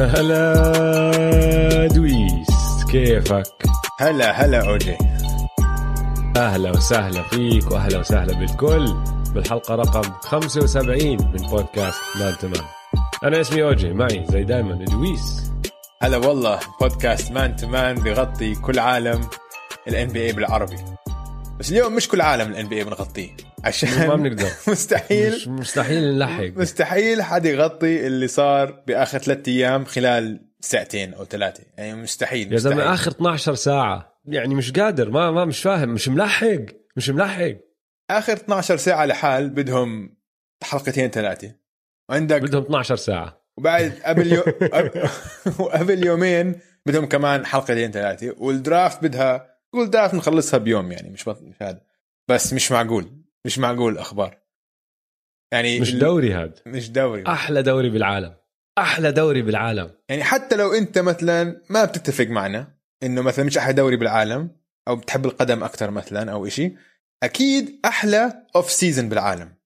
هلا دويس كيفك؟ هلا هلا OG أهلا وسهلا فيك وأهلا وسهلا بالكل بالحلقة رقم 75 من بودكاست Man to Man أنا اسمي OG معي زي دائما دويس. هلا والله بودكاست Man to Man بيغطي كل عالم ال NBA بالعربي. بس اليوم مش كل عالم ال NBA بنغطيه. عشان ما بنقدر. مستحيل. مش مستحيل نلحق مستحيل حد يغطي اللي صار بآخر ثلاثة أيام خلال ساعتين أو ثلاثة. يعني مستحيل يا زلمه مستحيل. آخر 12 ساعة. يعني مش قادر ما ما مش فاهم مش ملحق مش ملحق آخر 12 ساعة لحال بدهم حلقتين ثلاثة. وعندك بدهم 12 ساعة. وبعد قبل يو... قبل- وقبل يومين بدهم كمان حلقتين ثلاثة. والدرافت بدها قول درافت نخلصها بيوم يعني مش بط... مش هذا. بس مش معقول. مش معقول الاخبار يعني مش دوري هاد. مش دوري. أحلى دوري بالعالم. أحلى دوري بالعالم. يعني حتى لو أنت مثلا ما بتتفق معنا إنه مثلا مش أحلى دوري بالعالم أو بتحب القدم أكثر مثلا أو إشي أكيد أحلى off season بالعالم.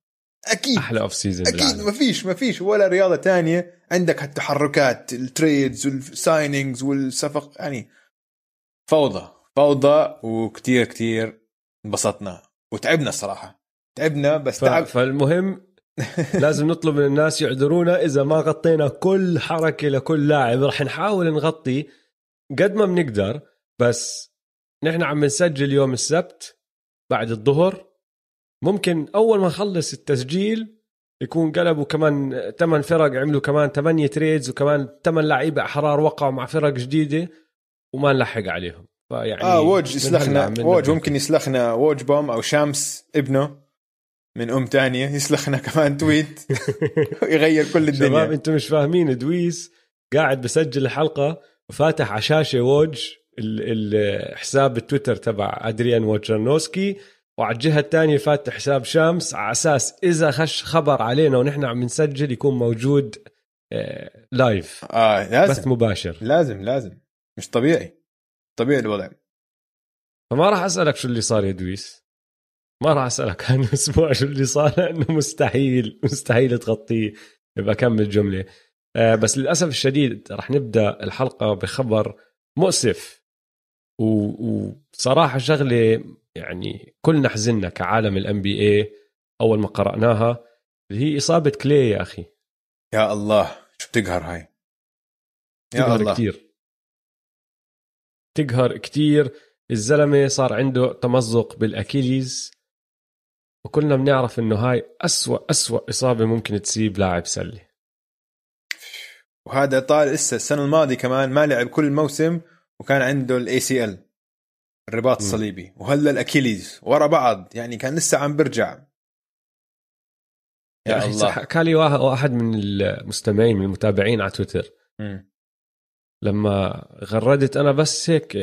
أكيد. أحلى off season أكيد. بالعالم. ما فيش ما فيش ولا رياضة تانية عندك هالتحركات ال trades وال signings والصفق يعني فوضى فوضى وكتير كتير انبسطنا وتعبنا الصراحة. تعبنا بس ف... تعب. فالمهم لازم نطلب من الناس يعذرونا. إذا ما غطينا كل حركة لكل لاعب رح نحاول نغطي قد ما بنقدر. بس نحن عم نسجل يوم السبت بعد الظهر. ممكن أول ما نخلص التسجيل يكون قلبوا كمان ثمان فرق عملوا كمان ثمانية تريدز وكمان ثمان لعيبة احرار وقعوا مع فرق جديدة وما نلحق عليهم. فيعني آه ووج يسلخنا ووج. ممكن يسلخنا ووج bomb أو شامس ابنه. من أم تانية يسلخنا كمان tweet. ويغير كل شباب الدنيا أنتم مش فاهمين دويس قاعد بسجل الحلقة وفاتح على شاشة ووج ال- الحساب التويتر تبع أدريان ووجرنوسكي وعلى الجهة الثانية فاتح حساب شامس على أساس إذا خش خبر علينا ونحن عم نسجل يكون موجود آه، live آه بث لازم مباشر. لازم لازم. مش طبيعي. طبيعي الوضع. فما راح أسألك شو اللي صار يا دويس. ما راح أسألك عن الأسبوع شو اللي صار لأنه مستحيل مستحيل تغطيه بكمل جمله آه، بس للأسف الشديد راح نبدأ الحلقة بخبر مؤسف. وصراحة شغلة يعني كلنا حزنا كعالم ال NBA أول ما قرأناها. اللي هي إصابة كلي يا أخي. يا الله شو بتقهر هاي؟ يا تقهر الله. كتير. تقهر كتير. الزلمة صار عنده تمزق بال Achilles. وكلنا بنعرف إنه هاي أسوأ أسوأ إصابة ممكن تصيب لاعب سلة. وهذا ظل لسه السنة الماضية كمان ما لعب كل موسم وكان عنده ال ACL الرباط م. الصليبي. وهلا ال Achilles ورا بعض يعني كان لسه عم برجع. يا يا أخي الله حكى لي واحد من المستمعين من المتابعين على تويتر. مم. لما غردت أنا بس هيك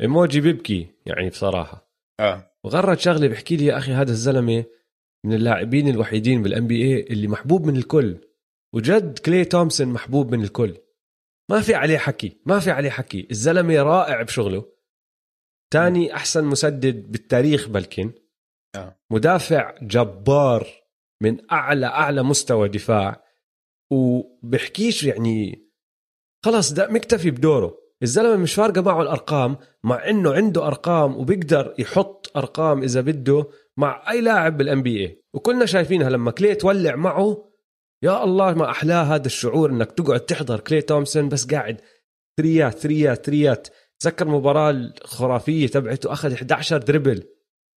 إيموجي بيبكي يعني بصراحة. آه. وغرد شغلة بحكي لي يا أخي هذا الزلمة من اللاعبين الوحيدين بال NBA اللي محبوب من الكل. وجد كلي تومسون محبوب من الكل. ما في عليه حكي ما في عليه حكي. الزلمة رائع بشغله. تاني أحسن مسدد بالتاريخ بلكن. آه. مدافع جبار من أعلى أعلى مستوى دفاع. وبحكيش يعني خلص ده مكتفي بدوره. الزلمة مش فارقه معه الأرقام مع إنه عنده أرقام وبيقدر يحط أرقام إذا بده مع أي لاعب بالان بي اي وكلنا شايفينها لما كلي تولع معه يا الله ما احلاه هذا الشعور إنك تقعد تحضر كلي تومسون بس قاعد ثريات ثريات ثريات. تذكر المباراه الخرافية تبعته أخذ 11 دربل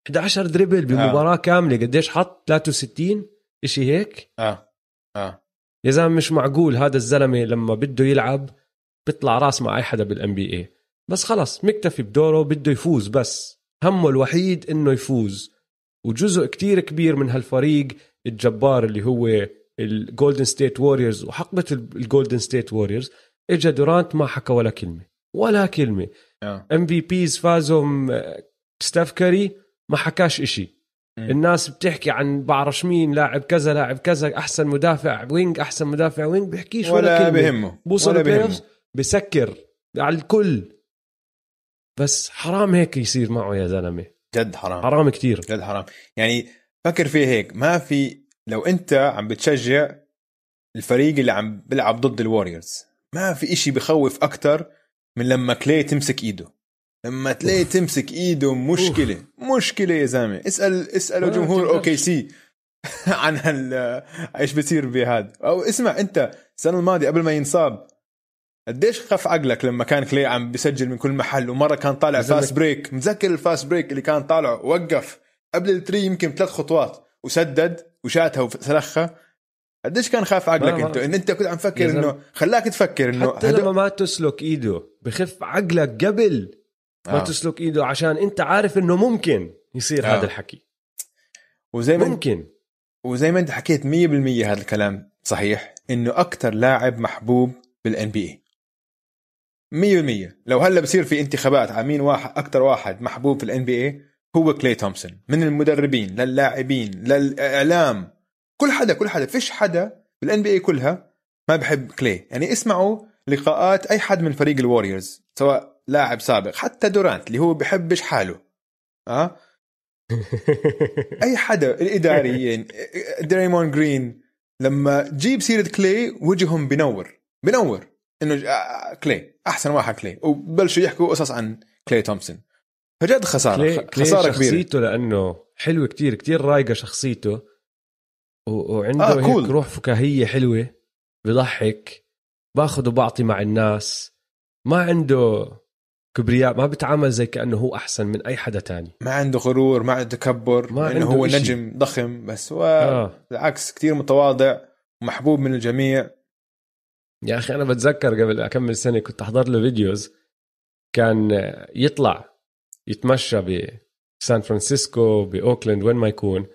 11 دربل بمباراة كاملة قديش حط؟ 63 إشي هيك؟ آه. آه. يا زلمة مش معقول هذا الزلمة لما بده يلعب بيطلع راس مع أي حدا بالان بي اي بس خلص مكتفي بدوره بده يفوز بس. همه الوحيد إنه يفوز. وجزء كتير كبير من هالفريق الجبار اللي هو الجولدن ستيت ووريرز وحقبة الجولدن ستيت ووريرز إجا دورانت ما حكى ولا كلمة. ولا كلمة. MVPs فازوا ستيف كاري ما حكاش إشي. الناس بتحكي عن بعرش مين لاعب كذا لاعب كذا أحسن مدافع wing أحسن مدافع wing بحكيش ولا, ولا كلمة. بهمه. بوصل ولا أوفز بسكر على الكل. بس حرام هيك يصير معه يا زلمة. جد حرام. حرام كتير. جد حرام. يعني فكر فيه هيك ما في لو انت عم بتشجع الفريق اللي عم بيلعب ضد الوريورز ما في إشي بخوف أكثر من لما كلي تمسك إيده. لما كلي تمسك إيده مشكلة مشكلة يا زلمة. اسأل اسألوا جمهور. OKC عن هال إيش بصير بهذا أو اسمع أنت السنة الماضية قبل ما ينصاب قديش خف عقلك لما كان كلي عم بيسجل من كل محل؟ ومرة كان طالع. fast break متذكر ال fast break اللي كان طالع؟ وقف قبل ال three يمكن ثلاث خطوات. وسدد وشاتها وسلخها قديش كان خف عقلك انت إن انت كنت عم تفكر. إنه خلاك تفكر إنه حتى لما ما تسلك إيده بخف عقلك قبل ما آه. تمسك إيده عشان أنت عارف إنه ممكن يصير آه. هذا الحكي. وزي ما ممكن. وزي ما أنت حكيت 100% هذا الكلام صحيح إنه أكثر لاعب محبوب بال NBA 100% لو هلا بصير في انتخابات على مين واحد أكثر واحد محبوب في ال NBA هو كلي تومسون. من المدربين للاعبين للإعلام. كل حدا كل حدا. فيش حدا بال NBA كلها ما بحب كلي. يعني اسمعوا لقاءات أي حد من فريق الوريورز سواء لاعب سابق حتى دورانت اللي هو بحبش حاله. آه؟ أي حدا الإداريين دريمون جرين لما تجيب سيرة كلي وجههم بنور. بنور. إنه آه، كلي أحسن واحد كلي. وبلشوا يحكوا قصص عن كلي تومسون. فجد خسارة كلي, خ- كلي خسارة كبيرة. شخصيته لأنه حلوة كتير كتير رايقة شخصيته. و... وعنده آه، آه. هيك روح فكاهية حلوة بضحك باخذ وبعطي مع الناس. ما عنده كبرياء ما بتعامل زي كأنه هو أحسن من أي حدا تاني. ما عنده غرور ما عنده تكبر ما عنده هو إشي. نجم ضخم بس هو آه. بالعكس كثير متواضع ومحبوب من الجميع. يا أخي أنا بتذكر قبل أكم سنة كنت أحضر له videos كان يطلع يتمشى بسان فرانسيسكو باوكلاند وين ما يكون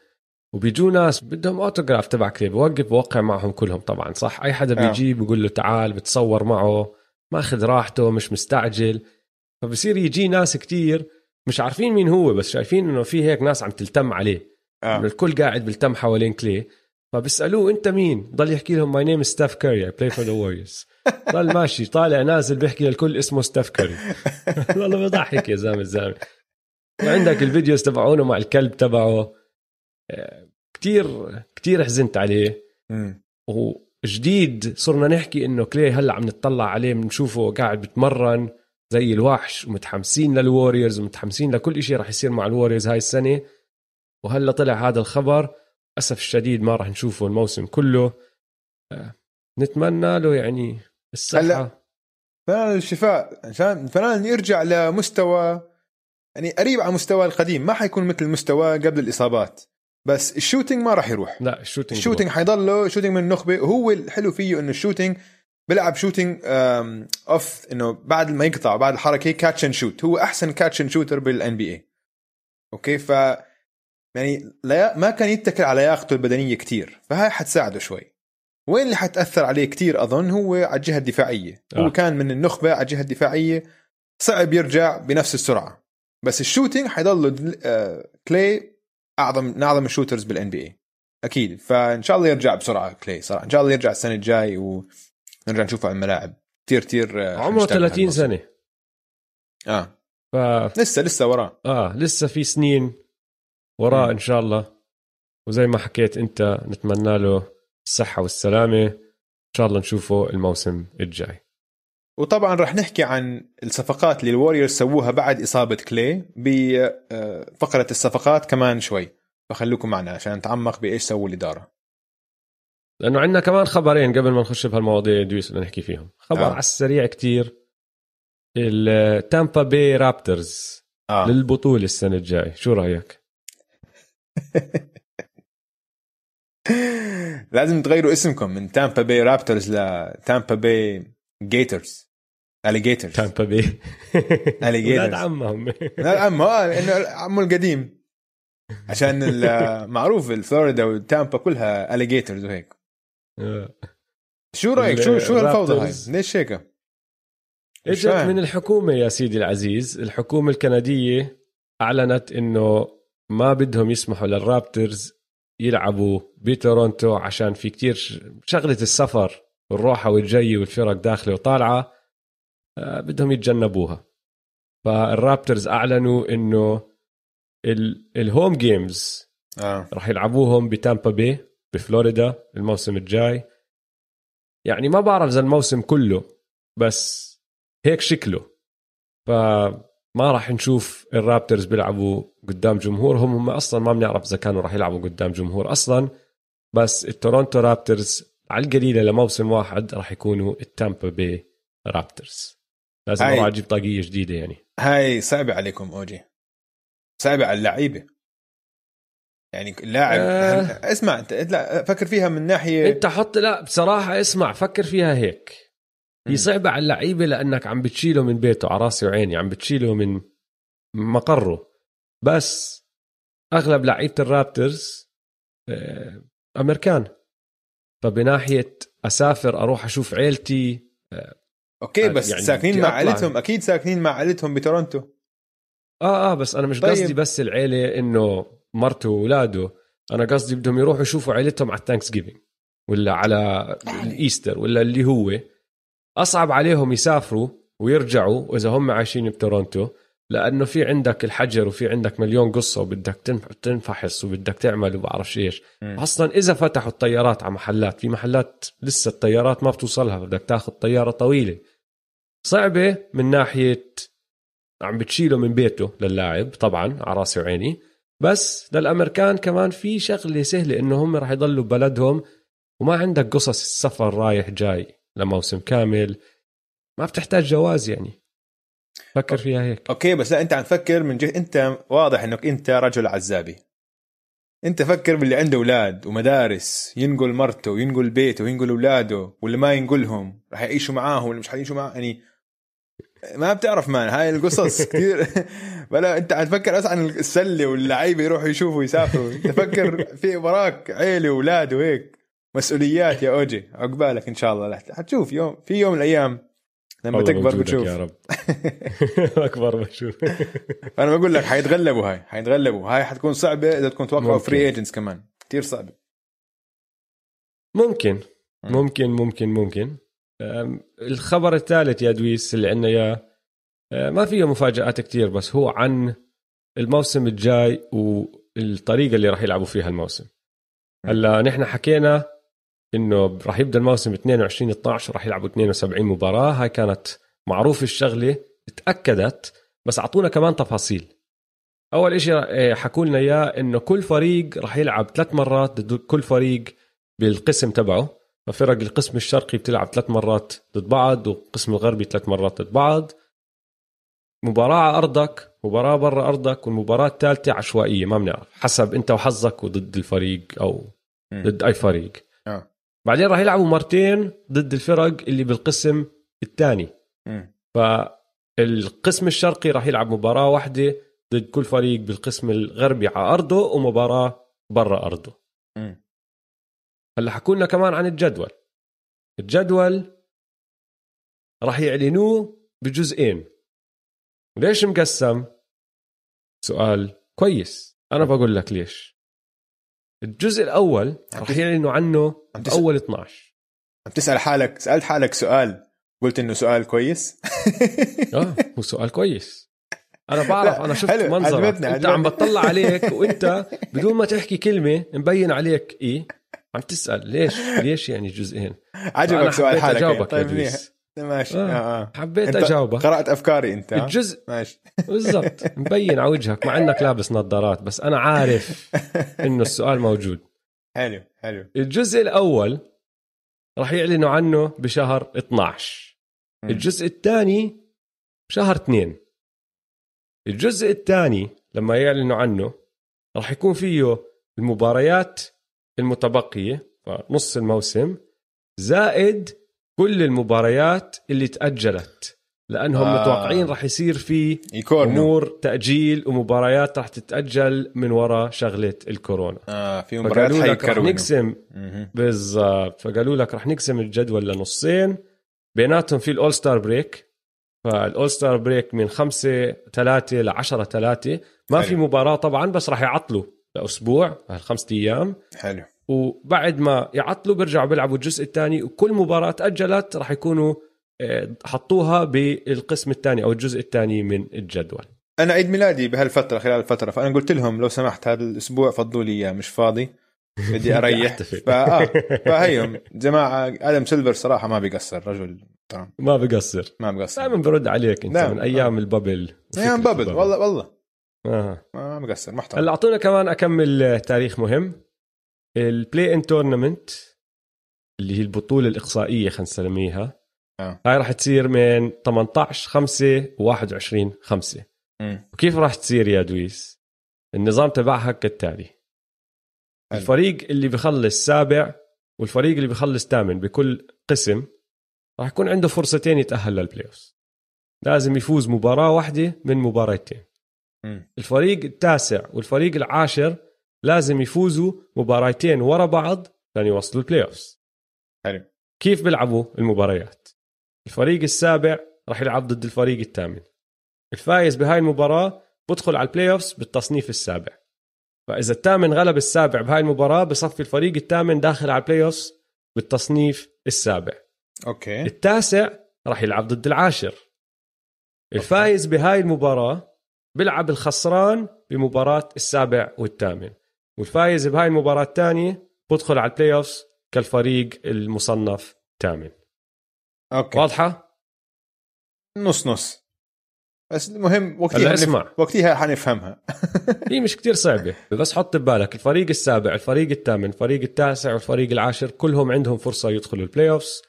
وبيجوا ناس بدهم أوتوغراف تبع كلي بوقف بوقع معهم كلهم طبعا صح؟ أي حدا آه. بيجي بيقول له تعال بتصور معه ماخذ راحته مش مستعجل. فبصير يجي ناس كتير مش عارفين مين هو بس شايفين إنه في هيك ناس عم تلتم عليه. آه. الكل قاعد بيلتم حوالين كلي. فبيسألوه أنت مين؟ ضل يحكي لهم my name Steph Curry I play for the Warriors ضل ماشي طالع نازل بيحكي للكل اسمه ستيف كاري والله بضحك يا زلمة الزلمة. وعندك ال videos تبعونه مع الكلب تبعه. آه، كتير كتير حزنت عليه. وجديد صرنا نحكي إنه كلي هلأ عم نطلع عليه بنشوفه قاعد بتمرن زي الوحش ومتحمسين للوريورز ومتحمسين لكل شيء راح يصير مع الوريورز هاي السنة. وهلأ طلع هذا الخبر. للأسف الشديد ما راح نشوفه الموسم كله. آه، نتمنى له يعني الصحة. هلا. فنان الشفاء عشان فنان يرجع لمستوى يعني قريب على مستوى القديم ما حيكون مثل مستواه قبل الإصابات بس ال shooting ما راح يروح. لا ال shooting ال shooting حيضله shooting من النخبة وهو الحلو فيه إنه ال shooting بيلعب shooting off إنه بعد ما يقطع بعد الحركة catch and shoot هو أحسن catch and shooter بال NBA okay؟ ف يعني لا ما كان يتكل على لياقته البدنية كتير فهاي حتساعده شوي. وين اللي حتأثر عليه كتير أظن هو على الجهة الدفاعية. آه. هو كان من النخبة على الجهة الدفاعية صعب يرجع بنفس السرعة. بس ال shooting حيضل آه، كلي اعظم من أعظم ال shooters بال NBA أكيد. فإن شاء الله يرجع بسرعة كلي صراحة. إن شاء الله يرجع السنة الجاي ونرجع نشوفه على الملاعب. كثير كثير عمره 30 سنة. آه. ف لسه لسه وراه. آه لسه في سنين. وراه. إن شاء الله. وزي ما حكيت أنت نتمنى له الصحة والسلامة. إن شاء الله نشوفه الموسم الجاي. وطبعا رح نحكي عن الصفقات اللي الوريورز سووها بعد إصابة كلي بفقره الصفقات كمان شوي. فخلوكم معنا عشان نتعمق بإيش سووا الإدارة. لأنه عندنا كمان خبرين قبل ما نخش بهالمواضيع دويس بدنا نحكي فيهم. خبر آه. على السريع كتير. التامبا بي رابترز آه. للبطولة السنة الجاي. شو رأيك؟ لازم تغيروا اسمكم من تامبا باي رابترز لتامبا باي Gators Alligators تامبا بي Alligators. ولاد عمهم. لا عمه آه انه عمه القديم. عشان معروف الفلوريدا والتامبا كلها alligators وهيك. آه. شو رأيك؟ شو شو هالفوضى هاي. ليش هيك؟ إجت. من الحكومة يا سيدي العزيز. الحكومة الكندية أعلنت إنه ما بدهم يسمحوا لل Raptors يلعبوا بتورونتو عشان في كتير ش- شغلة السفر والروحه والجايه والفرق داخلة وطالعة آه، بدهم يتجنبوها. فال Raptors أعلنوا إنه ال- ال home games آه. راح يلعبوهم بتامبا بي بفلوريدا الموسم الجاي. يعني ما بعرف إذا الموسم كله بس هيك شكله. فما راح نشوف ال Raptors بيلعبوا قدام جمهورهم هم أصلا ما بنعرف إذا كانوا راح يلعبوا قدام جمهور أصلا. بس ال Toronto Raptors على القليلة لموسم واحد راح يكونوا ال Tampa Bay Raptors. لازم أروح أجيب طاقية جديدة يعني. هاي صعبة عليكم أوجي. صعبة على اللعيبة. يعني اللاعب آه. اسمع انت لا فكر فيها من ناحيه أنت حط لا بصراحة اسمع فكر فيها هيك. هي. صعبه على اللعيبة لأنك عم بتشيله من بيته على راسي وعيني عم بتشيله من مقره بس أغلب لعيبة ال Raptors آه، أمريكان فبناحية أسافر أروح أشوف عيلتي okay بس يعني ساكنين مع. عائلتهم أكيد ساكنين مع عائلتهم بتورونتو آه آه بس أنا مش طيب. قصدي بس العيلة إنه مرته وأولاده أنا قصدي بدهم يروحوا يشوفوا عيلتهم على ال Thanksgiving ولا على الايستر ولا اللي هو أصعب عليهم يسافروا ويرجعوا إذا هم عايشين بتورونتو لأنه في عندك الحجر وفي عندك مليون قصة وبدك تنف- تنفحص وبدك تعمل وبعرفش إيش. أصلا إذا فتحوا الطيارات على محلات في محلات لسه الطيارات ما بتوصلها بدك تاخذ طيارة طويلة. صعبة من ناحية عم بتشيله من بيته للاعب طبعا على راسي وعيني. بس للأمريكان كمان في شغلة سهلة إنه هم راح يضلوا ببلدهم وما عندك قصص السفر رايح جاي. لموسم كامل. ما بتحتاج جواز يعني. فكر فيها هيك. أوكي بس لا أنت عم تفكر من جهة أنت واضح إنك أنت رجل عزابي. أنت فكر باللي عنده أولاد ومدارس ينقل مرته وينقل بيته وينقل أولاده ولا ما ينقلهم راح يعيشوا معاهم ولا مش حيعيشوا معاه يعني ما بتعرف man هاي القصص كثير ولا أنت عم تفكر عن السلة واللعيبة يروحوا يشوفوا يسافروا أنت فكر في وراك عيلة وأولاد وهيك. مسؤوليات يا أوجي عقبالك إن شاء الله. حتشوف يوم في يوم من الأيام لما تكبر بتشوف. يا رب. أكبر بشوف أنا بقول لك حيتغلبوا هاي حيتغلبوا. هاي حتكون صعبة إذا تكون توقعوا. free agents كمان. كثير صعبة. ممكن. مم. ممكن ممكن ممكن. الخبر الثالث يا دويس اللي عندنا اياه ما فيه مفاجآت كتير بس هو عن الموسم الجاي والطريقة اللي راح يلعبوا فيها الموسم. هلأ نحن حكينا إنه راح يبدأ الموسم 22 12 راح يلعبوا 72 مباراة. هاي كانت معروف الشغلة تأكدت بس أعطونا كمان تفاصيل. أول إشي آه، حكوا لنا إياه إنه كل فريق راح يلعب ثلاث مرات ضد كل فريق بالقسم تبعه. ففرق القسم الشرقي بتلعب ثلاث مرات ضد بعض والقسم الغربي ثلاث مرات ضد بعض. مباراة على أرضك مباراة برا أرضك والمباراة الثالثة عشوائية ما بنعرف حسب أنت وحظك وضد الفريق أو. ضد أي فريق. بعدين راح يلعبوا مرتين ضد الفرق اللي بالقسم الثاني. فالقسم الشرقي راح يلعب مباراة واحدة ضد كل فريق بالقسم الغربي على أرضه ومباراة برا أرضه. مم. هلأ حكوا لنا كمان عن الجدول. الجدول راح يعلنوه بجزئين. ليش مقسم؟ سؤال كويس. أنا بقول لك ليش. الجزء الأول تس- يعلنوا عنه عم تس- أول 12 عم تسأل حالك سألت حالك سؤال قلت إنه سؤال كويس؟ آه هو سؤال كويس. أنا بعرف أنا شفت حلو، منظرك. أنت عم. بتطلع عليك وأنت بدون ما تحكي كلمة مبين عليك إيه. عم تسأل ليش؟ ليش يعني جزئين؟ عجبك سؤال حالك يعني. طيب منيح. ماشي آه. آه. آه. حبيت أجاوبك قرأت أفكاري أنت ها؟ الجزء ماشي بالضبط مبين على وجهك مع إنك لابس نظارات بس أنا عارف إنه السؤال موجود حلو حلو الجزء الأول راح يعلنوا عنه بشهر 12 مم. الجزء الثاني بشهر 2 الجزء الثاني لما يعلنوا عنه راح يكون فيه المباريات المتبقية نص الموسم زائد كل المباريات اللي تأجلت لأنهم آه. متوقعين راح يصير في يكورنو أمور تأجيل ومباريات راح تتأجل من وراء شغلة الكورونا. آه في مباريات فقالوا لك حيكرونوا نقسم. بالضبط. فقالوا لك راح نقسم الجدول لنصين. بيناتهم في ال All-Star break. فال All-Star break من خمسة ثلاثة ل 10 ثلاثة ما حلو. في مباراة طبعا بس راح يعطلوا لأسبوع هالخمسة أيام. حلو. وبعد ما يعطلوا بيرجعوا بيلعبوا الجزء الثاني وكل مباراة تأجلت راح يكونوا آه، حطوها بالقسم الثاني أو الجزء الثاني من الجدول. أنا عيد ميلادي بهالفترة خلال الفترة فأنا قلت لهم لو سمحت هذا الأسبوع فضوا لي إياه مش فاضي بدي أريح. فآه فهيهم. جماعة آدم سيلفر صراحة ما بيقصر رجل محترم ما بقصر ما بقصر دائما برد عليك أنت. من أيام ال bubble أيام bubble والله والله. آه. ما بقصر محترم. هلأ أعطونا كمان أكمل تاريخ مهم. ال play-in tournament اللي هي البطولة الإقصائية خلينا نسميها آه. هاي راح تصير من 18 5 و 21 5 مم. وكيف راح تصير يا دويس النظام تبعها كالتالي حلو. الفريق اللي بخلص سابع والفريق اللي بخلص ثامن بكل قسم راح يكون عنده فرصتين يتأهل لل playoff لازم يفوز مباراة واحدة من مباراتين. الفريق التاسع والفريق العاشر لازم يفوزوا مباراتين ورا بعض لأن يوصلوا ال playoff حلو. كيف بيلعبوا المباريات؟ الفريق السابع راح يلعب ضد الفريق الثامن. الفايز بهاي المباراة بدخل على ال playoff بالتصنيف السابع. فإذا الثامن غلب السابع بهاي المباراة بصفي الفريق الثامن داخل على ال playoff بالتصنيف السابع. okay. التاسع راح يلعب ضد العاشر. الفايز بهاي المباراة بيلعب الخسران بمباراة السابع والثامن. والفايز بهاي المباراة الثانية بدخل على ال playoff كالفريق المصنف ثامن okay واضحة؟ نص نص بس المهم وقتها. اسمع. وقتها حنفهمها هي مش كتير صعبة بس حط ببالك الفريق السابع الفريق الثامن الفريق التاسع والفريق العاشر كلهم عندهم فرصة يدخلوا ال playoffs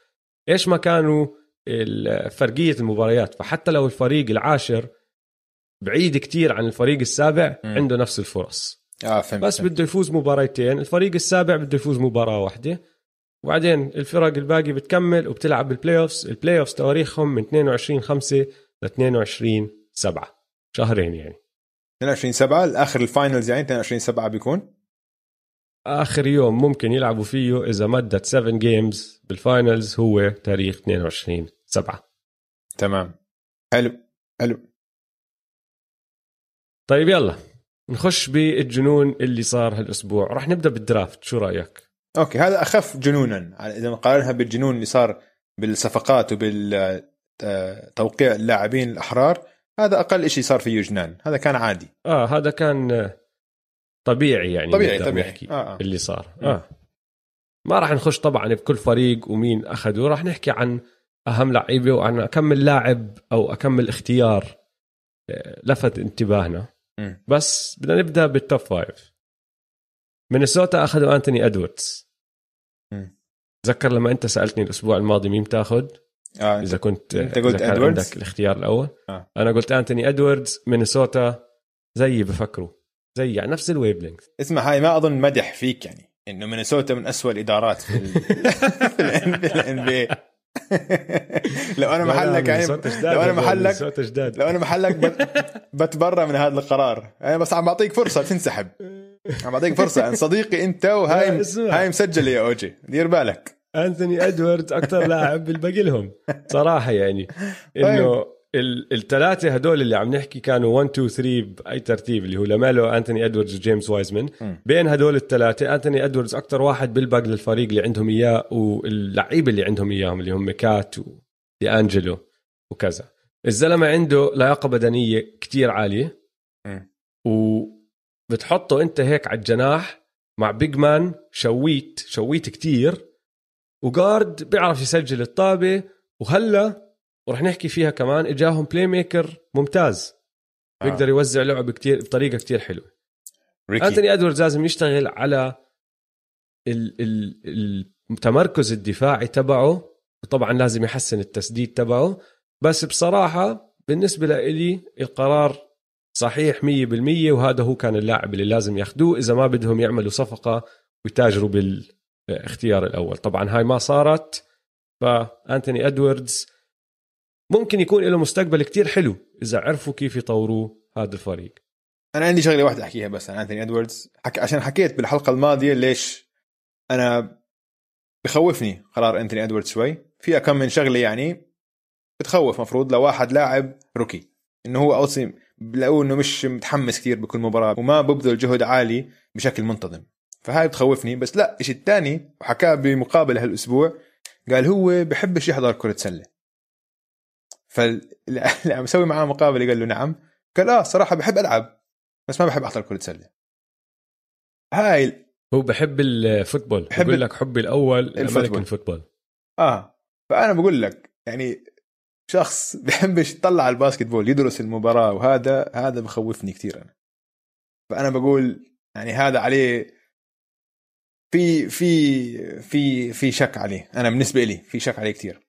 إيش ما كانوا فرقية المباريات فحتى لو الفريق العاشر بعيد كتير عن الفريق السابع. عنده نفس الفرص آه فهمت بس. بده يفوز مباراتين الفريق السابع بده يفوز مباراة واحدة. وبعدين الفرق الباقي بتكمل وبتلعب بال playoffs ال playoffs تواريخهم من 22 5 ل 22 7 شهرين يعني. 22 7 الآخر ال finals يعني 22 7 بيكون؟ آخر يوم ممكن يلعبوا فيه إذا مدت 7 games بال finals هو تاريخ 22 7 تمام. حلو حلو. طيب يلا. نخش بالجنون اللي صار هالأسبوع. رح نبدأ بال draft. شو رأيك؟ okay هذا أخف جنونا. على- إذا نقارنها بالجنون اللي صار بالصفقات وبالتوقيع اللاعبين الأحرار هذا أقل شيء صار فيه جنان هذا كان عادي. آه هذا كان آه، طبيعي يعني طبيعي طبيعي. نحكي آه آه. اللي صار. آه. ما راح نخش طبعا بكل فريق ومين أخذه. راح نحكي عن أهم لعيبة وعن اكمل لاعب أو اكمل اختيار آه، لفت انتباهنا. بس بدنا نبدأ بال top five مينيسوتا أخذوا انتوني ادواردز مم. تذكر لما أنت سألتني الأسبوع الماضي مين تاخذ آه. إذا كنت أنت قلت إذا كان إدواردز؟ عندك الاختيار الأول. آه. أنا قلت انتوني ادواردز مينيسوتا زيي بفكروا. زي يعني نفس ال wavelength اسمع هاي ما أظن مدح فيك يعني إنه مينيسوتا من أسوأ الإدارات في ال في ال NB لو أنا محلك يعني لو أنا محلك لو أنا محلك بت- بتبرى من هذا القرار. أنا بس عم بعطيك فرصة تنسحب. عم بعطيك فرصة. يعني صديقي أنت وهاي. هاي مسجله يا أوجي. دير بالك. انتوني ادواردز أكثر لاعب بلبق لهم. صراحة يعني إنه ال- الثلاثه هدول اللي عم نحكي كانوا 1 2 3 بأي ترتيب اللي هو لاميلو وأنتوني إدواردز وجيمس وايزمان. بين هدول الثلاثه أنتوني إدواردز أكثر واحد بيلبق للفريق اللي عندهم إياه واللعيبة اللي عندهم إياهم اللي هم كات ودي أنجلو وكذا الزلمة عنده لياقة بدنية كتير عالية. وبتحطه أنت هيك على الجناح مع big man شويت شويت كتير و guard بيعرف يسجل الطابة وهلا ورح نحكي فيها كمان. إجاهم playmaker ممتاز. آه. بيقدر يوزع لعب كتير بطريقة كتير حلوة. ريكي. أنتوني إدواردز لازم يشتغل على ال- ال- التمركز الدفاعي تبعه وطبعا لازم يحسن التسديد تبعه. بس بصراحة بالنسبة لإلي القرار صحيح 100% وهذا هو كان اللاعب اللي لازم ياخذوه إذا ما بدهم يعملوا صفقة ويتاجروا بالاختيار الأول. طبعا هاي ما صارت. فأنتوني إدواردز ممكن يكون له مستقبل كتير حلو إذا عرفوا كيف يطوروه هذا الفريق. أنا عندي شغلة واحدة أحكيها بس عن انثوني إدواردز. حك... عشان حكيت بالحلقة الماضية ليش أنا بخوفني قرار انثوني إدواردز شوي. في كم من شغلة يعني بتخوف مفروض لو واحد لاعب روكي. إنه هو اوصي بلاقوه إنه مش متحمس كثير بكل مباراة وما ببذل جهد عالي بشكل منتظم. فهاي بتخوفني بس لا الشيء الثاني وحكاه بمقابله هالأسبوع قال هو بحبش يحضر كرة سلة. يسوي معاه مقابلة قال له نعم. قال آه صراحة بحب ألعب بس ما بحب احضر كره سله هاي هو بحب ال football. بحب بقول لك حبي الأول ال football. ال American football. آه فأنا بقول لك يعني شخص بحبش يطلع على ال basketball يدرس المباراة وهذا هذا بخوفني كثير أنا. فأنا بقول يعني هذا عليه في في في في شك عليه. أنا بالنسبة لي في شك عليه كثير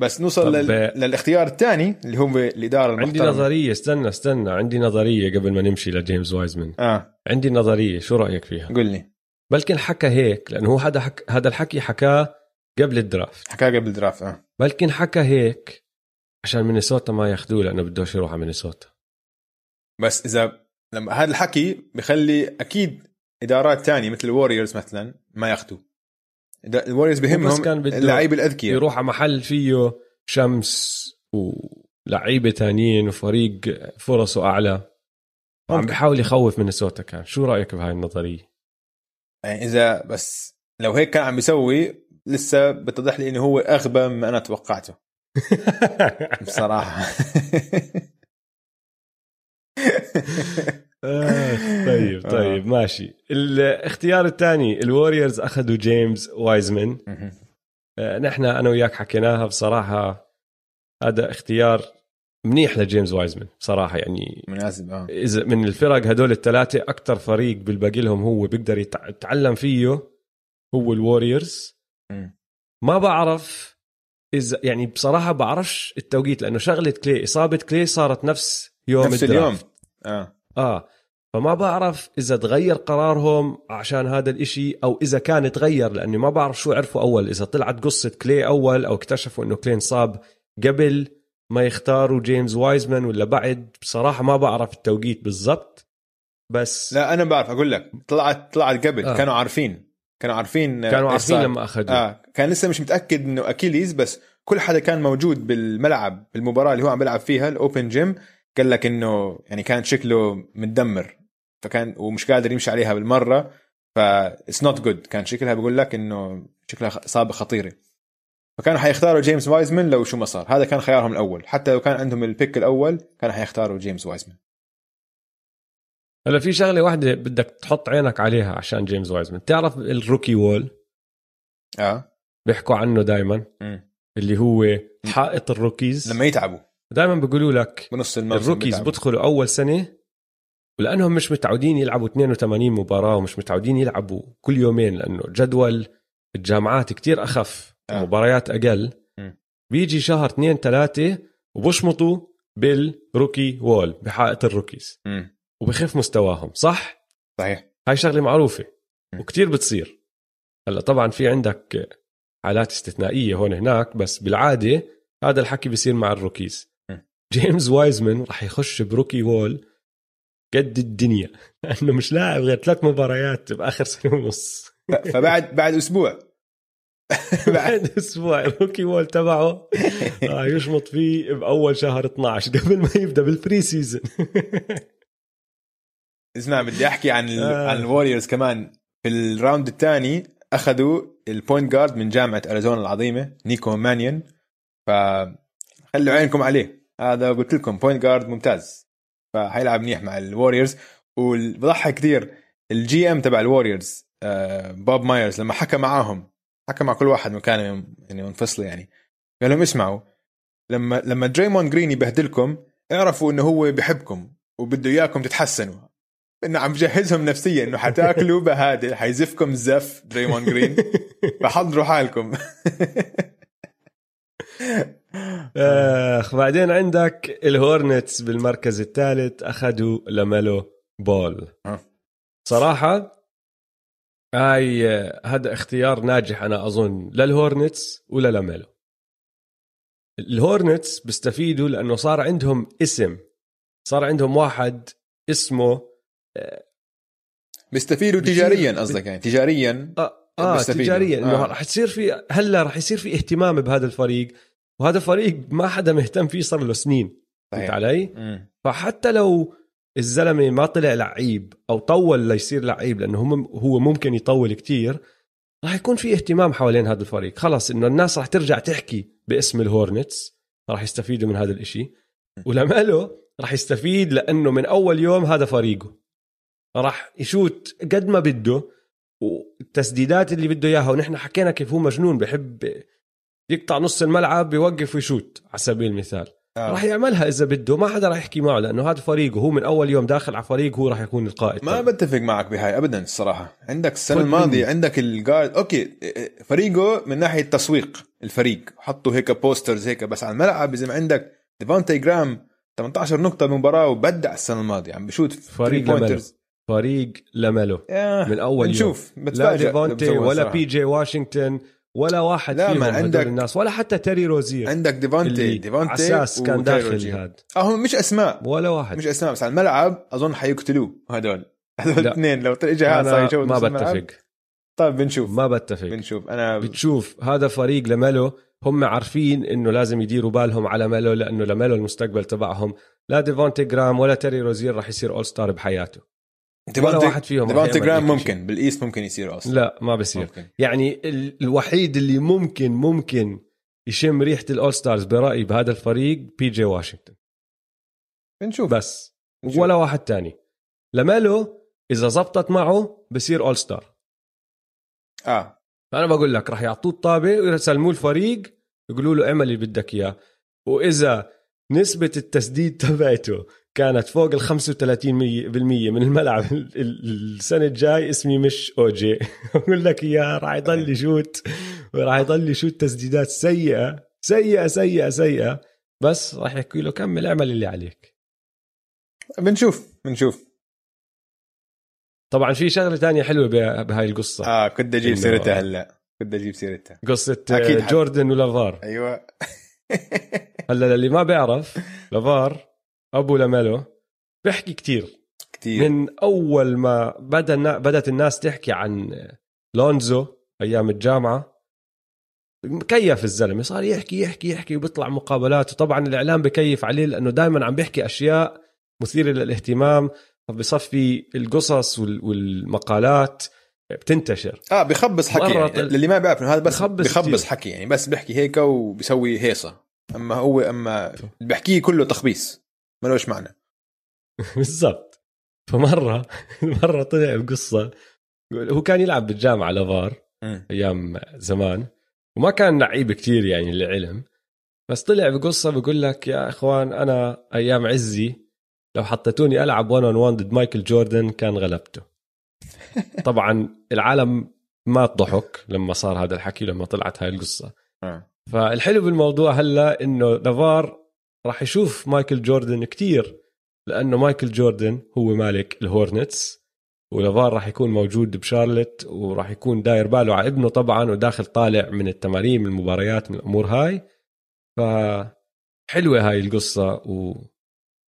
بس نوصل لل... للاختيار الثاني اللي هو الإدارة المحترمة. عندي نظرية استنى استنى عندي نظرية قبل ما نمشي لجيمس وايزمان آه. عندي نظرية شو رأيك فيها؟ قل لي. بلكن حكى هيك لأنه هو هذا حك... هذا الحكي حكاه قبل ال draft. حكاه قبل ال draft آه. بلكن حكى هيك عشان مينيسوتا ما ياخذوه لأنه بدوش يروح على مينيسوتا. بس إذا لما هذا الحكي بخلي أكيد إدارات تانية مثل الوريورز مثلا ما ياخذوه. الوريورز بهمهم اللعيبه الأذكياء. يروح على محل فيه شمس ولعيبة تانيين وفريق فرصه أعلى. عم بحاول يخوف مينيسوتا كان. شو رأيك بهاي النظرية؟ يعني إذا بس لو هيك كان عم بيسوي لسه بتضح لي إنه هو أغبى مما أنا توقعته. بصراحة. آه طيب طيب آه. ماشي. الاختيار الثاني الوريورز أخذوا جيمس وايزمان آه نحن أنا وياك حكيناها بصراحة. هذا اختيار منيح لجيمس وايزمان بصراحة يعني مناسب آه. إذا من الفرق هدول الثلاثة أكثر فريق بلبق لهم هو بيقدر يتعلم فيه هو الوريورز. ما بعرف إذا يعني بصراحة بعرفش التوقيت لأنه شغلة كلي إصابة كلي صارت نفس يوم نفس اليوم. آه. آه فما بعرف إذا تغير قرارهم عشان هذا الإشي أو إذا كان تغير لأني ما بعرف شو عرفوا أول إذا طلعت قصة كلي أول أو اكتشفوا إنه كلي انصاب قبل ما يختاروا جيمس وايزمان ولا بعد بصراحة ما بعرف التوقيت بالضبط بس لا أنا بعرف أقول لك طلعت طلعت قبل آه. كانوا عارفين كانوا عارفين كانوا عارفين لما أخذوه آه. كان لسه مش متأكد إنه أكيليز بس كل حدا كان موجود بالملعب بالمباراة اللي هو عم بيلعب فيها ال open gym قال لك إنه يعني كان شكله متدمر فكان ومش قادر يمشي عليها بالمرة ف it's not good كان شكلها بقول لك إنه شكلها اصابه خطيرة. فكانوا حيختاروا جيمس وايزمان لو شو ما صار. هذا كان خيارهم الأول. حتى لو كان عندهم ال pick الأول كانوا حيختاروا جيمس وايزمان هلا في شغلة واحدة بدك تحط عينك عليها عشان جيمس وايزمان تعرف ال rookie wall؟ آه. بيحكوا عنه دائما اللي هو حائط ال rookies. لما يتعبوا. دائما بيقولوا لك بنص ال rookies بيدخلوا أول سنة ولانهم مش متعودين يلعبوا 82 مباراة ومش متعودين يلعبوا كل يومين لأنه جدول الجامعات كتير أخف آه. مباريات أقل م. بيجي شهر اثنين ثلاثة وبشمطوا بال rookie wall بحائط ال rookies م. وبخف مستواهم صح؟ صحيح هاي شغلة معروفة وكتير بتصير هلأ طبعا في عندك حالات استثنائية هون هناك بس بالعادة هذا الحكي بيصير مع ال rookies جيمس وايزمان راح يخش ب rookie wall قد الدنيا. لأنه مش لاعب غير ثلاث مباريات بآخر سنة ونص. فبعد بعد أسبوع. بعد أسبوع ال rookie wall تبعه راح يشمط فيه بأول شهر 12 قبل ما يبدأ بال preseason اسمع بدي أحكي عن آه. عن الوريورز كمان. في ال round الثاني أخذوا ال point guard من جامعة أريزونا العظيمة نيكو مانيون. فخلوا عينكم عليه. هذا قلت لكم point guard ممتاز. فحيلعب منيح مع الوريورز وبضحك كثير ال GM تبع الوريورز بوب مايرز لما حكى معاهم حكى مع كل واحد مكان يعني منفصله يعني. قال لهم اسمعوا لما لما دريمون جرين يبهدلكم اعرفوا إنه هو بحبكم وبده إياكم تتحسنوا. إنه عم بجهزهم نفسيا إنه حتأكلوا بهادل حيزفكم زف دريمون جرين فحضروا حالكم. آخ بعدين عندك الهورنتس بالمركز الثالث أخذوا لميلو بول. صراحة هاي هذا اختيار ناجح أنا أظن للهورنتس ولا لميلو الهورنتس بيستفيدوا لأنه صار عندهم اسم صار عندهم واحد اسمه بيستفيدوا تجاريا قصدك يعني تجاريا آه, آه تجاريا إنه آه. رح تصير في هلا رح يصير في اهتمام بهذا الفريق. وهذا فريق ما حدا مهتم فيه صار له سنين فهمت علي؟ م. فحتى لو الزلمة ما طلع لعيب أو طول ليصير لعيب لأنه هو ممكن يطول كتير راح يكون في اهتمام حوالين هذا الفريق. خلص إنه الناس راح ترجع تحكي باسم الهورنتس راح يستفيدوا من هذا الإشي. ولماله راح يستفيد لأنه من أول يوم هذا فريقه. راح يشوت قد ما بده والتسديدات اللي بده إياها. ونحن حكينا كيف هو مجنون بحب يقطع نص الملعب بيوقف ويشوت على سبيل المثال. آه. راح يعملها إذا بده. ما حدا راح يحكي معه لأنه هذا فريقه. هو من أول يوم داخل على فريق هو راح يكون القائد. ما بتفق معك بهاي ابدا الصراحة. عندك السنة الماضية مني. عندك ال guard okay فريقه من ناحية تسويق الفريق. حطوا هيك posters هيك بس على الملعب. إذا ما عندك ديفونتي جرام 18 نقطة بالمباراه وبدع السنة الماضية. عم بشوت فريق pointers. فريق لملو من أول يوم. بنشوف لا ديفونتي ولا. بي جي واشنطن ولا واحد لا، فيهم عندك- الناس ولا حتى تيري روزير عندك ديفونتي على أساس كان داخل جير. هاد آه هم مش أسماء. ولا واحد. مش أسماء بس على الملعب أظن حيقتلوه هدول. هدول لا. الاثنين لو اجى هذا صار ما. بتفق. طيب بنشوف. ما بتفق. بنشوف. أنا بتشوف هذا فريق لملو هم عارفين إنه لازم يديروا بالهم على ملو لأنه لملو المستقبل تبعهم. لا ديفونتي جرام ولا تيري روزير راح يصير اول ستار بحياته. ولا واحد فيهم يعمل جرام. ممكن بال East ممكن يصير أصلا. لا ما بصير ممكن. يعني ال- الوحيد اللي ممكن ممكن يشم ريحة ال all stars برأيي بهذا الفريق بي جي واشنطن بنشوف. بس. نشوف. ولا واحد تاني. لمالو إذا زبطت معه بصير all star. آه. فأنا بقول لك راح يعطوه الطابة ويسلموه الفريق يقولوا له اعمل اللي بدك إياه. وإذا نسبة التسديد تبعته كانت فوق ال 35% من الملعب ال- ال- السنة الجاي. اسمي مش أوجي. بقول لك إياه راح يضل يشوت. وراح يضل يشوت تسديدات سيئة. سيئة سيئة سيئة. بس راح يحكي له كمل اعمل اللي عليك. بنشوف بنشوف. طبعا في شغلة تانية حلوة به- بهاي القصة. آه كنت أجيب سيرتها هلأ. كنت أجيب سيرتها. قصة أكيد آه، جوردن ولافار. أيوه. هلا للي ما بيعرف لافار أبو لاميلو بيحكي كتير. كثير من أول ما بدأ بدأت الناس تحكي عن لونزو أيام الجامعة مكيف الزلمة؟ صار يحكي يحكي يحكي وبيطلع مقابلات. وطبعا الإعلام بكيف عليه لأنه دائما عم بيحكي أشياء مثيرة للاهتمام فبصفي القصص وال- والمقالات. بتنتشر. آه بخبص حكي يعني. للي ما بيعرف هذا بس بخبص بخبص. حكي يعني. بس بيحكي هيك وبيسوي هيصة. أما هو أما اللي بيحكيه كله تخبيص. ملوش معنى. بالضبط. فمرة مرة طلع بقصة. هو كان يلعب بالجامعة لافار. أيام زمان. وما كان لعيب كتير يعني للعلم. بس طلع بقصة بقول لك يا إخوان أنا أيام عزي لو حطيتوني ألعب 1 on 1 ضد مايكل جوردن كان غلبته. طبعا العالم ما ضحك لما صار هذا الحكي لما طلعت هاي القصة آه. فالحلو بالموضوع هلا إنه لافار راح يشوف مايكل جوردن كتير لأنه مايكل جوردن هو مالك الهورنتس ولافار راح يكون موجود بشارلت وراح يكون داير باله على ابنه طبعا وداخل طالع من التمارين من المباريات من الأمور هاي فحلوة هاي القصة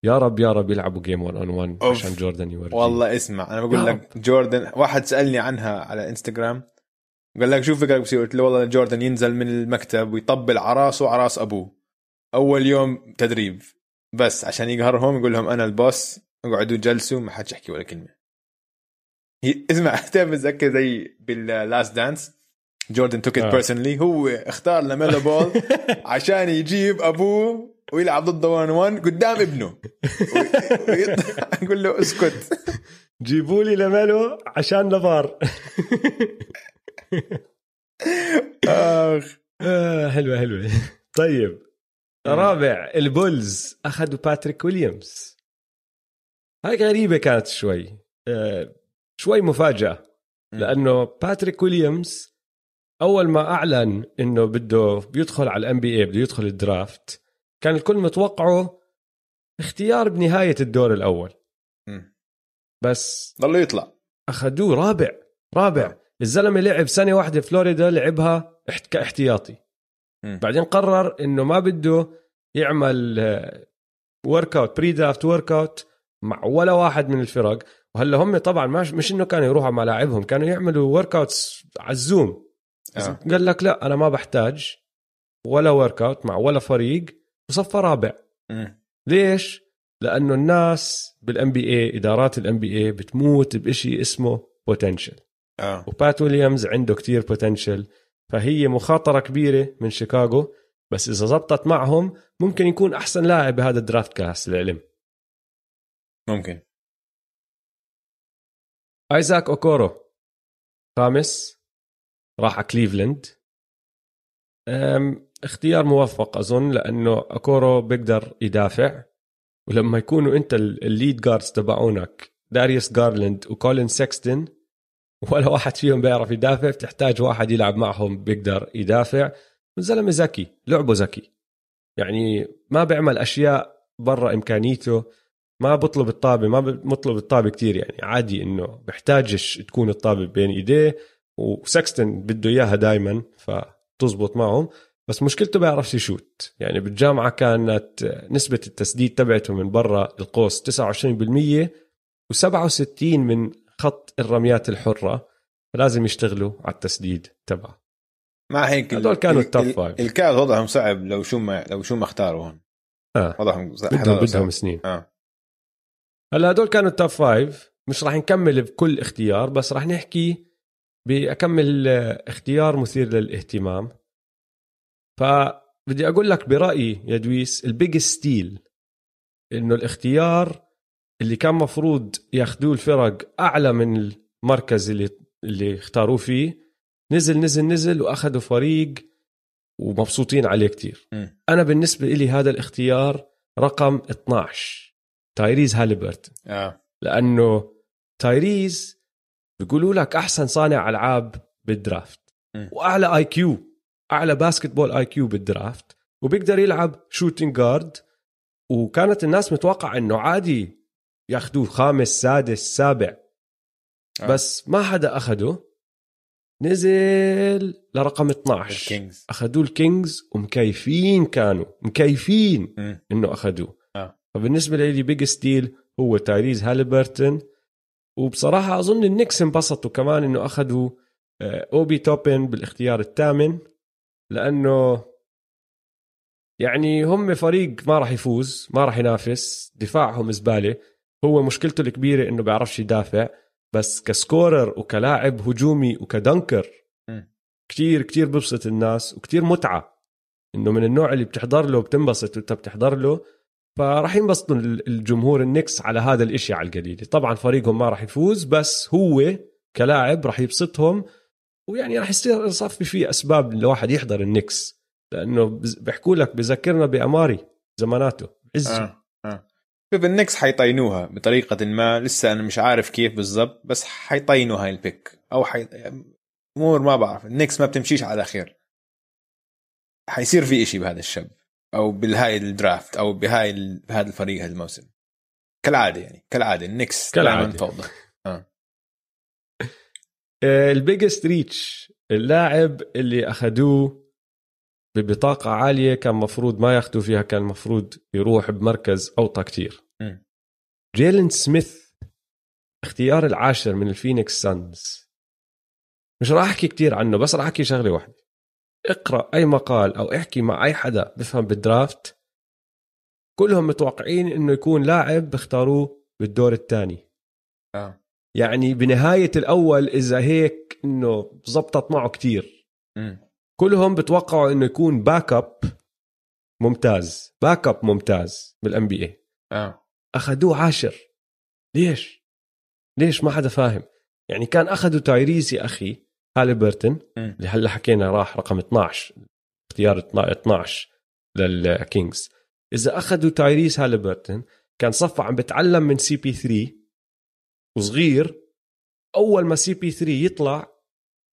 ويا رب يا رب يلعبوا game 1 on 1 أوف. عشان جوردن يورجي والله اسمع أنا بقول يا لك جوردن واحد سألني عنها على انستغرام قال لك شو فكرك بصير قلت له والله جوردن ينزل من المكتب ويطبل على راسه وعلى راس أبوه. أول يوم تدريب بس عشان يقهرهم يقول لهم أنا ال boss اقعدوا جلسوا ما حدش يحكي ولا كلمة. هي اسمع تعرف بتذكر زي بال Last Dance جوردن took it. personally هو اختار لميلو بول عشان يجيب أبوه ويلعب ضده 1 1 قدام ابنه. يقول له اسكت. جيبوا لي لميلو عشان لافار آخ. آه حلوة حلوة. طيب رابع البولز أخذوا باتريك ويليامز هاي غريبة كانت شوي. آه شوي مفاجأة لأنه باتريك ويليامز أول ما أعلن إنه بده بيدخل على ال NBA بده يدخل ال draft كان الكل متوقعه اختيار بنهاية الدور الأول. بس ضلوا يطلع. أخذوه رابع رابع. الزلمة لعب سنة واحدة فلوريدا لعبها احت- كاحتياطي. بعدين قرر إنه ما بده يعمل workout pre draft workout مع ولا واحد من الفرق. وهلا هم طبعا مش, مش إنه كانوا يروحوا على ملاعبهم كانوا يعملوا workouts على الزوم. آه. قال لك لا أنا ما بحتاج ولا workout مع ولا فريق. وصفى رابع. مم. ليش؟ لأنه الناس بال NBA إدارات ال NBA بتموت بشيء اسمه potential آه. وبات ويليامز عنده كتير potential فهي مخاطرة كبيرة من شيكاغو. بس إذا زبطت معهم ممكن يكون أحسن لاعب بهذا ال draft كاس العلم ممكن. آيزاك أوكورو. خامس. راح على كليفلاند. أم، اختيار موفق أظن لأنه أكورو بيقدر يدافع. ولما يكونوا أنت ال- ال lead guards تبعونك داريوس جارلاند وكولين سكستن ولا واحد فيهم بيعرف يدافع بتحتاج واحد يلعب معهم بيقدر يدافع. الزلمه ذكي لعبه ذكي. يعني ما بيعمل أشياء برا إمكانيته ما بطلب الطابة ما بطلب الطابة كتير. يعني عادي إنه بحتاجش تكون الطابة بين إيديه وسكستن بده إياها دائما فتزبط معهم. بس مشكلته بيعرفش يشوت. يعني بالجامعة كانت نسبة التسديد تبعته من برا القوس 29% و67 من خط الرميات الحرة لازم يشتغلوا على التسديد تبعه. مع هيك هدول كانوا ال- ال top ال- five. ال Cavs وضعهم صعب لو شو ما لو شو ما اختاروا هون. آه. وضعهم صعب. بدهم بدهم سنين. آه. هلا هدول كانوا ال top five مش راح نكمل بكل اختيار بس راح نحكي بأكمل آه، اختيار مثير للاهتمام. فبدي أقول لك برأيي يا دويس ال big steal إنه الاختيار اللي كان مفروض ياخذوه الفرق أعلى من المركز اللي اللي اختاروه فيه نزل نزل نزل وأخذوا فريق ومبسوطين عليه كتير. مم. أنا بالنسبة لي هذا الاختيار رقم 12 تايريز هاليبرتون آه. لأنه تايريز بيقولوا لك أحسن صانع ألعاب بال draft. م. وأعلى IQ أعلى basketball IQ بال draft وبيقدر يلعب shooting guard وكانت الناس متوقع إنه عادي ياخذوه خامس سادس سابع. آه. بس ما حدا أخده. نزل لرقم 12 الكينجز. أخذوه الكينجز ومكيفين كانوا. مكيفين. إنه أخذوه. آه. فبالنسبة لي big steal هو تايريز هاليبرتون. وبصراحة أظن النكس انبسطوا كمان إنه أخذوا آه، أوبي توبن بالاختيار الثامن. لأنه يعني هم فريق ما راح يفوز ما راح ينافس دفاعهم زباله هو مشكلته الكبيرة إنه بيعرفش يدافع بس كسكورر وكلاعب هجومي وكدنكر. كتير كتير ببسط الناس وكتير متعة. إنه من النوع اللي بتحضر له وبتنبسط وأنت بتحضر له فراح ينبسطوا ال- الجمهور النكس على هذا الإشي على القليل. طبعا فريقهم ما راح يفوز بس هو كلاعب راح يبسطهم ويعني راح يصير يصفي فيه أسباب الواحد يحضر النكس لأنه بيحكوا لك بذكرنا بأماري زماناته عزه آه آه. شوف النكس حيطينوها بطريقة ما لسه أنا مش عارف كيف بالضبط بس حيطينوا هاي ال pick. أو حي... أمور ما بعرف النكس ما بتمشيش على خير. حيصير في إشي بهذا الشاب أو بالهاي ال draft أو بهاي ال... بهذا الفريق هذا الموسم. كالعادة يعني كالعادة النكس كالعادة. دائما فوضى. ال biggest reach اللاعب اللي أخذوه ببطاقة عالية كان مفروض ما ياخذوا فيها كان مفروض يروح بمركز أوطى كتير. جيلين سميث اختيار العاشر من الفينيكس سانز. مش راح أحكي كتير عنه بس راح أحكي شغلة واحدة. اقرأ أي مقال أو احكي مع أي حدا بفهم بال draft كلهم متوقعين إنه يكون لاعب بيختاروه بالدور الثاني. آه. يعني بنهاية الأول إذا هيك إنه زبطت معه كتير. مم. كلهم بتوقعوا إنه يكون back up ممتاز. back up ممتاز بال NBA آه. أخذوه عاشر. ليش؟ ليش؟ ما حدا فاهم؟ يعني كان أخذوا تايريز يا أخي هاليبرتون. اللي هلأ حكينا راح رقم 12 اختيار 12 للكينجز. إذا أخذوا تايريز هاليبرتون كان صفى عم بتعلم من CP3 وصغير أول ما CP3 يطلع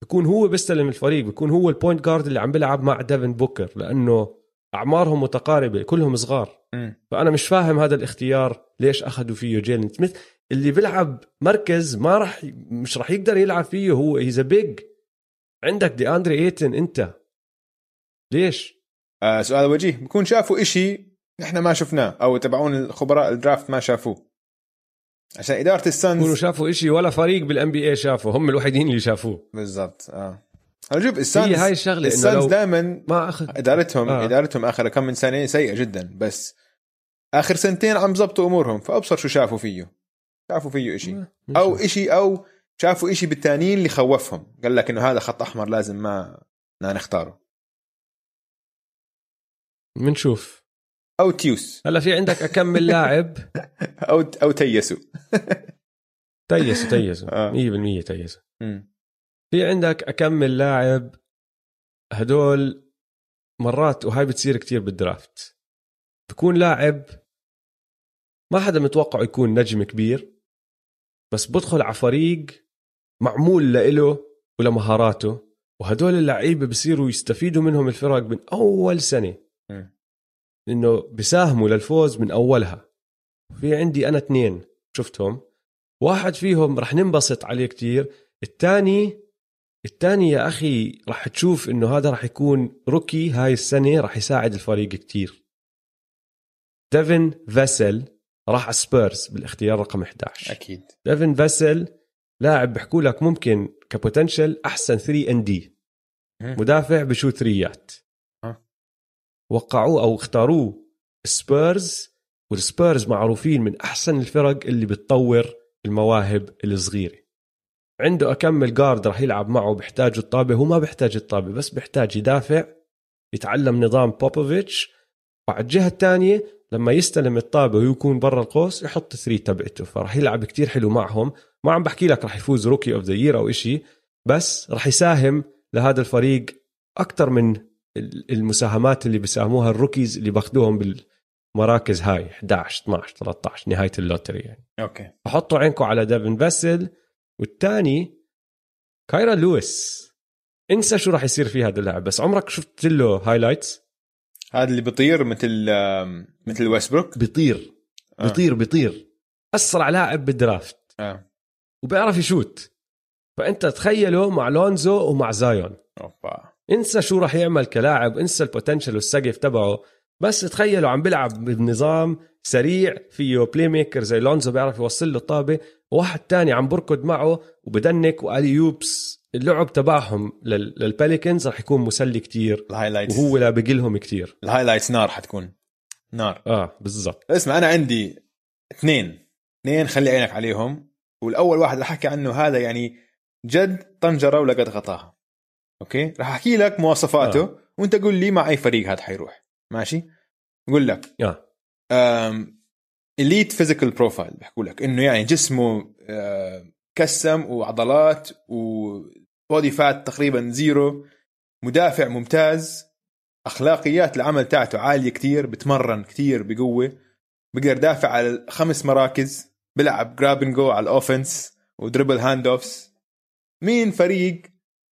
بيكون هو بيستلم الفريق بيكون هو ال point guard اللي عم بيلعب مع ديفن بوكر لأنه أعمارهم متقاربة كلهم صغار. مم. فأنا مش فاهم هذا الاختيار ليش أخذوا فيه جيلين سميث؟ اللي بيلعب مركز ما راح مش راح يقدر يلعب فيه هو he's big عندك دي اندري ايتن أنت. ليش؟ آه سؤال وجيه. بكون شافوا إشي نحن ما شفناه أو تبعون الخبراء ال draft ما شافوه. عشان إدارة السانز شافوا إشي ولا فريق بالان بي اي شافه هم الوحيدين اللي شافوه. بالضبط آه. هلا شوف هي السانز هاي الشغلة السانز دائما ما اخذ ادارتهم آه. إدارتهم آخر كم من سنة سيئة جدا بس آخر سنتين عم زبطوا أمورهم فأبصر شو شافوا فيه. شافوا فيه إشي. أو إشي أو شافوا إشي بالتانيين اللي خوفهم. قال لك إنه هذا خط أحمر لازم ما نختاره. بنشوف أو تيوس هلا في عندك اكمل لاعب أو أو تيسوا تيسوا آه. 100% تيسوا مم. في عندك اكمل لاعب هدول مرات وهاي بتصير كتير بالدرافت بكون لاعب ما حدا متوقع يكون نجم كبير بس بدخل على فريق معمول لإله ولمهاراته وهدول اللعيبة بصيروا يستفيدوا منهم الفرق من أول سنة. انه بيساهموا للفوز من أولها. في عندي أنا اثنين شفتهم. واحد فيهم رح ننبسط عليه كتير. الثاني الثاني يا أخي رح تشوف إنه هذا رح يكون rookie هاي السنة رح يساعد الفريق كتير. ديفن فيسل راح على سبيرز بالاختيار رقم 11 أكيد. ديفن فيسل لاعب بحكوا لك ممكن ك potential أحسن 3 and D مدافع بشو three ات. وقعوه أو اختاروه. سبيرز والسبيرز معروفين من أحسن الفرق اللي بتطور المواهب الصغيرة. عنده اكمل guard راح يلعب معه بيحتاج الطابة هو ما بيحتاج الطابة بس بيحتاج يدافع يتعلم نظام بوبوفيتش وعلى الجهة الثانية لما يستلم الطابة ويكون برا القوس يحط three تبعته. فراح يلعب كتير حلو معهم. ما عم بحكي لك راح يفوز rookie of the year أو إشي بس راح يساهم لهذا الفريق أكثر من المساهمات اللي بيساهموها ال rookies اللي باخذوهم بالمراكز هاي 11 12 13 نهاية ال lottery يعني. okay. فحطوا عينكم على ديفن فيسل والثاني كايرا لويس. انسى شو راح يصير في هذا اللاعب بس عمرك شفت له highlights هذا اللي بيطير مثل مثل ويستبروك بيطير آه. بيطير بيطير. أسرع لاعب بال draft. آه. وبيعرف يشوت. فأنت تخيله مع لونزو ومع زايون. أوبا. انسى شو راح يعمل كلاعب انسى ال potential والسقف تبعه بس تخيله عم بيلعب بنظام سريع فيه playmaker زي لونزو بيعرف يوصل له الطابة وواحد تاني عم بركض معه وب dunk و alley-oops اللعب تبعهم لل- للبيليكانز راح يكون مسلي كتير ال highlights وهو لا بقلهم كتير. ال highlights نار حتكون. نار. آه بالضبط. اسمع أنا عندي اثنين. اثنين خلي عينك عليهم. والأول واحد رح أحكي عنه هذا يعني جد طنجرة ولقد غطاها. okay؟ رح أحكي لك مواصفاته آه. وأنت قول لي مع أي فريق هذا حيروح. ماشي؟ بقول لك. آه. elite physical profile بيحكوا لك إنه يعني جسمه آه، كسم وعضلات و body fat تقريبا زيرو مدافع ممتاز أخلاقيات العمل تاعته عالية كتير بتمرن كتير بقوة بقدر يدافع على خمس مراكز بيلعب grab go على ال offense و dribble hand offs مين فريق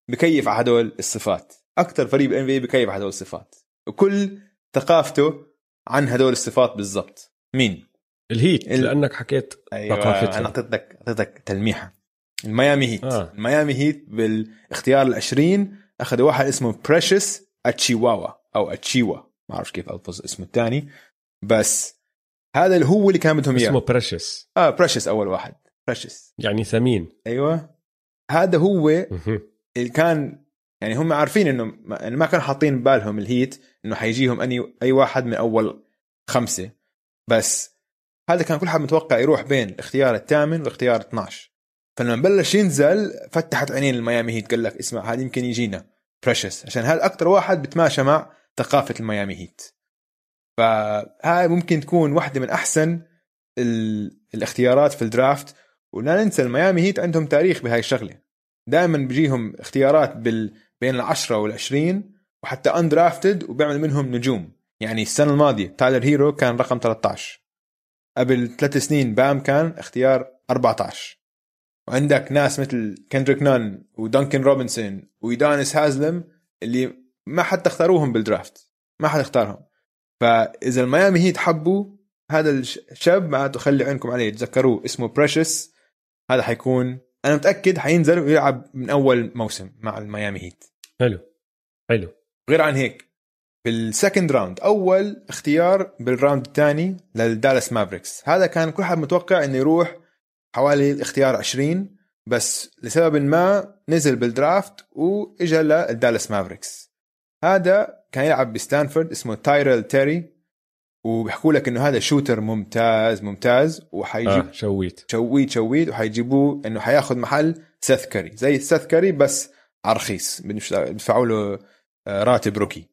بكيف على هدول الصفات. أكثر فريق بال NB بكيف على هدول الصفات. وكل ثقافته عن هدول الصفات بالضبط. مين؟ الهيت ال- لأنك حكيت ثقافتهم. أنا اعطيتك أعطيتك تلميحة. الميامي هيت. آه. الميامي هيت بالاختيار العشرين اخذوا واحد اسمه بريشس اتشيواوا أو اتشيوا ما اعرف كيف ألفظ اسمه الثاني. بس هذا اللي هو اللي كان بدهم اسمه اياه بريشس آه بريشس أول واحد. بريشس يعني ثمين. أيوه. هذا هو. اللي كان يعني هم عارفين إنه ما, يعني كانوا حاطين ببالهم الهيت إنه حيجيهم أني أي واحد من أول خمسة. بس هذا كان كل حد متوقع يروح بين الاختيار الثامن والاختيار 12 فلما بلش ينزل فتحت عينين ال Miami Heat قال لك اسمع هذا يمكن يجينا Precious عشان هذا أكثر واحد بتماشى مع ثقافة ال Miami Heat. فهاي ممكن تكون واحدة من أحسن ال... الاختيارات في ال draft. ولا ننسى ال Miami Heat عندهم تاريخ بهاي الشغلة. دائما بيجيهم اختيارات بال... بين العشرة والعشرين وحتى undrafted وبيعمل منهم نجوم. يعني السنة الماضية تايلر هيرو كان رقم 13 قبل ثلاث سنين بام كان اختيار 14 وعندك ناس مثل كندريك نان ودانكن روبنسون ويودانس هازلم اللي ما حتى اختاروهم بال draft ما حد اختارهم. فإذا ال Miami Heat حبوا هذا الشاب معناته خلي عينكم عليه. تذكروه اسمه Precious هذا حيكون أنا متأكد حينزل ويلعب من أول موسم مع ال Miami Heat. حلو. حلو. غير عن هيك بال second round أول اختيار بال round الثاني لل Dallas Mavericks. هذا كان كل حد متوقع إنه يروح حوالي الاختيار 20 بس لسبب ما نزل بال draft وإجا لل Dallas Mavericks. هذا كان يلعب بستانفورد اسمه تايرل تيري. وبيحكوا لك إنه هذا shooter ممتاز ممتاز وحيجيب آه شويت. شويت شويت وحيجيبوه إنه حياخذ محل سيث كاري. زي سيث كاري بس على رخيص بيدفعوا له آه، راتب rookie.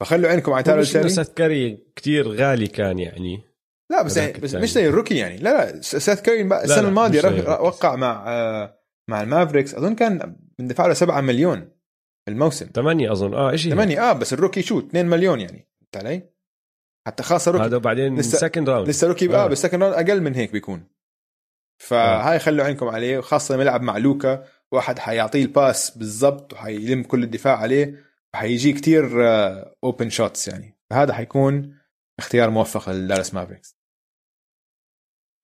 فخلوا عينكم على تايرل تيري سيث كاري كتير غالي كان يعني. لا بس, يعني بس. مش زي ال rookie يعني. لا لا سيث كاري السنة الماضية. وقع مع آه، مع ال Mavericks. أظن كان بندفع له 7 مليون الموسم. ثمانية أظن. آه شيء 8 آه بس ال rookie شو؟ 2 مليون يعني. فهمت علي؟ حتى خاصه rookie هذا بعدين لسه- second round لسه rookie آه. آه. بس second round أقل من هيك بيكون. فهاي خلوا عينكم عليه وخاصة لما يلعب مع لوكا واحد حيعطيه ال pass بالضبط وحيلم كل الدفاع عليه وحيجي كتير open shots يعني. فهذا حيكون اختيار موفق ل Dallas Mavericks.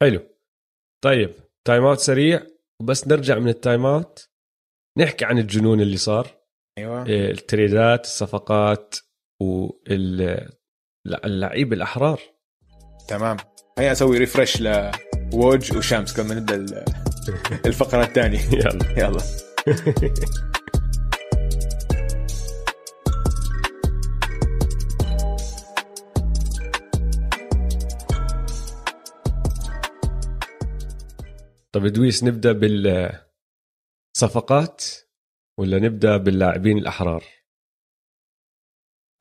حلو. طيب تايم اوت سريع. وبس نرجع من التايم اوت نحكي عن الجنون اللي صار. أيوه. التريدات الصفقات واللعيب الأحرار. تمام. هيا أسوي ريفرش لوج وشامس قبل ما نبدأ ال- الفقرة الثانية. يلا. يلا. طب دويس نبدأ بالصفقات ولا نبدأ باللاعبين الأحرار؟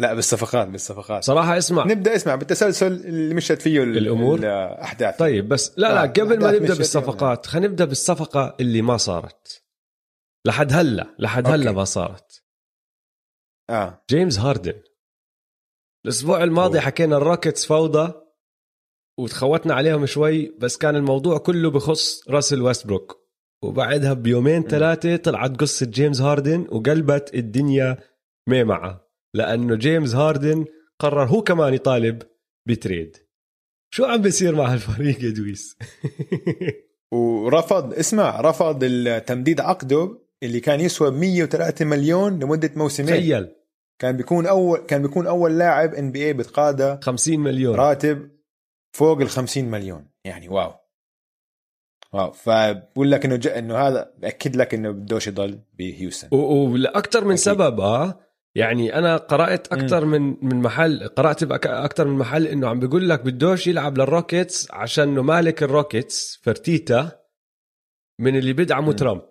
لا بالصفقات بالصفقات. صراحة اسمع. نبدأ اسمع بالتسلسل اللي مشت فيه ال- الأمور؟ الأحداث. طيب بس لا لا قبل ما نبدأ بالصفقات خلينا نبدأ بالصفقة اللي ما صارت. لحد هلا لحد هلا. ما صارت. آه. جيمس هاردن. الأسبوع الماضي أوه. حكينا ال Rockets فوضى وتخوتنا عليهم شوي بس كان الموضوع كله بخص راسل ويستبروك. وبعدها بيومين ثلاثة طلعت قصة جيمس هاردن وقلبت الدنيا ميمعه لأنه جيمس هاردن قرر هو كمان يطالب ب trade. شو عم بيصير مع هالفريق يا دويس؟ ورفض اسمع رفض التمديد عقده اللي كان يسوى 103 مليون لمدة موسمين. تخيل. كان بيكون أول كان بيكون أول لاعب NBA بتقاضى 50 مليون. راتب فوق ال 50 مليون. يعني واو. واو. فبقول لك إنه ج... إنه هذا بأكد لك إنه بدوش يضل بهيوستن. ولاكثر من أكيد. سبب آه. يعني أنا قرأت أكثر من من محل قرأت باكثر من محل إنه عم بيقول لك بدوش يلعب لل Rockets عشان إنه مالك ال Rockets فرتيتا من اللي بيدعموا. ترامب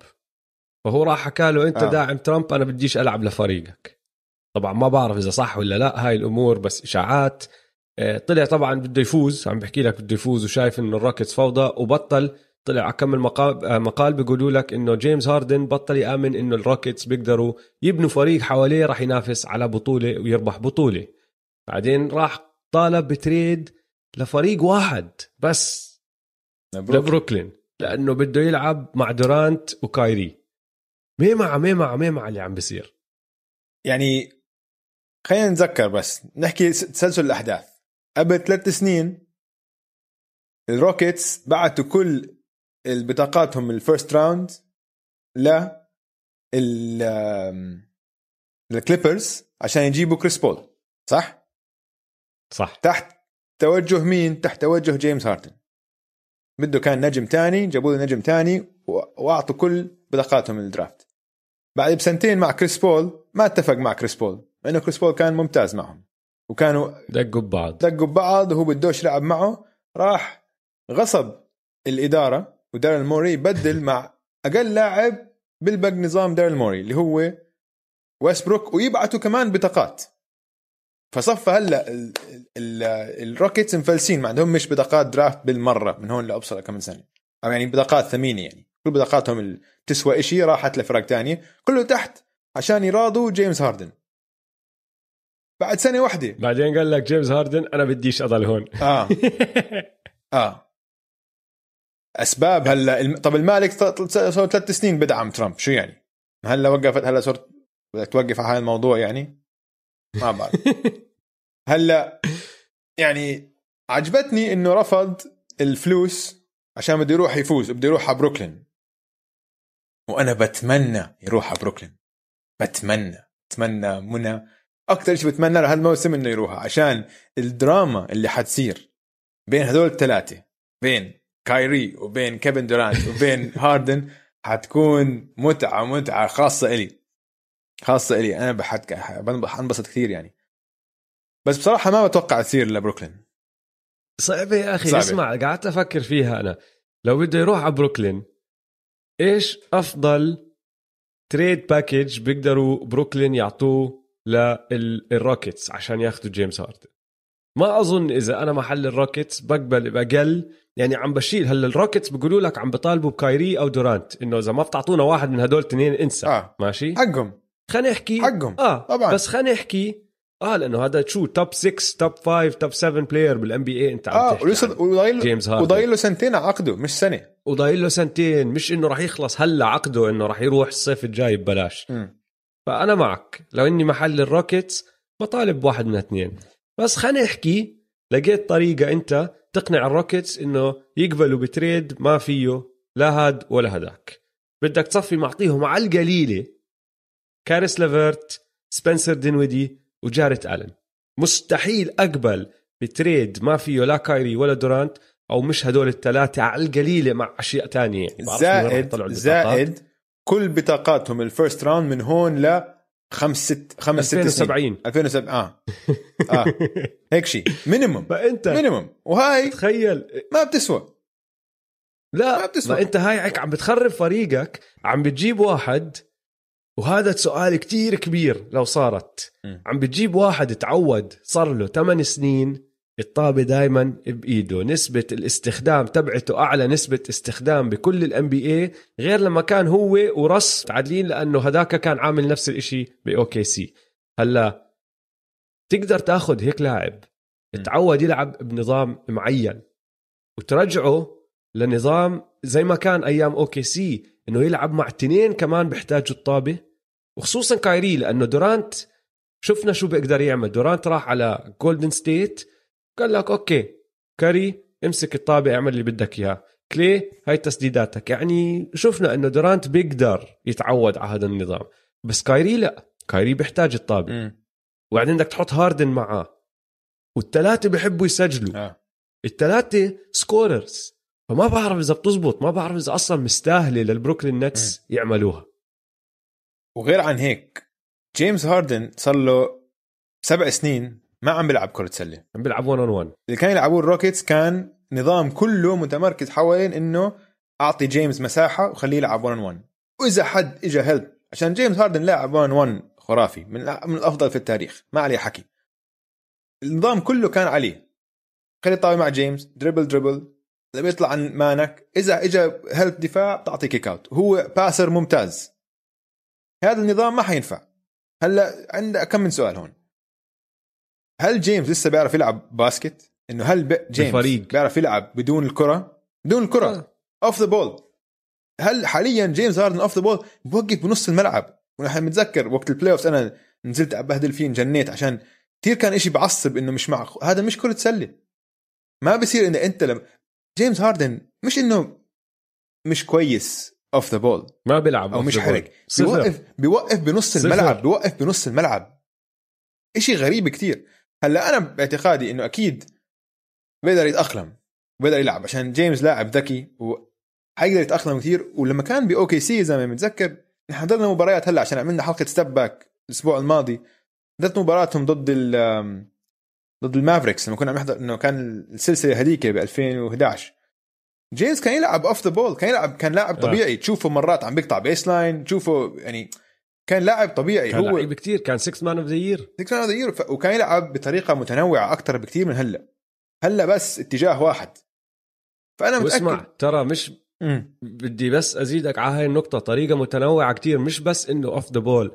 فهو راح حكى له أنت آه. آه. داعم ترامب أنا بديش ألعب لفريقك طبعا ما بعرف إذا صح ولا لا هاي الأمور بس إشاعات آه، طلع طبعا بده يفوز عم بحكي لك بده يفوز وشايف إنه ال Rockets فوضى وبطل طلع كم مقال آه، مقال بيقولوا لك إنه جيمس هاردن بطل يآمن إنه ال Rockets بيقدروا يبنوا فريق حواليه راح ينافس على بطولة ويربح بطولة. بعدين راح طالب ب trade لفريق واحد بس مبروك لبروكلين لأنه بده يلعب مع دورانت وكايري ميمعة ميمعة ميمعة اللي عم بيصير. يعني خلينا نتذكر بس نحكي تسلسل الأحداث. قبل ثلاث سنين ال Rockets بعتوا كل بطاقاتهم ال first round ل ال Clippers عشان يجيبوا كريس بول صح؟ صح. تحت توجه مين؟ تحت توجه جيمس هاردن بده كان نجم تاني جابوا له نجم تاني وأعطوا كل بطاقاتهم ال draft بعد بسنتين مع كريس بول ما اتفق مع كريس بول لأنه كريس بول كان ممتاز معهم. وكانوا دقوا ببعض. دقوا ببعض وهو بدوش يلعب معه راح غصب الإدارة ودارل موري بدل مع أقل لاعب بلبق نظام دارل موري اللي هو ويستبروك ويبعتوا كمان بطاقات. فصفى هلا ال- ال- ال Rockets مفلسين ما عندهم مش بطاقات draft بالمرة من هون لأبصر كم سنة. أو يعني بطاقات ثمينة يعني. كل بطاقاتهم اللي تسوى إشي راحت لفرق تانية. كله تحت عشان يراضوا جيمس هاردن. بعد سنة واحدة. بعدين قال لك جيمس هاردن أنا بديش أضل هون. آه. آه. أسباب هلا. طب المالك صار ثلاث سنين بدعم ترامب شو يعني؟ هلا وقفت هلا صرت بدك توقف على هذا الموضوع يعني؟ ما بعرف هلا يعني عجبتني إنه رفض الفلوس عشان بده يروح يفوز بده يروح على بروكلين وأنا بتمنى يروح على بروكلين بتمنى بتمنى منى أكثر شيء بتمنى له هالموسم إنه يروح عشان الدراما اللي حتصير بين هذول الثلاثه بين كايري وبين كيفن دورانت وبين هاردن حتكون متعة متعة خاصة إلي. خاصة إلي. أنا بحد حنبسط كثير يعني. بس بصراحة ما بتوقع تصير لبروكلين. صعبة يا أخي صعبة. اسمع قعدت أفكر فيها أنا. لو بده يروح على بروكلين إيش أفضل trade package بيقدروا بروكلين يعطوه للروكيتس عشان ياخذوا جيمس هاردن؟ ما أظن إذا أنا محل الروكيتس بقبل باقل يعني عم بشيل هلا الروكيتس بيقولوا لك عم بطالبوا بكايري أو دورانت. إنه إذا ما بتعطونا واحد من هدول الاثنين انسى. آه. ماشي؟ حقهم. خلينا نحكي. حقهم. آه. طبعاً. بس خلينا نحكي. آه لأنه هذا شو top 6 top 5 top 7 player بال NBA أنت عم آه ولسه. وضايل جيمس هاردن. وضايل له سنتين على عقده مش سنة. وضايل له سنتين. مش إنه راح يخلص هلا عقده إنه راح يروح الصيف الجاي ببلاش. مم. فأنا معك. لو إني محل الروكيتس بطالب بواحد من اثنين. بس خلينا نحكي لقيت طريقة أنت تقنع الروكيتس إنه يقبلوا ب trade ما فيه لا هاد ولا هداك. بدك تصفي معطيهم على القليلة. كاريس ليفرت سبنسر دينويدي وجاريت آلن. مستحيل أقبل ب trade ما فيه لا كايري ولا دورانت أو مش هدول الثلاثه على القليلة مع أشياء تانية. يعني زائد. زائد كل بطاقاتهم ال first round من هون ل خمس ست خمس ست سنين. 2070 2007 آه. آه. هيك شيء. minimum فانت minimum وهاي تخيل. ما بتسوى. ما لا بتسوى. ما أنت هاي عم بتخرب فريقك عم بتجيب واحد وهذا سؤال كتير كبير لو صارت. عم بتجيب واحد تعود صار له 8 سنين الطابة دايما بإيده نسبة الاستخدام تبعته أعلى نسبة استخدام بكل ال NBA غير لما كان هو ورس متعادلين لأنه هداك كان عامل نفس الإشي ب OKC هلأ تقدر تأخذ هيك لاعب. تعود يلعب بنظام معين وترجعه لنظام زي ما كان أيام OKC إنه يلعب مع تنين كمان بيحتاجوا الطابة وخصوصا كايري لأنه دورانت شفنا شو بيقدر يعمل دورانت راح على جولدن ستيت قال لك okay كاري امسك الطابة اعمل اللي بدك إياه. كلي هاي تسديداتك. يعني شفنا إنه دورانت بيقدر يتعود على هذا النظام. بس كايري لا. كايري بيحتاج الطابة. وبعدين بدك تحط هاردن معاه. والثلاثة بيحبوا يسجلوا. آه. الثلاثة scorers فما بعرف إذا بتزبط ما بعرف إذا أصلا مستاهلة للبروكلين نتس يعملوها. وغير عن هيك جيمس هاردن صار له سبع سنين ما عم بيلعب كرة سلة. عم بيلعب 1 on 1 اللي كان يلعبوه الروكيتس كان نظام كله متمركز حوالين إنه أعطي جيمس مساحة وخليه يلعب 1 1 وإذا حد اجى help عشان جيمس هاردن لاعب 1 1 خرافي من من الأفضل في التاريخ ما عليه حكي. النظام كله كان عليه. خلي الطابة مع جيمس dribble dribble اذا بيطلع عن man ك إذا اجى help دفاع بتعطي kick out هو passer ممتاز. هذا النظام ما حينفع. هلأ عندك كم من سؤال هون. هل جيمس لسه بيعرف يلعب basket؟ إنه هل ب- جيمس بالفريق. بيعرف يلعب بدون الكرة؟ بدون الكرة. off the ball هل حاليا جيمس هاردن off the ball بوقف بنص الملعب. ونحن متذكر وقت ال playoff أنا نزلت أبهدل فيه انجنيت عشان كثير كان إشي بعصب إنه مش مع هذا مش كرة سله ما بصير إنه أنت لما جيمس هاردن مش إنه مش كويس off the ball ما بيلعب أو مش. حرك. بيوقف بيوقف بنص صفر. الملعب بيوقف بنص الملعب. إشي غريب كتير. هلا أنا باعتقادي إنه أكيد بيقدر يتأقلم بيقدر يلعب عشان جيمس لاعب ذكي وحيقدر يتأقلم كثير ولما كان ب OKC زي ما متذكر نحن حضرنا مباريات هلا عشان عملنا حلقة step back الأسبوع الماضي. حضرت مباراتهم ضد ال ضد المافريكس لما كنا عم نحضر إنه كان السلسلة هذيك ب 2011 جيمس كان يلعب off the ball كان يلعب كان لاعب آه. طبيعي. تشوفه مرات عم بيقطع baseline تشوفه يعني كان لاعب طبيعي. كان هو لعيب كتير كان 6 man of the year Six Man of the Year، ف- وكان يلعب بطريقة متنوعة أكثر بكثير من هلأ. هلأ بس اتجاه واحد. فأنا واسمع متاكد ترى مش مم. بدي بس أزيدك على هاي النقطة. طريقة متنوعة كتير مش بس إنه off the ball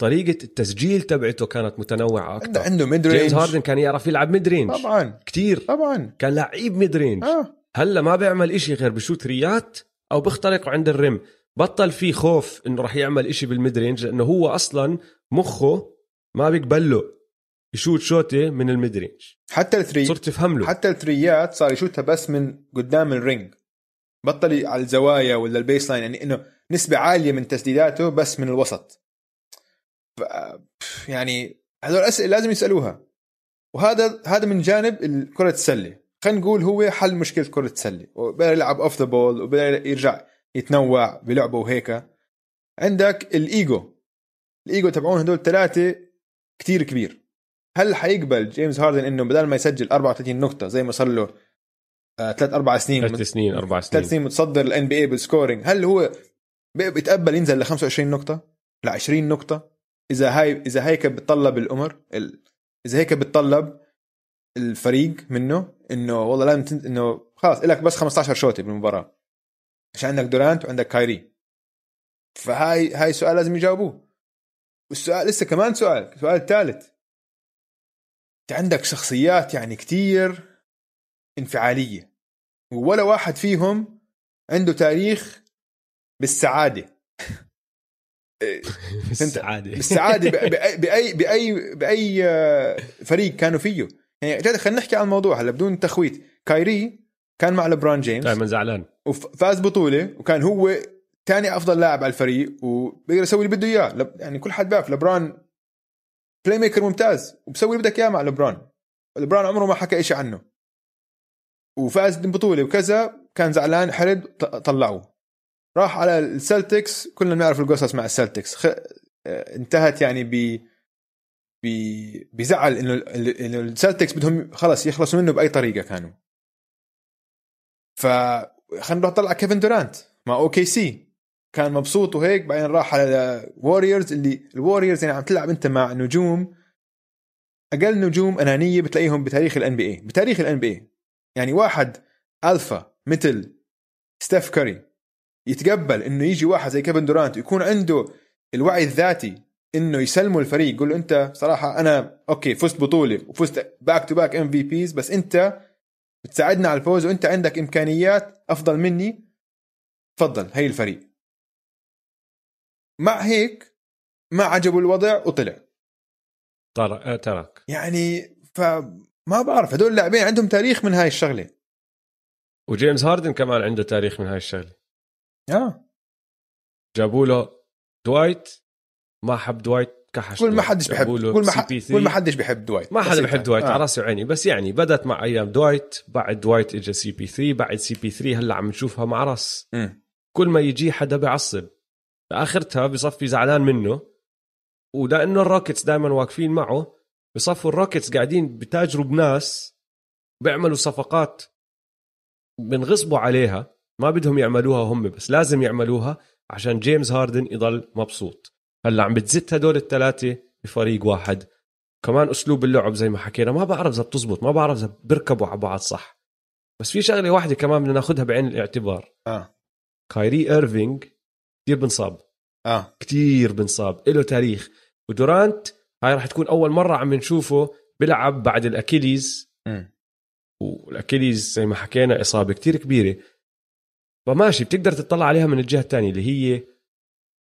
طريقة التسجيل تبعته كانت متنوعة عنده أكثر عنده mid جيمس range هاردن كان يعرف يلعب mid range طبعا. كتير. طبعا. كان لعيب mid range آه. هلأ ما بيعمل إشي غير بشوت ثريات أو بيخترق عند ال rim. بطل في خوف إنه راح يعمل إشي بال mid range لأنه هو أصلا مخه ما بيقبل له يشوت شوتة من ال mid range حتى ال three صرت تفهم له. حتى الثريات صار يشوتها بس من قدام ال ring بطل على الزوايا ولا ال baseline يعني إنه نسبة عالية من تسديداته بس من الوسط. يعني هذول اسئله لازم يسألوها. وهذا هذا من جانب كرة السلة. خلينا نقول هو حل مشكلة كرة السلة. وبدأ يلعب off the ball وبدأ يرجع يتنوع بلعبه وهيك. عندك الإيجو. الإيجو تبعون هدول ثلاثة كتير كبير. هل حيقبل جيمس هاردن إنه بدل ما يسجل 34 نقطة زي ما صار له آه، ثلاث أربع سنين ثلاث سنين أربع ثلاث سنين. سنين متصدر ال NBA بال scoring هل هو بي- بيتقبل ينزل ل 25 نقطة؟ ل 20 نقطة؟ إذا هاي إذا هيك بتطلب الأمر ال... إذا هيك بتطلب الفريق منه إنه والله لازم تن... إنه خلاص لك بس 15 شوطة بالمباراة. عشان عندك دورانت وعندك كايري. فهاي هاي سؤال لازم يجاوبوه. والسؤال لسه كمان سؤال سؤال ثالث انت عندك شخصيات يعني كتير انفعالية ولا واحد فيهم عنده تاريخ بالسعادة. بالسعادة. بالسعادة باي باي بأي آه، فريق كانوا فيه. يعني جد خلينا نحكي عن الموضوع هلا بدون تخويت. كايري كان مع لبران جيمس. دائما زعلان. وفاز بطولة وكان هو ثاني أفضل لاعب على الفريق وبيقدر يسوي اللي بده إياه. يعني كل حد بيعرف لبران playmaker ممتاز وبسوي اللي بدك إياه مع لبران لبران عمره ما حكى إشي عنه. وفاز ببطوله وكذا كان زعلان حرد طلعوه. راح على السلتكس كلنا بنعرف القصص مع السلتكس. خ... آه، انتهت يعني ب ب بزعل إنه إنه السلتكس بدهم خلص يخلصوا منه بأي طريقة كانوا. ف خلينا نروح طلع كيفن دورانت مع OKC كان مبسوط وهيك بعدين راح على ووريرز اللي الووريرز يعني عم تلعب أنت مع نجوم أقل نجوم أنانية بتلاقيهم بتاريخ ال NBA بتاريخ ال NBA يعني واحد ألفا مثل ستيف كاري يتقبل إنه يجي واحد زي كيفن دورانت يكون عنده الوعي الذاتي إنه يسلموا الفريق يقول له أنت صراحة أنا okay فزت بطولة وفزت back to back MVPs بس أنت بتساعدنا على الفوز. وانت عندك إمكانيات أفضل مني. تفضل هي الفريق. مع هيك ما عجبه الوضع وطلع. ترك آه، ترك. يعني فما بعرف هدول اللاعبين عندهم تاريخ من هاي الشغلة. وجيمس هاردن كمان عنده تاريخ من هاي الشغلة. آه. جابوا له دوايت ما حب دوايت كحش كل ما. حدش بحب كل ما CP3. حد كل ما حدش بحب دوايت ما حدا. بحب دوايت آه. على راسي وعيني بس يعني بدت مع أيام دوايت بعد دوايت اجى سي بي 3 بعد سي بي 3 هلأ عم نشوفها مع راس. كل ما يجي حدا بيعصب اخرتها بصفي زعلان منه ولأنه الروكيتس دائما واقفين معه بصفوا الروكيتس قاعدين بتاجروا بناس بيعملوا صفقات بنغصبوا عليها ما بدهم يعملوها هم بس لازم يعملوها عشان جيمس هاردن يضل مبسوط هلا عم بتزت هدول الثلاثه بفريق واحد. كمان أسلوب اللعب زي ما حكينا ما بعرف إذا بتزبط ما بعرف إذا بيركبوا على بعض صح. بس في شغلة واحدة كمان بدنا ناخذها بعين الاعتبار. آه. كايري ايرفينج كثير بنصاب. آه. كتير بنصاب له تاريخ. ودورانت هاي راح تكون أول مرة عم نشوفه بيلعب بعد ال Achilles. وال Achilles زي ما حكينا إصابة كتير كبيرة. فماشي بتقدر تطلع عليها من الجهة الثانية اللي هي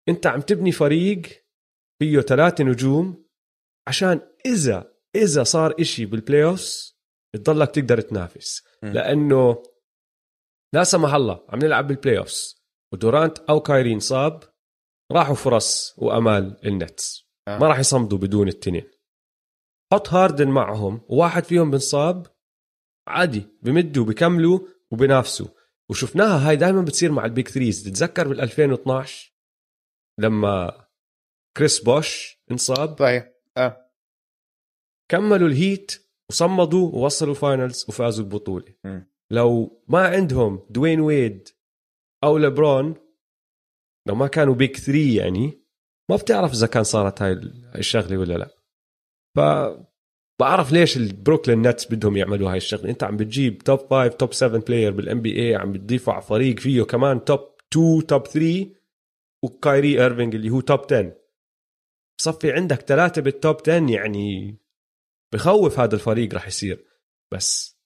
انت عم تبني فريق فيه ثلاثة نجوم عشان إذا إذا صار إشي بال playoffs بتضلك تقدر تنافس. لأنه لا سمح الله عم نلعب بال playoffs ودورانت أو كايري انصاب راحوا فرص وأمال النتس. آه. ما راح يصمدوا بدون التنين. حط هاردن معهم وواحد فيهم بنصاب عادي بمدوا بكملوا وبنافسوا. وشفناها هاي دائما بتصير مع ال big threes تتذكر بال 2012 لما كريس بوش انصاب صحيح آه. كملوا الهيت وصمدوا ووصلوا finals وفازوا البطوله مم. لو ما عندهم دوين ويد أو لبرون لو ما كانوا big three يعني ما بتعرف إذا كان صارت هاي الشغلة ولا لا. ف بعرف ليش البروكلين نتس بدهم يعملوا هاي الشغلة. أنت عم بتجيب top 5 top 7 player بال NBA عم بتضيفه على فريق فيه كمان top 2 top 3 وكايري إيرفينج اللي هو top 10 بصفي عندك ثلاثة بال top 10 يعني بخوف هذا الفريق راح يصير. بس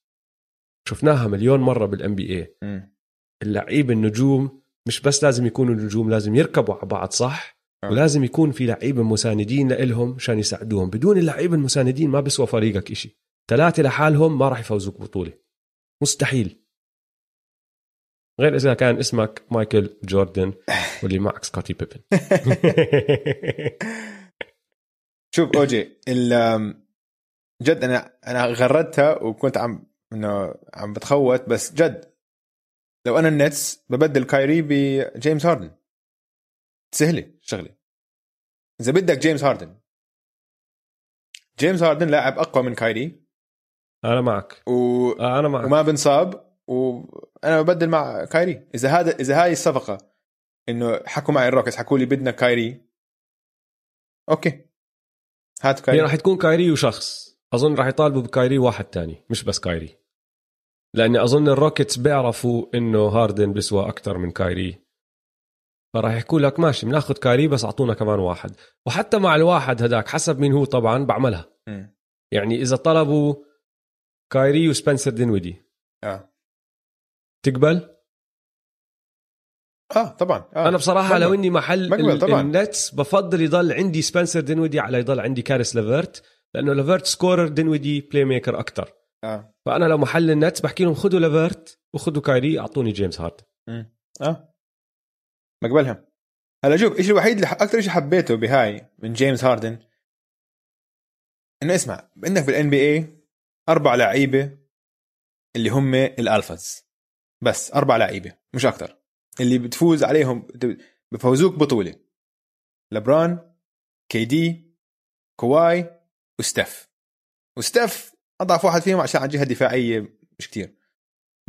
شفناها مليون مرة بال NBA. اللعيب النجوم مش بس لازم يكونوا نجوم لازم يركبوا على بعض صح؟ آه. ولازم يكون في لعيبة مساندين لإلهم عشان يساعدوهم. بدون اللعيبة المساندين ما بيسوى فريقك إشي. ثلاثة لحالهم ما راح يفوزوك بطولة. مستحيل. غير إذا كان اسمك مايكل جوردن واللي معك سكوتي بيبن. شوف أوجي ال- جد أنا أنا غردتها وكنت عم إنه عم بتخوت بس جد لو أنا النتس ببدل كايري بجيمس هاردن. سهلة الشغلة. إذا بدك جيمس هاردن جيمس هاردن لاعب أقوى من كايري. أنا معك. و... آه، أنا معك. وما بنصاب. وأنا ببدل مع كايري. إذا هذا إذا هاي الصفقة إنه حكوا معي الروكتس حكوا لي بدنا كايري okay. هات هي كايري راح تكون كايري وشخص. أظن راح يطالبوا بكايري واحد تاني مش بس كايري. لأني أظن الروكيتس بيعرفوا إنه هاردن بيسوى أكثر من كايري. فراح يحكوا لك ماشي بناخذ كايري بس أعطونا كمان واحد. وحتى مع الواحد هداك حسب مين هو طبعا بعملها. مم. يعني إذا طلبوا كايري وسبنسر دينودي آه. تقبل؟ آه طبعا. آه. أنا بصراحة. لو إني محل طبعاً. النتس بفضل يضل عندي سبنسر دينودي على يضل عندي كاريس ليفرت لأنه ليفرت scorer دينويدي playmaker أكثر آه. فأنا لو محل النتس بحكي لهم خذوا ليفرت وخذوا كايري أعطوني جيمس هاردن. مم. آه. بقبلها هلا شوف إيش الوحيد اللي أكثر شيء حبيته بهاي من جيمس هاردن؟ إنه اسمع عندك بال NBA أربع لعيبة اللي هم ال alphas. بس أربع لعيبة مش أكثر اللي بتفوز عليهم بفوزوك بطولة. لبران كي دي كواي وستيف. وستيف أضعف واحد فيهم عشان على الجهه الدفاعيه مش كتير.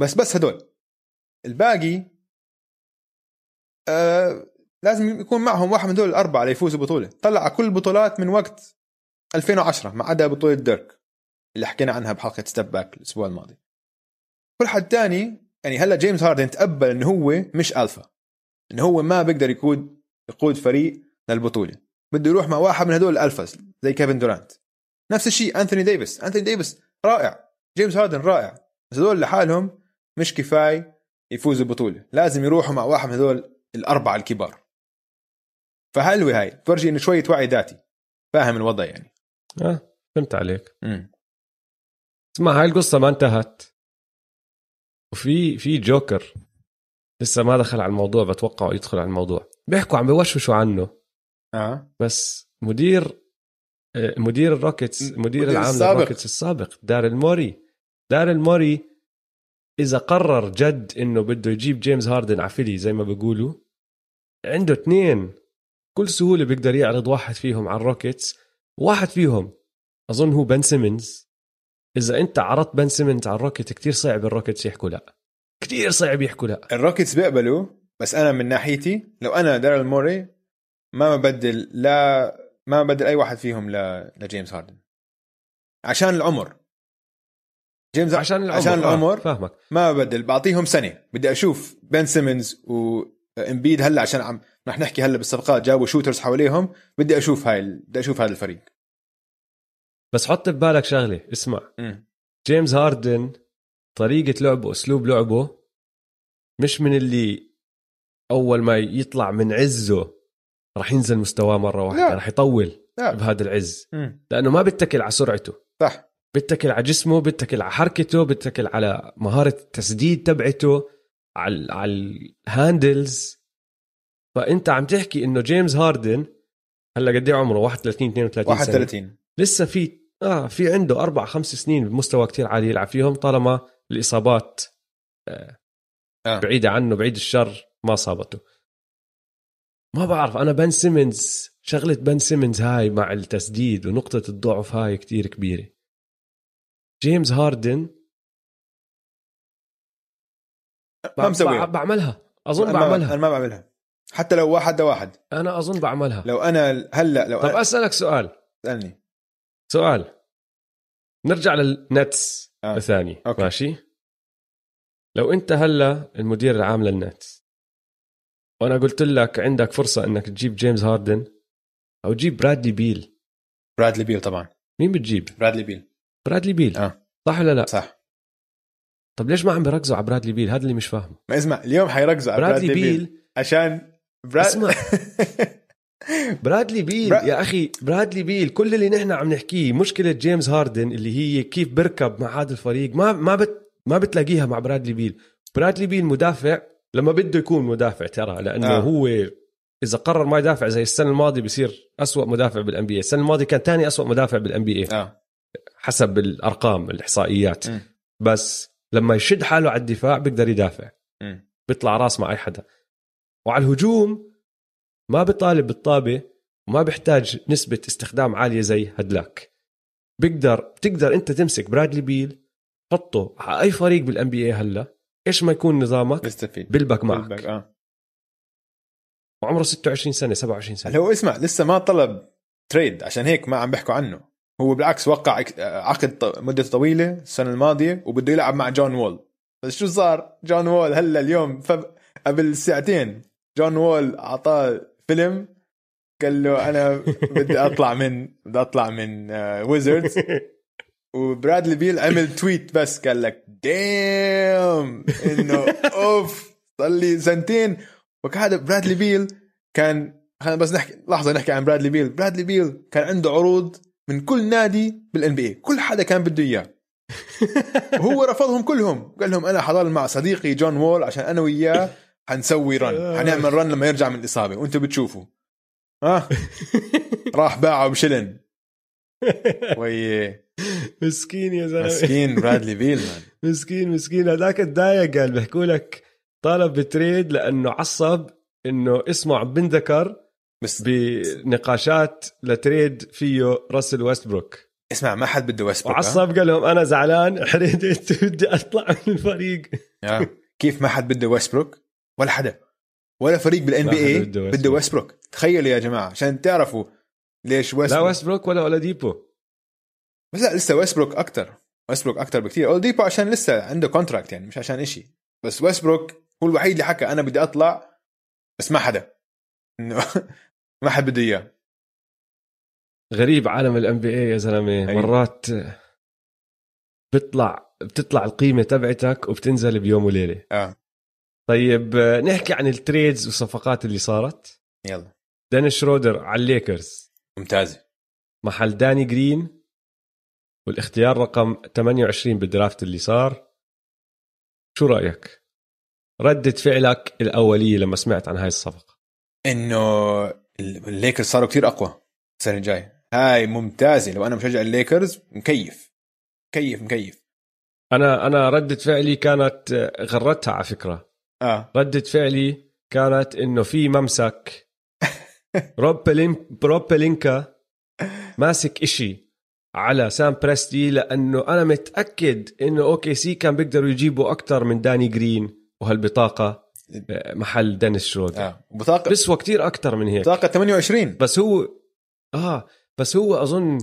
بس بس هدول. الباقي آه لازم يكون معهم واحد من دول الأربعة ليفوزوا بطولة. طلع على كل البطولات من وقت 2010 ما عدا بطولة ديرك اللي حكينا عنها بحلقة step back الأسبوع الماضي. كل حد تاني يعني هلا جيمس هاردن تقبل إنه هو مش ألفا إنه هو ما بيقدر يقود يقود فريق للبطولة. بده يروح مع واحد من هدول ال alphas زي كيفن دورانت نفس الشيء انثوني ديفيس انثوني ديفيس رائع. جيمس هاردن رائع. بس هدول لحالهم مش كفاية يفوزوا بطوله لازم يروحوا مع واحد من هدول الأربعة الكبار. فحلوه هاي؟ تفرجي إنه شوية وعي ذاتي. فاهم الوضع يعني. آه فهمت عليك. امم اسمع هاي القصة ما انتهت. وفي في جوكر لسه ما دخل على الموضوع بتوقع يدخل على الموضوع. بيحكوا عم بوشوشوا عنه. آه. بس مدير آه، مدير الروكيتس مدير مدير العام. للروكيتس السابق دارل موري دارل موري إذا قرر جد إنه بده يجيب جيمس هاردن على فيلي زي ما بيقولوا عنده اثنين بكل سهولة بيقدر يعرض واحد فيهم على الروكيتس واحد فيهم أظن هو بن سيمنز. إذا أنت عرضت بن سيمنز على الروكيت كتير صعب الروكيتس يحكوا لا. كتير صعب يحكوا لا. الروكيتس بيقبلوا بس أنا من ناحيتي لو أنا دارل موري ما ببدل لا ما ببدل أي واحد فيهم ل... لجيمس هاردن. عشان العمر. جيمس عشان العمر عشان آه، العمر فاهمك. ما ببدل. بعطيهم سنة. بدي أشوف بن سيمنز وامبيد هلأ عشان عم رح نحكي هلأ بالصفقات جابوا shooters حواليهم. بدي أشوف هاي بدي أشوف هذا الفريق. بس حط ببالك شغلة اسمع. مم. جيمس هاردن طريقة لعبه أسلوب لعبه مش من اللي أول ما يطلع من عزه راح ينزل مستواه مرة واحدة لا. راح يطول لا. بهذا العز. مم. لأنه ما بيتكل على سرعته. صح. بيتكل على جسمه بيتكل على حركته بيتكل على مهارة التسديد تبعته على على ال handles. فأنت عم تحكي إنه جيمس هاردن هلأ قد إيه عمره؟ 31 32 سنة. 31 لسه في آه في عنده أربع خمس سنين بمستوى كتير عالي يلعب فيهم طالما الإصابات آه. بعيدة عنه بعيد الشر ما صابته. ما بعرف أنا بن سيمنز شغلة بن سيمنز هاي مع التسديد ونقطة الضعف هاي كتير كبيرة. جيمس هاردن ما مسويها. بع- بعملها. أظن أنا بعملها. أنا ما بعملها. حتى لو واحد واحد. أنا أظن بعملها. لو أنا هلا لو طب أنا أسألك سؤال. اسالني سؤال. نرجع للنتس آه. الثاني. okay. ماشي؟ لو أنت هلا المدير العام للنتس وأنا قلت لك عندك فرصة إنك تجيب جيمس هاردن أو تجيب برادلي بيل. برادلي بيل طبعا. مين بتجيب؟ برادلي بيل. برادلي بيل. آه. صح ولا لا؟ صح. طب ليش ما عم بركزوا على برادلي بيل؟ هذا اللي مش فاهمه ما اسمع اليوم حيركزوا على برادلي برادلي بيل, بيل. عشان براد... اسمع. برادلي بيل برا- يا أخي برادلي بيل كل اللي نحن عم نحكيه مشكلة جيمس هاردن اللي هي كيف بركب مع هذا الفريق ما ما بت ما بتلاقيها مع برادلي بيل برادلي بيل مدافع لما بده يكون مدافع ترى لأنه آه. آه. هو إذا قرر ما يدافع زي السنة الماضية بصير أسوأ مدافع بال NBA السنة الماضية كان ثاني أسوأ مدافع بال NBA آه حسب الأرقام الإحصائيات م. بس لما يشد حاله على الدفاع بيقدر يدافع م. بيطلع راس مع أي حدا وعلى الهجوم ما بيطالب بالطابة وما بيحتاج نسبة استخدام عالية زي هدلاك. بيقدر بتقدر أنت تمسك برادلي بيل حطه على أي فريق بالان بي اي هلا إيش ما يكون نظامك بيستفيد. بلبك معك. بيلبك، آه. وعمره 26 سنة 27 سنة. هو اسمع لسه ما طلب trade عشان هيك ما عم بيحكوا عنه. هو بالعكس وقع عقد مدة طويلة السنة الماضية وبده يلعب مع جون وول. بس شو صار؟ جون وول هلا اليوم ف... قبل ساعتين جون وول أعطاه فيلم قال له أنا بدي أطلع من بدي أطلع من ويزردز وبرادلي بيل عمل tweet بس قال لك damn إنه أوف صار لي سنتين. وهذا برادلي بيل كان خلينا بس نحكي لحظة نحكي عن برادلي بيل. برادلي بيل كان عنده عروض من كل نادي بال NBA كل حدا كان بده إياه. وهو رفضهم كلهم. قال لهم أنا حضل مع صديقي جون وول عشان أنا وياه. حنسوي run حنعمل run لما يرجع من الإصابة. وأنتم بتشوفوا. ها؟ راح باعه بشلن وي. مسكين يا زلمة. مسكين برادلي بيل man مسكين مسكين. هذاك تضايق قال بيحكوا لك طالب ب trade لأنه عصب إنه اسمه عم بنذكر بس بنقاشات ل trade فيه راسل ويستبروك. اسمع ما حد بده ويسبروك ها؟ وعصب قال لهم أنا زعلان حريت بدي أطلع من الفريق. آه. كيف ما حد بده ويسبروك ولا حدا ولا فريق بال NBA بده ويسبروك تخيلوا يا جماعة عشان تعرفوا ليش لا ويسبروك ويستبروك ولا أولاديبو بس لا لسه ويسبروك أكثر ويسبروك أكثر بكثير أولاديبو عشان لسه عنده contract يعني مش عشان إشي. بس ويسبروك هو الوحيد اللي حكى أنا بدي أطلع بس ما حدا. إنه ما حد بده إياه. غريب عالم ال NBA يا زلمة. مرات بتطلع بتطلع القيمة تبعتك وبتنزل بيوم وليلة. آه. طيب نحكي عن ال trades والصفقات اللي صارت. يلا. داني شرودر على الليكرز. ممتازه محل داني جرين. والاختيار رقم 28 بال draft اللي صار. شو رأيك؟ ردة فعلك الأولية لما سمعت عن هاي الصفقة. إنه الليكرز صاروا كتير أقوى السنة الجاية. هاي ممتازة. لو أنا مشجع الليكرز مكيف. مكيف مكيف. أنا أنا ردة فعلي كانت غرتها على فكرة. آه. ردة فعلي كانت إنه في ممسك. روب بلين روب بلينكا ماسك إشي على سام بريستي لأنه أنا متأكد إنه OKC كان بيقدروا يجيبوا أكتر من داني جرين وهالبطاقة آه، محل دينيس شرودر. آه. بطاقه بيسوى كتير أكتر من هيك. بطاقة 28 بس هو آه. بس هو أظن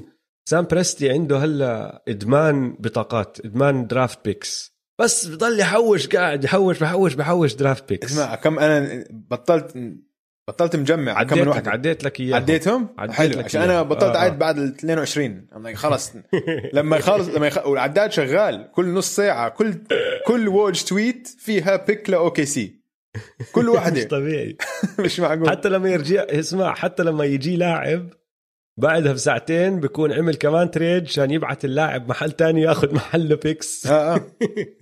سام بريستي عنده هلا إدمان بطاقات إدمان draft picks. بس بضل يحوش قاعد يحوش بحوش بحوش draft picks اسمع كم أنا بطلت بطلت مجمع كم من عديت لك واحدة عديت لك اياها عديتهم؟ عديت حلو لك عشان. أنا بطلت آه، اعد آه. بعد ال 22 I'm like خلص لما يخلص لما يخ... والعداد شغال. كل نص ساعة كل كل ووج tweet فيها pick ل OKC كل مش واحدة. طبيعي. مش معقول. حتى لما يرجع اسمع حتى لما يجي لاعب بعدها بساعتين بيكون عمل كمان trade عشان يبعت اللاعب محل تاني ياخذ محله picks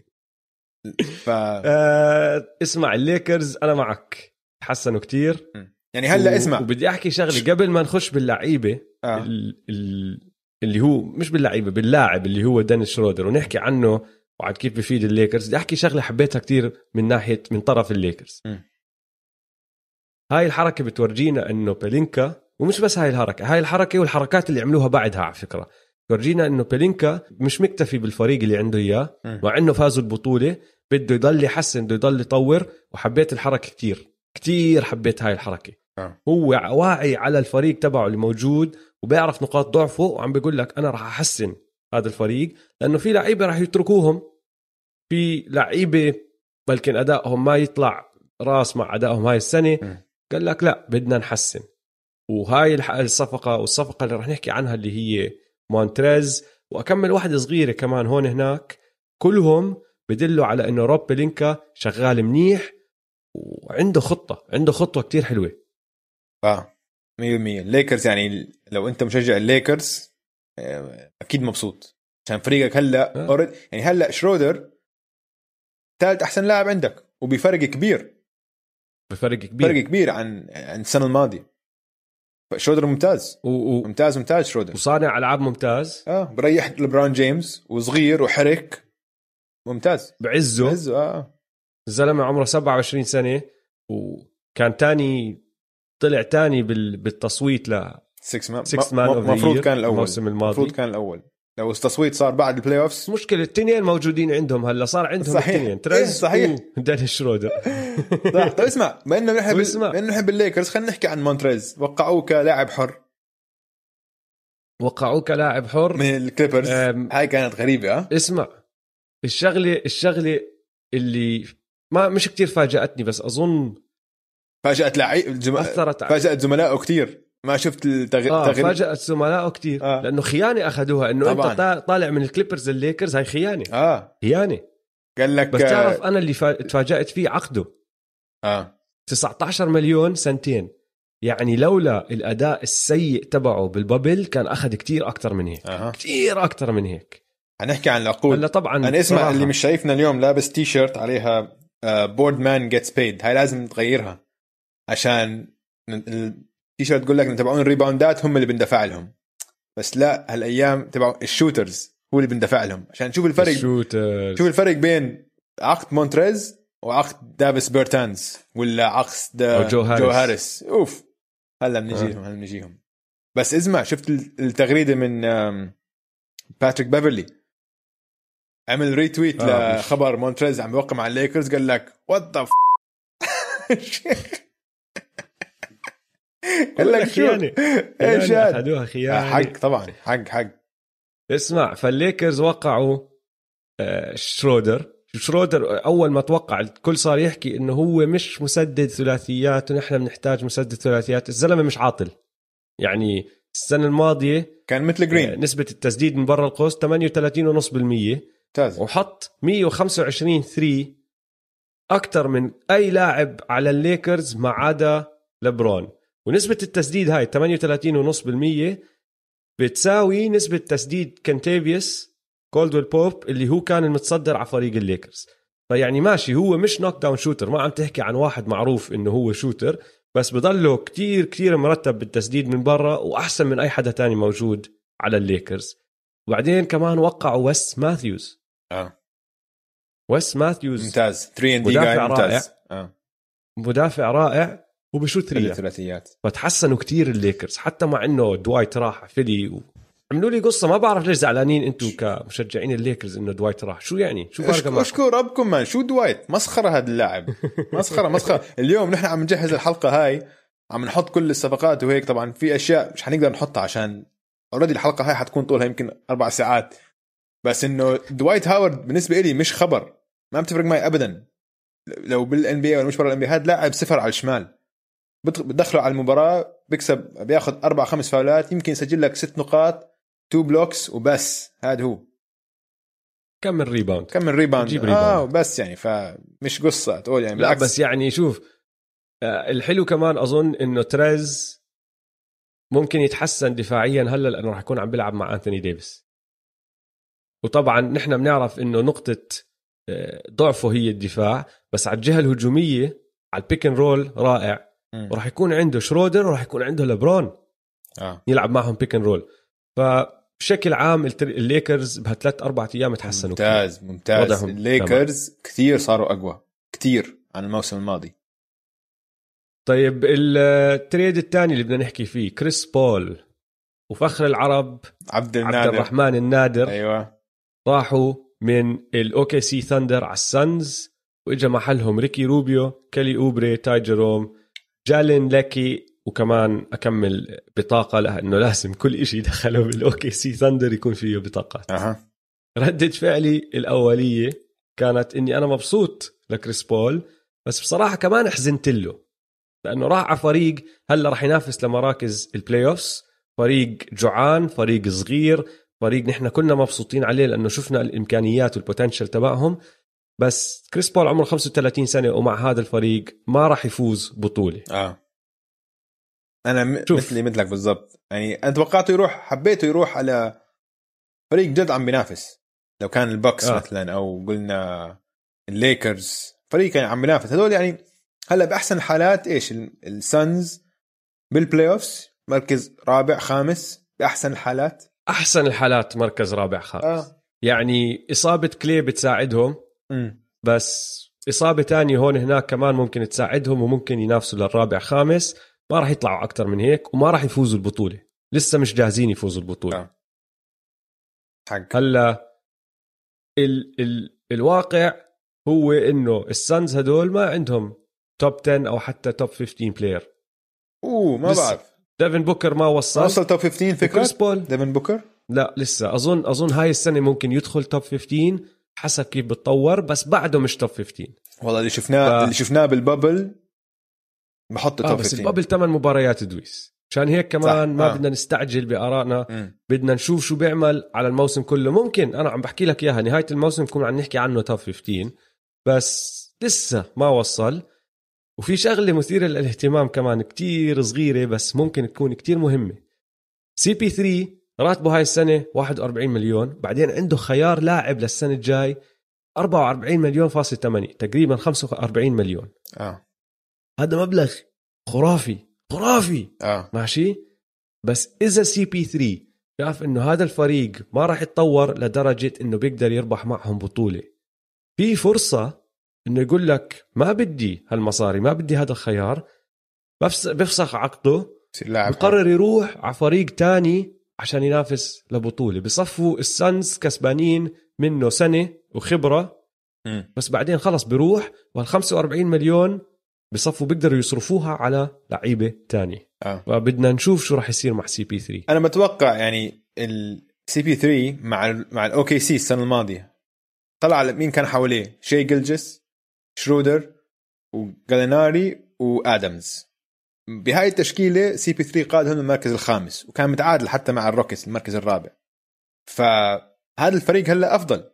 ف آه اسمع الليكرز أنا معك. تحسنوا كتير. يعني هلا اسمع. وبدي أحكي شغلة. قبل ما نخش باللعيبة آه. ال- ال- اللي هو مش باللعيبة باللاعب اللي هو دينيس شرودر ونحكي عنه وعن كيف بفيد الليكرز. بدي أحكي شغلة حبيتها كتير من ناحية من طرف الليكرز. م. هاي الحركة بتورجينا إنه بيلينكا ومش بس هاي الحركة هاي الحركة والحركات اللي عملوها بعدها على فكرة. بتورجينا إنه بيلينكا مش مكتفي بالفريق اللي عنده إياه. مع إنه فازوا البطولة بده يضل يحسن بده يضل يطور وحبيت الحركة كتير كتير حبيت هاي الحركة آه. هو واعي على الفريق تبعه اللي موجود وبيعرف نقاط ضعفه وعم بيقول لك أنا راح أحسن هذا الفريق لأنه في لعيبة راح يتركوهم في لعيبة بلكن أدائهم ما يطلع راس مع أدائهم هاي السنة م. قال لك لا بدنا نحسن وهاي الصفقة والصفقة اللي راح نحكي عنها اللي هي مونتريز وأكمل واحدة صغيرة كمان هون هناك. كلهم بدلوا على إنه روب بلينكا شغال منيح وعنده خطة عنده خطة كتير حلوة. آه 100% الليكرز يعني لو أنت مشجع الليكرز آه، أكيد مبسوط. عشان فريقك هلأ آه. يعني هلأ شرودر ثالث أحسن لاعب عندك وبفرق كبير. بفرق كبير. فرق كبير عن عن السنة الماضية. شرودر ممتاز. و... و... ممتاز ممتاز شرودر. وصانع ألعاب ممتاز. آه بريح لبران جيمس وصغير وحرك. ممتاز. بعزه. عزه آه. الزلمة عمره 27 سنة وكان تاني طلع تاني بال... بالتصويت ل 6 man Sixth man of the المفروض كان الأول. الموسم الماضي. المفروض كان الأول. لو التصويت صار بعد ال playoffs مشكلة التنين موجودين عندهم هلا صار عندهم صحيح. التنين إيه، تريز صحيح. ودانيش شرودر. صح. طيب اسمع بما إنه نحن واسمع. بما إنه نحن بالليكرز خلينا نحكي عن مونتريز. وقعوه كلاعب حر. وقعوه كلاعب حر. من الكليبرز أم. هاي كانت غريبة ها؟ اسمع الشغلة الشغلة اللي ما مش كتير فاجأتني بس أظن فاجأت لعيب جم... أثرت على- فاجأت زملائه كثير ما شفت التغيير آه تغيير... فاجأت زملائه كتير. آه. آه. لأنه خيانة أخذوها. إنه طبعاً. انت طا- طالع من الكليبرز الليكرز هاي خيانة. آه. خيانة. قال لك بس تعرف أنا اللي فا- تفاجأت فيه عقده. آه. 19 مليون سنتين. يعني لولا الأداء السيء تبعه بال bubble كان أخذ كتير أكثر من هيك. أها. كتير أكثر من هيك. حنحكي عن العقود. هلا طبعا أنا اسمع صراحة. اللي مش شايفنا اليوم لابس تي شيرت عليها board man gets paid هاي لازم تغيرها. عشان التي شيرت تقول لك إن تبعون الريباوندات هم اللي بندفع لهم. بس لا هالأيام تبع ال shooters هو اللي بندفع لهم. عشان نشوف الفرق ال shooter شوف الفرق بين عقد مونتريز وعقد دافيس بيرتانز ولا عقد جو هاريس. جو هاريس. أوف هلا بنجيهم هلا بنجيهم. بس اسمع شفت التغريدة من باتريك بيفرلي؟ عمل retweet آه، لخبر مونتريز عم بيوقع مع الليكرز قال لك what the قال لك شو؟ خيانة. إيش أخذوها خيانة. حق طبعا حق حق. اسمع فالليكرز وقعوا آه، شرودر. شرودر أول ما توقع الكل صار يحكي إنه هو مش مسدد ثلاثيات ونحن بنحتاج مسدد ثلاثيات. الزلمة مش عاطل. يعني السنة الماضية كان مثل آه، جرين نسبة التسديد من برا القوس 38.5% ممتاز. وحط 125 3 أكثر من أي لاعب على الليكرز ما عدا لبرون ونسبة التسديد هاي 38.5% بتساوي نسبة تسديد كنتيفيوس كولدويل بوب اللي هو كان المتصدر على فريق الليكرز. فيعني ماشي هو مش knock down shooter ما عم تحكي عن واحد معروف إنه هو shooter بس بضله كتير كتير مرتب بالتسديد من برا وأحسن من أي حدا تاني موجود على الليكرز. وبعدين كمان وقعوا ويس ماثيوز. آه. ويس ماثيوز ممتاز. 3 and D مدافع جاي ممتاز. رائع. آه. مدافع رائع. وبشوت ثريات الثلاثيات. فتحسنوا كتير الليكرز حتى مع إنه دوايت راح فيلي و... عملوا لي قصة ما بعرف ليش زعلانين أنتم كمشجعين الليكرز إنه دوايت راح. شو يعني؟ شو اشكر, معكم؟ اشكر ربكم man شو دوايت؟ مسخرة هذا اللاعب. مسخره مسخرة. اليوم نحن عم نجهز الحلقة هاي عم نحط كل الصفقات وهيك. طبعا في أشياء مش حنقدر نحطها عشان already الحلقة هاي حتكون طولها يمكن أربع ساعات. بس إنه دوايت هاورد بالنسبة لي مش خبر. ما بتفرق معي ابدا. لو بال NBA ولا مش برا ال NBA هذا لاعب صفر على الشمال. بتدخله على المباراة بيكسب بياخذ أربع خمس فاولات يمكن يسجل لك ست نقاط two blocks وبس. هذا هو. كم ال rebound كم من rebound بجيب آه ريباوند. بس يعني فمش قصة تقول يعني لا بالعكس. بس يعني شوف آه، الحلو كمان أظن إنه تريز ممكن يتحسن دفاعيا هلأ لأنه راح يكون عم بيلعب مع انثوني ديفيس وطبعا نحن بنعرف إنه نقطة آه، ضعفه هي الدفاع بس على الجهة الهجومية على ال pick roll رائع. وراح يكون عنده شرودر وراح يكون عنده لبرون آه. يلعب معهم pick and roll فبشكل عام الليكرز بهالثلاث أربع أيام تحسنوا كتير. ممتاز ممتاز. وضعهم الليكرز كثير صاروا أقوى كثير عن الموسم الماضي. طيب ال trade الثاني اللي بدنا نحكي فيه كريس بول وفخر العرب عبد عبد النادر. الرحمن النادر أيوه. راحوا من الاوكي سي ثاندر على السانز وإجا محلهم ريكي روبيو كيلي أوبري تاي جيروم جايلن ليكيو وكمان أكمل بطاقة لأنه لازم كل شيء دخله بالأوكي. سي ثاندر يكون فيه بطاقات. أها. ردة فعلي الأولية كانت إني أنا مبسوط لكريس بول بس بصراحة كمان حزنت له. لأنه راح على فريق هلا راح ينافس لمراكز ال playoffs فريق جوعان فريق صغير فريق نحن كنا مبسوطين عليه لأنه شفنا الإمكانيات وال potential تبعهم. بس كريس بول عمره 35 سنة ومع هذا الفريق ما راح يفوز بطولة. آه. أنا م... شوف. مثلي مثلك بالضبط. يعني أنا توقعته يروح حبيته يروح على فريق جد عم بينافس. لو كان البوكس آه. آه. مثلا أو قلنا الليكرز فريق يعني عم بينافس. هذول يعني هلأ بأحسن الحالات إيش؟ ال- السانز بال playoffs مركز رابع خامس بأحسن الحالات. أحسن الحالات مركز رابع خامس. آه. يعني إصابة كلاي بتساعدهم. بس إصابة تانية هون هناك كمان ممكن تساعدهم وممكن ينافسوا للرابع خامس. ما راح يطلعوا أكتر من هيك وما راح يفوزوا البطولة. لسه مش جاهزين يفوزوا البطولة. آه. حق. هلا ال ال الواقع هو إنه السانز هدول ما عندهم top 10 أو حتى top 15 player أوه ما. بعرف. ديفن بوكر ما وصل. وصل top 15 فكرة؟ بول ديفن بوكر لا لسه. اظن أظن هاي السنة ممكن يدخل top 15 حسب كيف بتطور بس بعده مش top 15 والله اللي شفناه ف- اللي شفناه بال bubble بحطه آه top بس 15 ال bubble ثمان مباريات دويس. عشان هيك كمان صح، ما آه. بدنا نستعجل بآرائنا. بدنا نشوف شو بيعمل على الموسم كله. ممكن أنا عم بحكي لك إياها نهاية الموسم نكون عم نحكي عنه top 15 بس لسه ما وصل. وفي شغلة مثيرة للاهتمام كمان كتير صغيرة بس ممكن تكون كتير مهمة. سي بي 3 راتبه هاي السنة 41 مليون بعدين عنده خيار لاعب للسنة الجاي 44 مليون فاصل 8 تقريبا 45 مليون. آه. هذا مبلغ خرافي خرافي. آه. ماشي؟ بس إذا سي بي 3 شاف إنه هذا الفريق ما راح يتطور لدرجة إنه بيقدر يربح معهم بطولة. في فرصة إنه يقول لك ما بدي هالمصاري ما بدي هذا الخيار بفس- بفسخ عقده بقرر يروح على فريق تاني عشان ينافس لبطولة. بصفوا السانز كسبانين منه سنة وخبرة. بس بعدين خلص بيروح وال 45 مليون بصفوا بيقدروا يصرفوها على لعيبة تاني آه. فبدنا نشوف شو راح يصير مع سي بي 3 أنا بتوقع يعني السي بي 3 مع ال مع الاوكي سي السنة الماضية. طلع على مين كان حواليه؟ شي جلجس شرودر وجاليناري وادمز بهاي التشكيلة سي بي 3 قادهم المركز الخامس وكان متعادل حتى مع الروكيتس المركز الرابع. فهذا الفريق هلأ أفضل.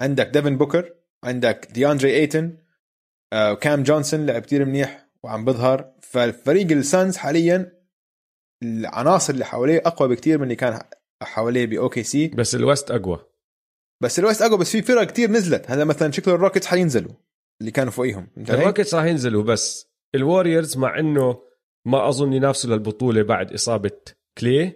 عندك ديفن بوكر عندك دياندري أيتن آه، وكام جونسون لعب كتير منيح وعم بظهر. فالفريق السانز حاليا العناصر اللي حواليه أقوى بكتير من اللي كان حواليه باوكي سي. بس ال west أقوى. بس ال west أقوى بس في فرق كتير نزلت. هلأ مثلا شكله الروكيتس حينزلوا اللي كانوا فوقيهم؟ الروكيتس راح ينزلوا بس الوريورز مع إنه ما أظن ينافسوا للبطوله بعد إصابة كلاي.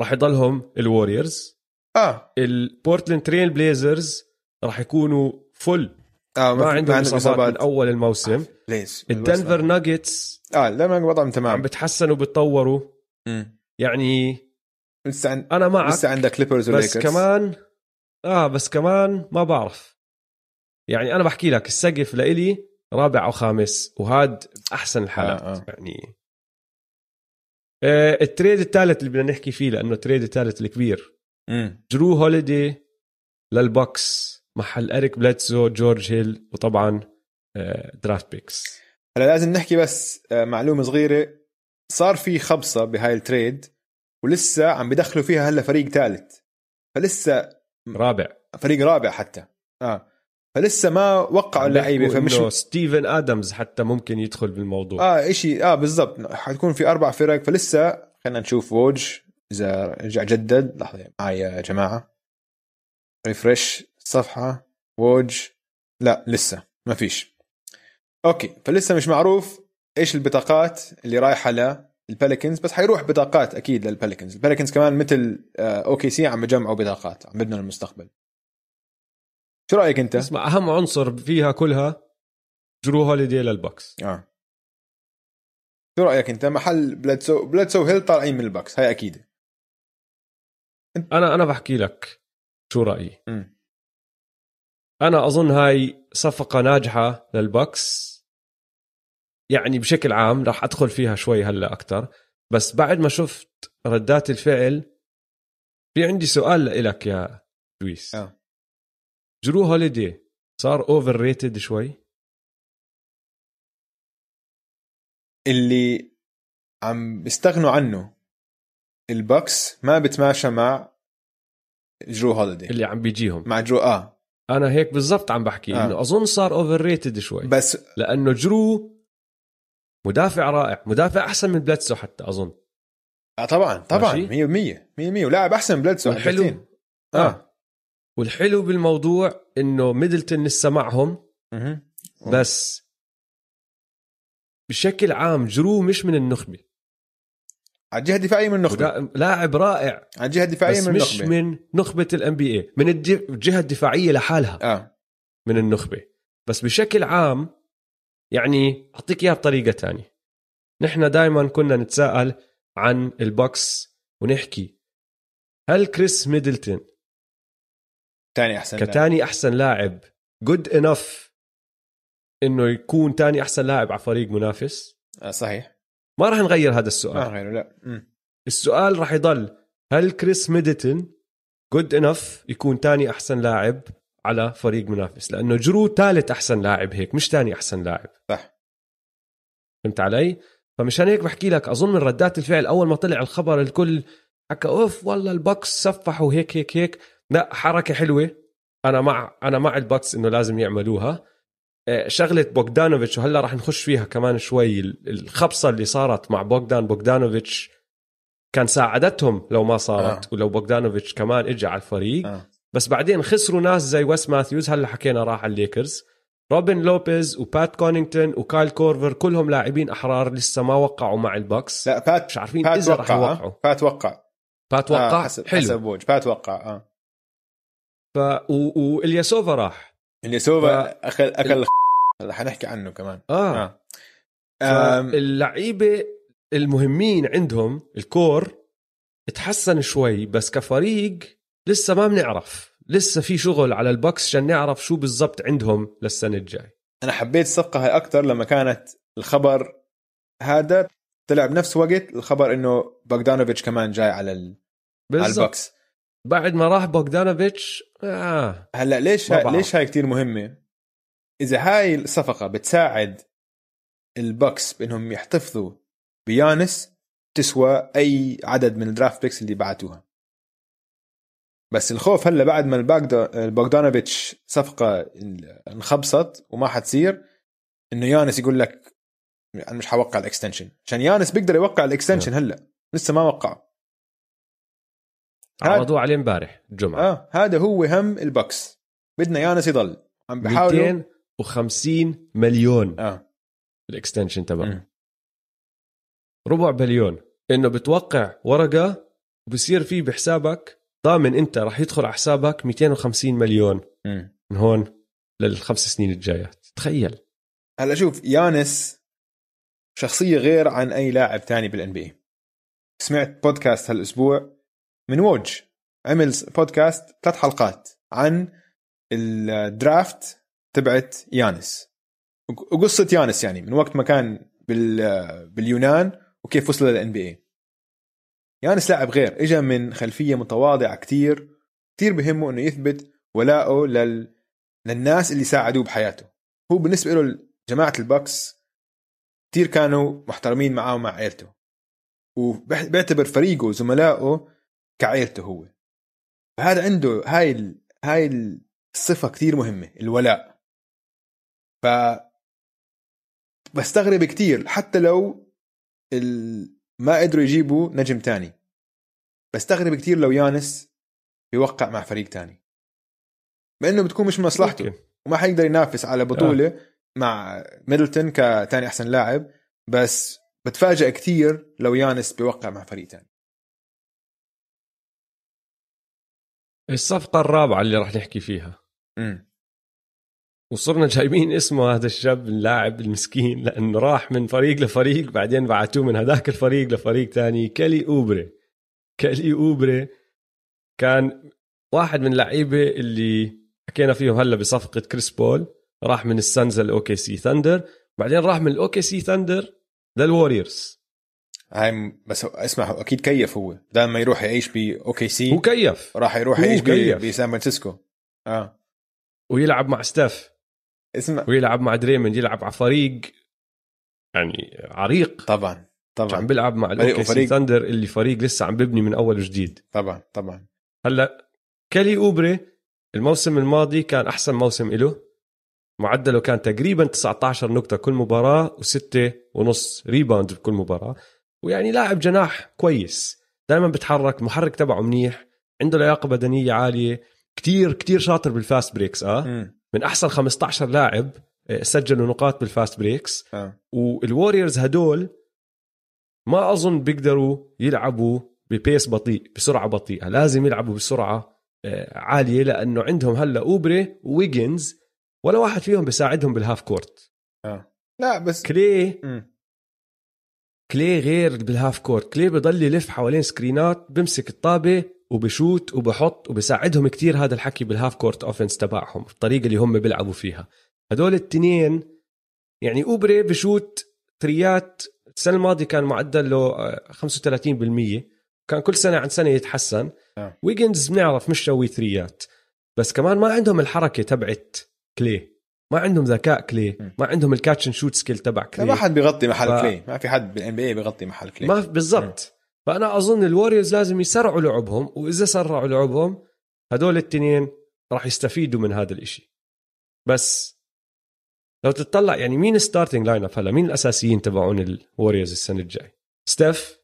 راح يضلهم الوريورز. آه. البورتلاند تريل بليزرز راح يكونوا full آه ما في- عندهم إصابات من أول آه. الموسم ليش الدنفر ناجتس آه لا وضعهم عم تمام بتحسنوا بتطوروا. مم. يعني لسه عن... أنا معك. لسه عندك كليبرز بس كمان آه بس كمان ما بعرف. يعني أنا بحكي لك السقف لإلي رابع أو خامس وهاد أحسن الحالات. آه، آه. يعني آه ال trade الثالث اللي بدنا نحكي فيه لأنه ال trade الثالث الكبير. مم. جرو هوليدي للبوكس محل إريك بلدسو جورج هيل وطبعا آه draft picks. هلا لازم نحكي بس آه، معلومة صغيرة. صار في خبصة بهاي ال trade ولسه عم بدخلوا فيها هلا فريق ثالث فلسه رابع. فريق رابع حتى. آه. فلسه ما وقعوا اللعيبة فمش ستيفن آدمز حتى ممكن يدخل بالموضوع. آه شيء آه بالضبط. حتكون في أربع فرق فلسه خلينا نشوف ووج إذا رجع جدد. لحظة معي يا جماعة. refresh الصفحة. ووج لا لسه ما فيش. okay فلسه مش معروف إيش البطاقات اللي رايحة للبليكنز بس حيروح بطاقات أكيد للبليكنز البليكنز كمان مثل آه، OKC عم بجمعوا بطاقات عم بدنا المستقبل شو رأيك أنت؟ اسمع أهم عنصر فيها كلها جرو هوليدي للبوكس. آه. شو رأيك أنت؟ محل بلادسو بلادسو هيل طالعين من الباكس هاي أكيد أنا أنا بحكي لك شو رأيي. مم. أنا أظن هاي صفقة ناجحة للبوكس. يعني بشكل عام راح أدخل فيها شوي هلأ أكثر بس بعد ما شفت ردات الفعل في عندي سؤال لك يا لويس. آه. جرو هوليدي. صار overrated شوي. اللي عم بيستغنوا عنه الباكس ما بتماشى مع جرو هوليدي. اللي عم بيجيهم. مع جرو آه. أنا هيك بالضبط عم بحكي آه. إنه أظن صار overrated شوي. بس لأنه جرو مدافع رائع. مدافع أحسن من بلاتسو حتى أظن. آه طبعا طبعا ماشي. 100% 100% ولاعب أحسن من والحلو حبتين. آه. آه. والحلو بالموضوع إنه ميدلتون لسه معهم. بس بشكل عام جرو مش من النخبة. على الجهة الدفاعية من النخبة. لاعب رائع على الجهة الدفاعية بس من مش النخبة. من نخبة ال NBA من الج- الجهة الدفاعية لحالها آه. من النخبة. بس بشكل عام يعني أعطيك إياها بطريقة تانية. نحن دائما كنا نتساءل عن البوكس ونحكي هل كريس ميدلتون ثاني أحسن لاعب. كتاني أحسن لاعب. good enough إنه يكون تاني أحسن لاعب على فريق منافس. آه صحيح. ما راح نغير هذا السؤال. ما غيره لا. مم. السؤال راح يضل هل كريس ميدلتون good enough يكون تاني أحسن لاعب على فريق منافس؟ لأنه جرو ثالث أحسن لاعب هيك مش تاني أحسن لاعب. صح. فهمت علي؟ فمشان هيك بحكي لك أظن من ردات الفعل أول ما طلع الخبر الكل حكى أوف والله البوكس سفحوا هيك هيك هيك. لا حركة حلوة. أنا مع أنا مع البوكس إنه لازم يعملوها. آه، شغلة بوغدانوفيتش وهلأ راح نخش فيها كمان شوي الخبصة اللي صارت مع بوغدان بوغدانوفيتش كان ساعدتهم لو ما صارت آه. ولو بوغدانوفيتش كمان اجى على الفريق. آه. بس بعدين خسروا ناس زي ويس ماثيوز هلأ حكينا راح على الليكرز. روبن لوبيز وبات كونينغتون وكايل كورفر كلهم لاعبين أحرار لسه ما وقعوا مع البوكس. لا بات مش عارفين بات إذا وقع يوقعوا. آه. بات وقع. بات وقع؟ آه حسب حلو. حسب وجه. بات وقع آه. ف و... والياسوفا راح. الياسوفا ف- اكل اكل هلا حنحكي عنه كمان. آه, آم، اللعيبة المهمين عندهم ال core تحسن شوي بس كفريق لسه ما بنعرف. لسه في شغل على البوكس عشان نعرف شو بالضبط عندهم للسنة الجاي. أنا حبيت الصفقة هاي أكثر لما كانت الخبر هذا طلع بنفس وقت الخبر إنه بوغدانوفيتش كمان جاي على ال... على بالضبط. البوكس. بعد ما راح بوغدانوفيتش آه هلا ليش هاي. ليش هاي كثير مهمة؟ إذا هاي الصفقة بتساعد البوكس بإنهم يحتفظوا بيانس تسوى أي عدد من ال draft picks اللي بعتوها. بس الخوف هلا بعد ما البوغدانوفيتش صفقة انخبصت وما حتصير إنه يانس يقول لك أنا مش حوقع ال extension عشان يانس بيقدر يوقع ال extension هلا لسه ما وقعه. عرضوه عليه امبارح الجمعة. آه هذا هو هم البوكس بدنا يانس يضل عم بحاولوا. 250 مليون. آه. ال extension تبعه. ربع بليون. إنه بتوقع ورقة وبصير في بحسابك ضامن أنت راح يدخل على حسابك 250 مليون. مم. من هون للخمس سنين الجايات. تخيل. هلا شوف يانس شخصية غير عن أي لاعب تاني بالان بي سمعت بودكاست هالأسبوع؟ من ووج عمل بودكاست ثلاث حلقات عن الدرافت تبعت يانس وقصة يانس يعني من وقت ما كان بال باليونان وكيف وصل لل NBA يانس لاعب غير اجى من خلفية متواضعة كتير كتير بهمه إنه يثبت ولاءه لل... للناس اللي ساعدوه بحياته. هو بالنسبة له جماعة البكس كتير كانوا محترمين معاه ومع عيلته. وبيعتبر فريقه وزملائه كعيلته هو. فهذا عنده هاي ال... هاي الصفة كتير مهمة الولاء. ف بستغرب كتير حتى لو ال... ما قدروا يجيبوا نجم تاني. بستغرب كتير لو يانس بيوقع مع فريق تاني. لأنه بتكون مش مصلحته. وما حيقدر ينافس على بطولة آه. مع ميدلتون كتاني أحسن لاعب بس بتفاجئ كثير لو يانس بيوقع مع فريق تاني. الصفقة الرابعة اللي راح نحكي فيها. امم وصرنا جايبين اسمه هذا الشاب اللاعب المسكين لأنه راح من فريق لفريق بعدين بعتوه من هذاك الفريق لفريق تاني كالي أوبري. كالي أوبري كان واحد من اللعيبة اللي حكينا فيهم هلا بصفقة كريس بول. راح من السانز لل OKC Thunder. بعدين راح من ال OKC Thunder لل Warriors هاي بس اسمع أكيد كيف هو. بدل ما يروح يعيش ب OKC. هو كيف؟ راح يروح يعيش. بسان فرانسيسكو. آه. ويلعب مع ستيف. اسمع. ويلعب مع دريموند يلعب على فريق يعني عريق. طبعا طبعا. عم بيلعب مع ال OKC Thunder اللي فريق لسه عم ببني من أول وجديد. طبعا طبعا. هلأ كالي أوبري الموسم الماضي كان أحسن موسم له معدله كان تقريبا 19 نقطة كل مباراة وستة ونص rebound بكل مباراة. ويعني لاعب جناح كويس. دائما بتحرك المحرك تبعه منيح. عنده لياقة بدنية عالية. كتير كتير شاطر بال fast breaks آه. مم. من أحسن 15 لاعب آه، سجلوا نقاط بالفاست بريكس. آه. والوريورز هدول ما أظن بيقدروا يلعبوا ب pace بطيء بسرعة بطيئة. لازم يلعبوا بسرعة آه، عالية لأنه عندهم هلا أوبري وويجنز ولا واحد فيهم بيساعدهم بال half court. لا بس كلاي مم. كلاي غير بال half court. كلاي بضل يلف حوالين screenات بمسك الطابة وبشوت وبحط وبساعدهم كتير هذا الحكي بال half court offense تبعهم الطريقة اللي هم بيلعبوا فيها. هدول التنين يعني أوبري بشوت threeات السنة الماضية كان معدل له آه، 35% كان كل سنة عن سنة يتحسن. آه. ويجنز بنعرف مش شوي threeات بس كمان ما عندهم الحركة تبعت كلاي. ما عندهم ذكاء كلاي. ما عندهم ال catch and shoot skill تبع كلاي ما حد بيغطي محل ف- كلاي ما في حد بال NBA بيغطي محل كلاي. ما بالضبط. فأنا أظن الوريورز لازم يسرعوا لعبهم وإذا سرعوا لعبهم هدول التنين راح يستفيدوا من هذا الإشي. بس لو تطلع يعني مين starting lineup هلا؟ مين الأساسيين تبعون الوريورز السنة الجاي؟ ستيف.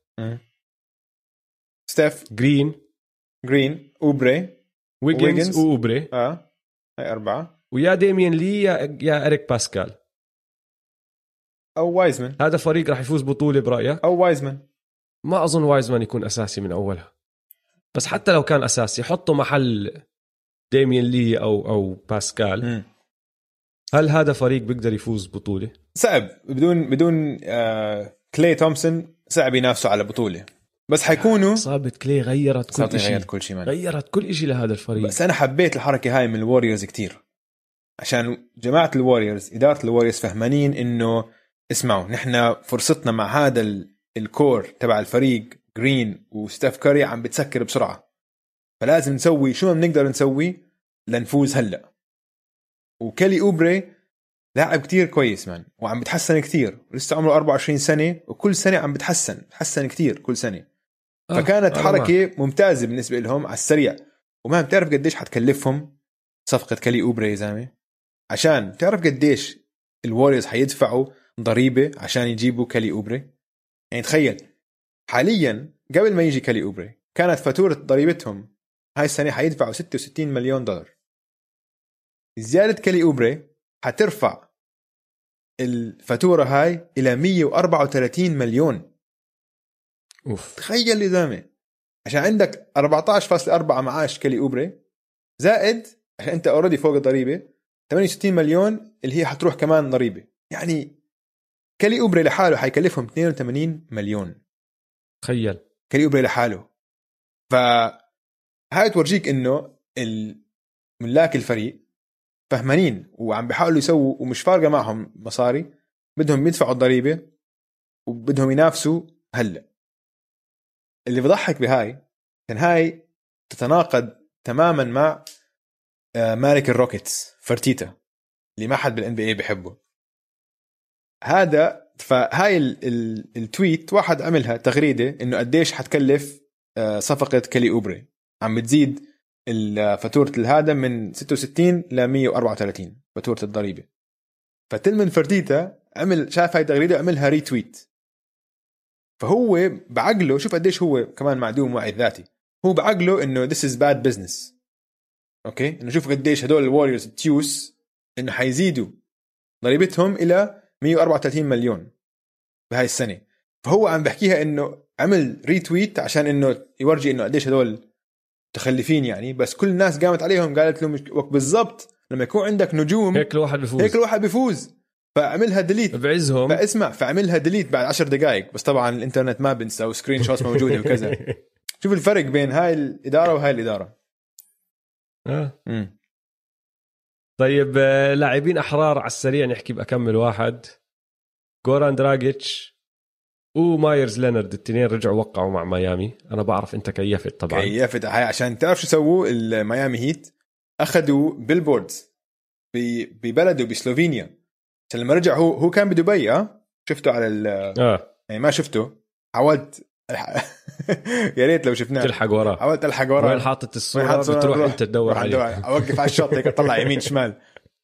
ستيف. جرين جرين اوبري ويجنز ويجنز. وأوبري. آه هاي أربعة. ويا ديميون لي يا, يا إريك باسكال. أو وايزمان. هذا فريق راح يفوز بطولة برأيك؟ أو وايزمان. ما أظن وايزمان يكون أساسي من أولها. بس حتى لو كان أساسي حطه محل ديميون لي أو أو باسكال. مم. هل هذا فريق بيقدر يفوز بطولة؟ صعب. بدون بدون آه كلاي تومسون صعب ينافسوا على بطولة. بس حيكونوا اصابه كلاي غيرت كل شيء غيرت كل شيء غيرت كل شيء لهذا الفريق. بس أنا حبيت الحركة هاي من الوريورز كتير. عشان جماعة الوريورز إدارة الوريورز فهمانين إنه اسمعوا نحن فرصتنا مع هذا ال- ال core تبع الفريق جرين وستيف كيري عم بتسكر بسرعة. فلازم نسوي شو ما بنقدر نسوي لنفوز هلأ. وكيلي أوبري لاعب كتير كويس man وعم بتحسن كتير. لسه عمره 24 سنة وكل سنة عم بتحسن بتحسن كتير كل سنة. آه، فكانت أنا حركة ممتازة بالنسبة لهم على السريع. وما بتعرف قديش حتكلفهم صفقة كيلي أوبري يا زلمة؟ عشان تعرف قديش الوريورز حيدفعوا ضريبة عشان يجيبوا كيلي اوبري يعني تخيل حاليا قبل ما يجي كيلي اوبري كانت فاتورة ضريبتهم هاي السنة حيدفعوا 66 مليون دولار. زيادة كيلي اوبري حترفع الفاتورة هاي إلى 134 مليون. أوف. تخيل يا زلمه عشان عندك 14.4 معاش كيلي اوبري زائد عشان أنت already فوق الضريبة 68 مليون اللي هي حتروح كمان ضريبة. يعني كيلي اوبري لحاله حيكلفهم 82 مليون. تخيل. كيلي اوبري لحاله. ف هاي تورجيك إنه ملاك الفريق فهمانين وعم بيحاولوا يسووا ومش فارقة معهم مصاري. بدهم يدفعوا الضريبة وبدهم ينافسوا هلأ. اللي بضحك بهاي كان هاي تتناقض تماما مع مالك الروكيتس فرتيتا اللي ما حد بال NBA بحبه هذا فهاي ال ال ال tweet واحد عملها تغريدة إنه قديش حتكلف آه، صفقة كيلي أوبري. عم بتزيد ال- فاتورة الهذا من 66 ل 134 فاتورة الضريبة. فتلمن فرتيتا عمل شاف هاي التغريده عملها retweet. فهو بعقله شوف قديش هو كمان معدوم وعي ذاتي. هو بعقله إنه this is bad business. okay؟ إنه شوف قديش هدول الوريورز تيوس إنه حيزيدوا ضريبتهم إلى 134 مليون بهاي السنة. فهو عم بحكيها إنه عمل retweet عشان إنه يورجي إنه قديش هدول متخلفين يعني. بس كل الناس قامت عليهم قالت لهم بالضبط لما يكون عندك نجوم هيك الواحد بفوز. هيك الواحد بيفوز فعملها delete بعزهم. فاسمع فعملها delete بعد 10 دقائق. بس طبعا الإنترنت ما بنسى و screenshots موجودة وكذا. شوف الفرق بين هاي الإدارة وهاي الإدارة. آه. طيب آه، لاعبين أحرار على السريع نحكي بأكمل واحد. جوران دراجيتش ومايرز لينارد الاثنين رجعوا وقعوا مع ميامي. أنا بعرف أنت كيفت طبعا. كيفت. هاي عشان تعرف شو سووا الميامي هيت أخذوا billboards ببلده بسلوفينيا. عشان لما رجع هو هو كان بدبي آه شفته على ال آه. يعني ما شفته. حاولت يا ريت لو شفناه. تلحق وراه. حاولت الحق وين وراه حاطط وين الصورة؟ حاط صورة بتروح أنت تدور عليه. أوقف على الشط هيك اطلع يمين شمال.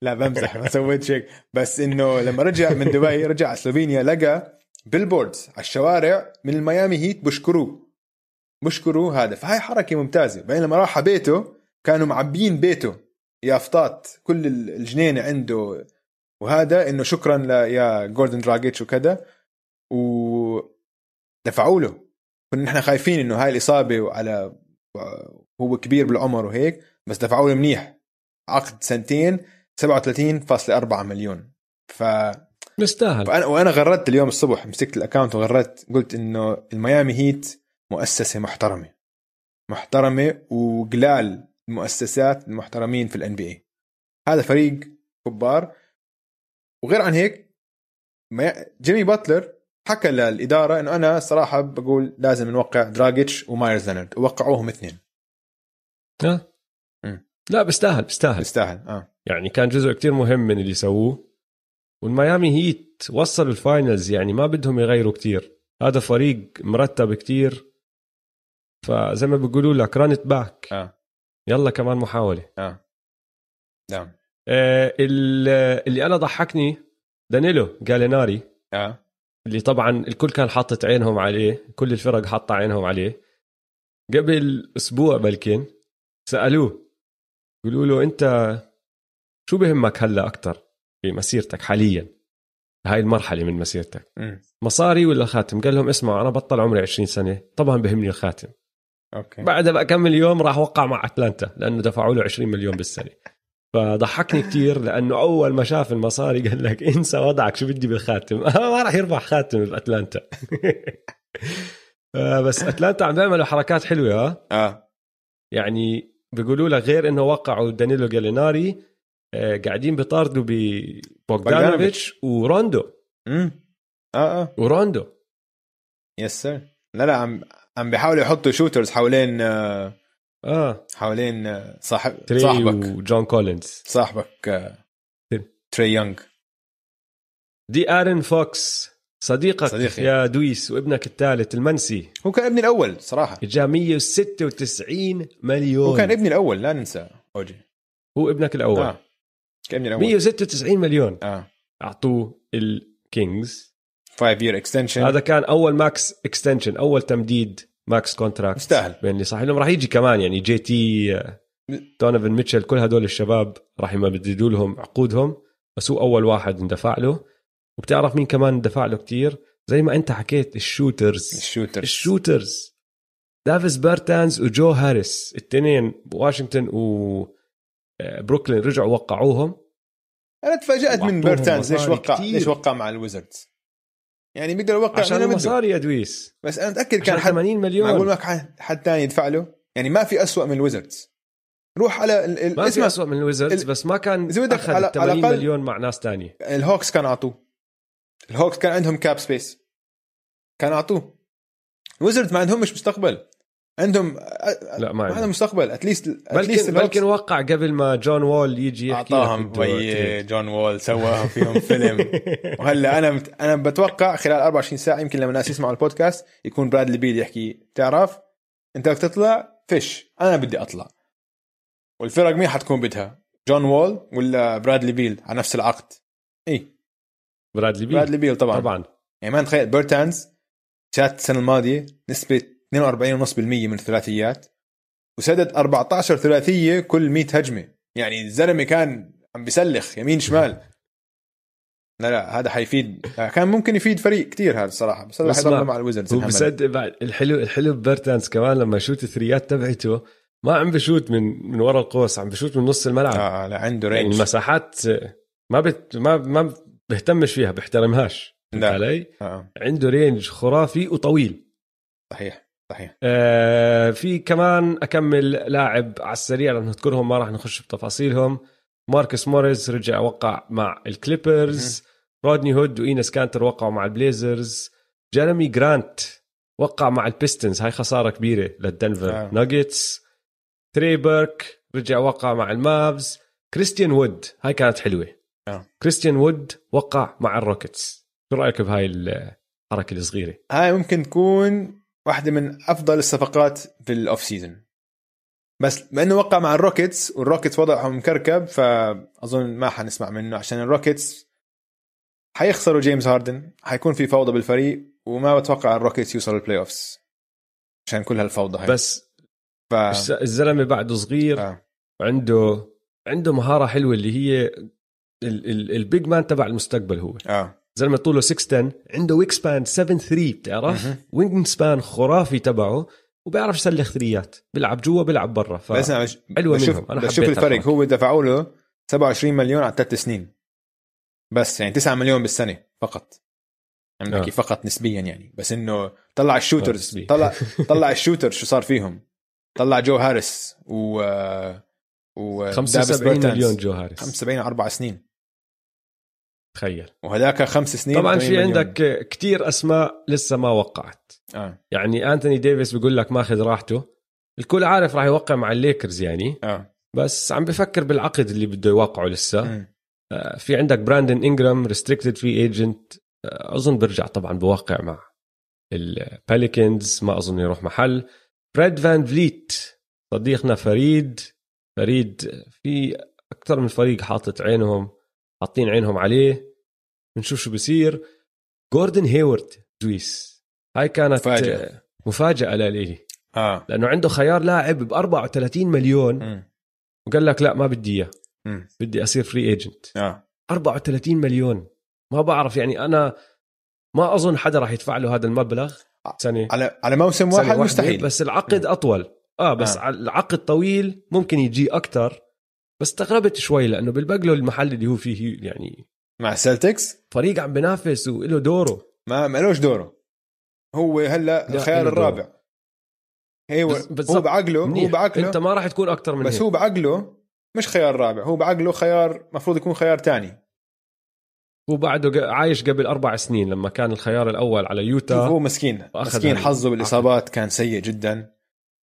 لا بمزح ما سويت هيك بس إنه لما رجع من دبي رجع على سلوفينيا لقى billboards على الشوارع من الميامي هيت بشكروه. بشكروه هذا. فهاي حركة ممتازة. بعدين لما راح على بيته كانوا معبيين بيته. يافطات كل الجنينة عنده. وهذا إنه شكرا ل يا جوران دراجيتش وكذا و دفعوا له. كنا نحن خايفين إنه هاي الإصابة وعلى هو كبير بالعمر وهيك بس دفعوا له منيح. عقد سنتين 37.4 مليون. ف مستاهل فأنا وأنا غردت اليوم الصبح مسكت ال account وغردت قلت إنه الميامي هيت مؤسسة محترمة. محترمة وقلال المؤسسات المحترمين في ال NBA هذا فريق كبار. وغير عن هيك مي- جيمي باتلر حكى للإدارة إنه أنا الصراحه بقول لازم نوقع دراجيتش ومايرز لينارد. ووقعوهم اثنين. آه. مم. لا بيستاهل بيستاهل. بيستاهل آه. يعني كان جزء كتير مهم من اللي سووه والميامي هيت وصلوا ال finals يعني ما بدهم يغيروا كتير. هذا فريق مرتب كتير. فزي ما بيقولوا لك run it back آه. يلا كمان محاولة. آه. نعم. آه ال- اللي أنا ضحكني دانيلو جاليناري. آه. اللي طبعا الكل كان حاطط عينهم عليه كل الفرق حاطة عينهم عليه. قبل أسبوع بلكن سألوه يقولوا له أنت شو بهمك هلا أكثر في مسيرتك حاليا؟ هاي المرحلة من مسيرتك. مم. مصاري ولا خاتم؟ قال لهم اسمعوا أنا بطل عمري 20 سنة طبعا بهمني الخاتم. أوكي. بعدها بقى كم يوم راح وقع مع أتلانتا لأنه دفعوا له 20 مليون بالسنة. فضحكني كتير لأنه أول ما شاف المصاري قال لك انسى وضعك شو بدي بالخاتم. ما راح يربح خاتم بأتلانتا. آه، بس أتلانتا عم بيعملوا حركات حلوة ها؟ آه. يعني بيقولوا لك غير إنه وقعوا دانيلو جاليناري آه، قاعدين بيطاردوا ببوغدانوفيتش وروندو امم آه آه. وروندو yes sir لا لا عم عم بيحاولوا يحطوا shooters حوالين آه آه. حوالين آه، صاحب تري صاحبك. وجون كولينز. صاحبك آه تري. يونغ. دي ارن فوكس صديقك صديقي. يا دويس وابنك الثالث المنسي. هو كان ابني الأول صراحة. اجا 196 مليون. هو كان ابني الأول لا ننسى. OG. هو ابنك الأول. آه. كان ابني الأول. 196 مليون. آه. أعطوه الكينجز. 5 year extension هذا كان أول max extension أول تمديد max contract يستاهل. بين صح. لهم راح يجي كمان يعني جي تي دونيفن ميتشل كل هدول الشباب راح يمددوا لهم عقودهم بس هو أول واحد اندفع له. وبتعرف مين كمان اندفع له كتير؟ زي ما أنت حكيت ال shooters. ال shooter ال shooters. دافيس بيرتانز وجو هاريس. الاثنين بواشنطن و آه، بروكلين رجعوا وقعوهم. أنا تفاجأت من بيرتانز. ليش وقع. ليش وقع مع الويزردز؟ يعني بيقدر يوقع عشان. المصاري يا دويس. بس أنا متأكد كان حد 80 مليون. معقول معك حد, ثاني يدفع له؟ يعني ما في أسوأ من الويزردز. روح على ال... ال... ما في اسوء من الويزردز ال- بس ما كان أخذ على- ال على 80 الأقل- مليون مع ناس تانية. الهوكس كان أعطوه. الهوكس كان عندهم كاب سبيس كان أعطوه. الويزردز ما عندهم مش مستقبل. عندهم لا ما عندهم. مستقبل. اتليست بلكن بلكن وقع قبل ما جون وول يجي يحكي أعطاهم. جون وول سواهم فيهم فيلم. وهلا أنا مت... أنا بتوقع خلال 24 ساعة يمكن لما الناس يسمعوا البودكاست يكون برادلي بيل يحكي تعرف أنت بدك تطلع فيش أنا بدي أطلع. والفرق مين حتكون بدها؟ جون وول ولا برادلي بيل على نفس العقد. اي برادلي بيل برادلي بيل طبعا, طبعا. يعني ما نتخيل بيرتانز شات السنة الماضية نسبة 42.5% من الثلاثيات وسدد 14 ثلاثية كل 100 هجمة. يعني الزلمة كان عم بيسلخ يمين شمال. لا لا هذا حيفيد. كان ممكن يفيد فريق كتير هذا الصراحة بس هذا حيضل مع الويزردز هو. بصدق بعد الحلو الحلو ببرتانز كمان لما يشوت الثريات تبعته ما عم بشوت من من ورا القوس عم بشوت من نص الملعب. آه لا عنده يعني range المساحات ما بت ما ما بهتمش فيها بيحترمهاش. لا. علي؟ آه. عنده range خرافي وطويل. صحيح. صحيح. آه في كمان أكمل لاعب على السريع لأنه نذكرهم ما راح نخش بتفاصيلهم. ماركوس موريس رجع وقع مع الكليبرز. رودني هود وإينس كانتر وقعوا مع البليزرز. جيرمي جرانت وقع مع البيستونز. هاي خسارة كبيرة للدنفر آه. آه. ناجتس تري بيرك رجع وقع مع المافز. كريستيان وود هاي كانت حلوة. آه. كريستيان وود وقع مع الروكيتس. شو رأيك بهاي الحركة الصغيرة؟ هاي ممكن تكون واحدة من أفضل الصفقات في ال off season بس بما انه وقع مع الروكيتس والروكيتس وضعهم مكركب فأظن ما حنسمع منه عشان الروكيتس حيخسروا جيمس هاردن حيكون في فوضى بالفريق وما بتوقع الروكيتس يوصل ال playoffs عشان كل هالفوضى هاي. بس ف... الز- الزلمة بعده صغير آه. عنده عنده مهارة حلوة اللي هي ال- ال- ال big man تبع المستقبل هو. آه. زلمة طوله 6 عنده wingspan 7 3 بتعرف. wingspan خرافي تبعه وبيعرف يسلخ ثريات بيلعب جوا بيلعب برا ف... بس أنا بشوف منهم. بشوف الفرق. هو دفعوا له 27 مليون على ثلاث سنين بس يعني 9 مليون بالسنة فقط عم آه. نحكي فقط نسبيا يعني بس إنه طلع ال shooters. طلع طلع ال shooter شو صار فيهم طلع جو هاريس و و دافيس 75 بيرتانز. مليون جو هاريس 75 على أربع سنين تخيل. وهذاك خمس سنين طبعا 80 في مليون. عندك كتير أسماء لسه ما وقعت. آه. يعني أنتوني ديفيس بيقول لك ماخذ راحته. الكل عارف راح يوقع مع الليكرز يعني. آه. بس عم بفكر بالعقد اللي بده يوقعه لسه. مم. آه، في عندك براندن انجرام restricted free agent أظن برجع طبعا بوقع مع الباليكنز ما أظن يروح محل. فريد فان فليت صديقنا فريد. فريد في أكثر من فريق حاطط عينهم. حاطين عينهم عليه بنشوف شو بصير جوردن هيورد دويس. هاي كانت مفاجأة. آه، مفاجاه لإلي آه. لأنه عنده خيار لاعب ب 34 مليون. مم. وقال لك لا ما بدي إياه. مم. بدي أصير free agent آه. 34 مليون. ما بعرف يعني أنا ما أظن حدا راح يدفع له هذا المبلغ. سنة. على على موسم سنة واحد مستحيل. بس العقد أطول. آه بس آه. آه. العقد طويل. ممكن يجي أكثر بس استغربت شوي لأنه بالنسبة له المحل اللي هو فيه يعني مع السلتكس فريق عم بنافس وله دوره. ما مالوش دوره. هو هلأ لا، الخيار. الرابع. بس- هو. بعقله هو منيح. بعقله. أنت ما راح تكون أكثر من بس هيك هو بعقله مش خيار رابع. هو بعقله خيار مفروض يكون خيار تاني. هو بعده عايش قبل أربع سنين لما كان الخيار الأول على يوتا. هو مسكين. مسكين. حظه بالإصابات كان سيء جدا.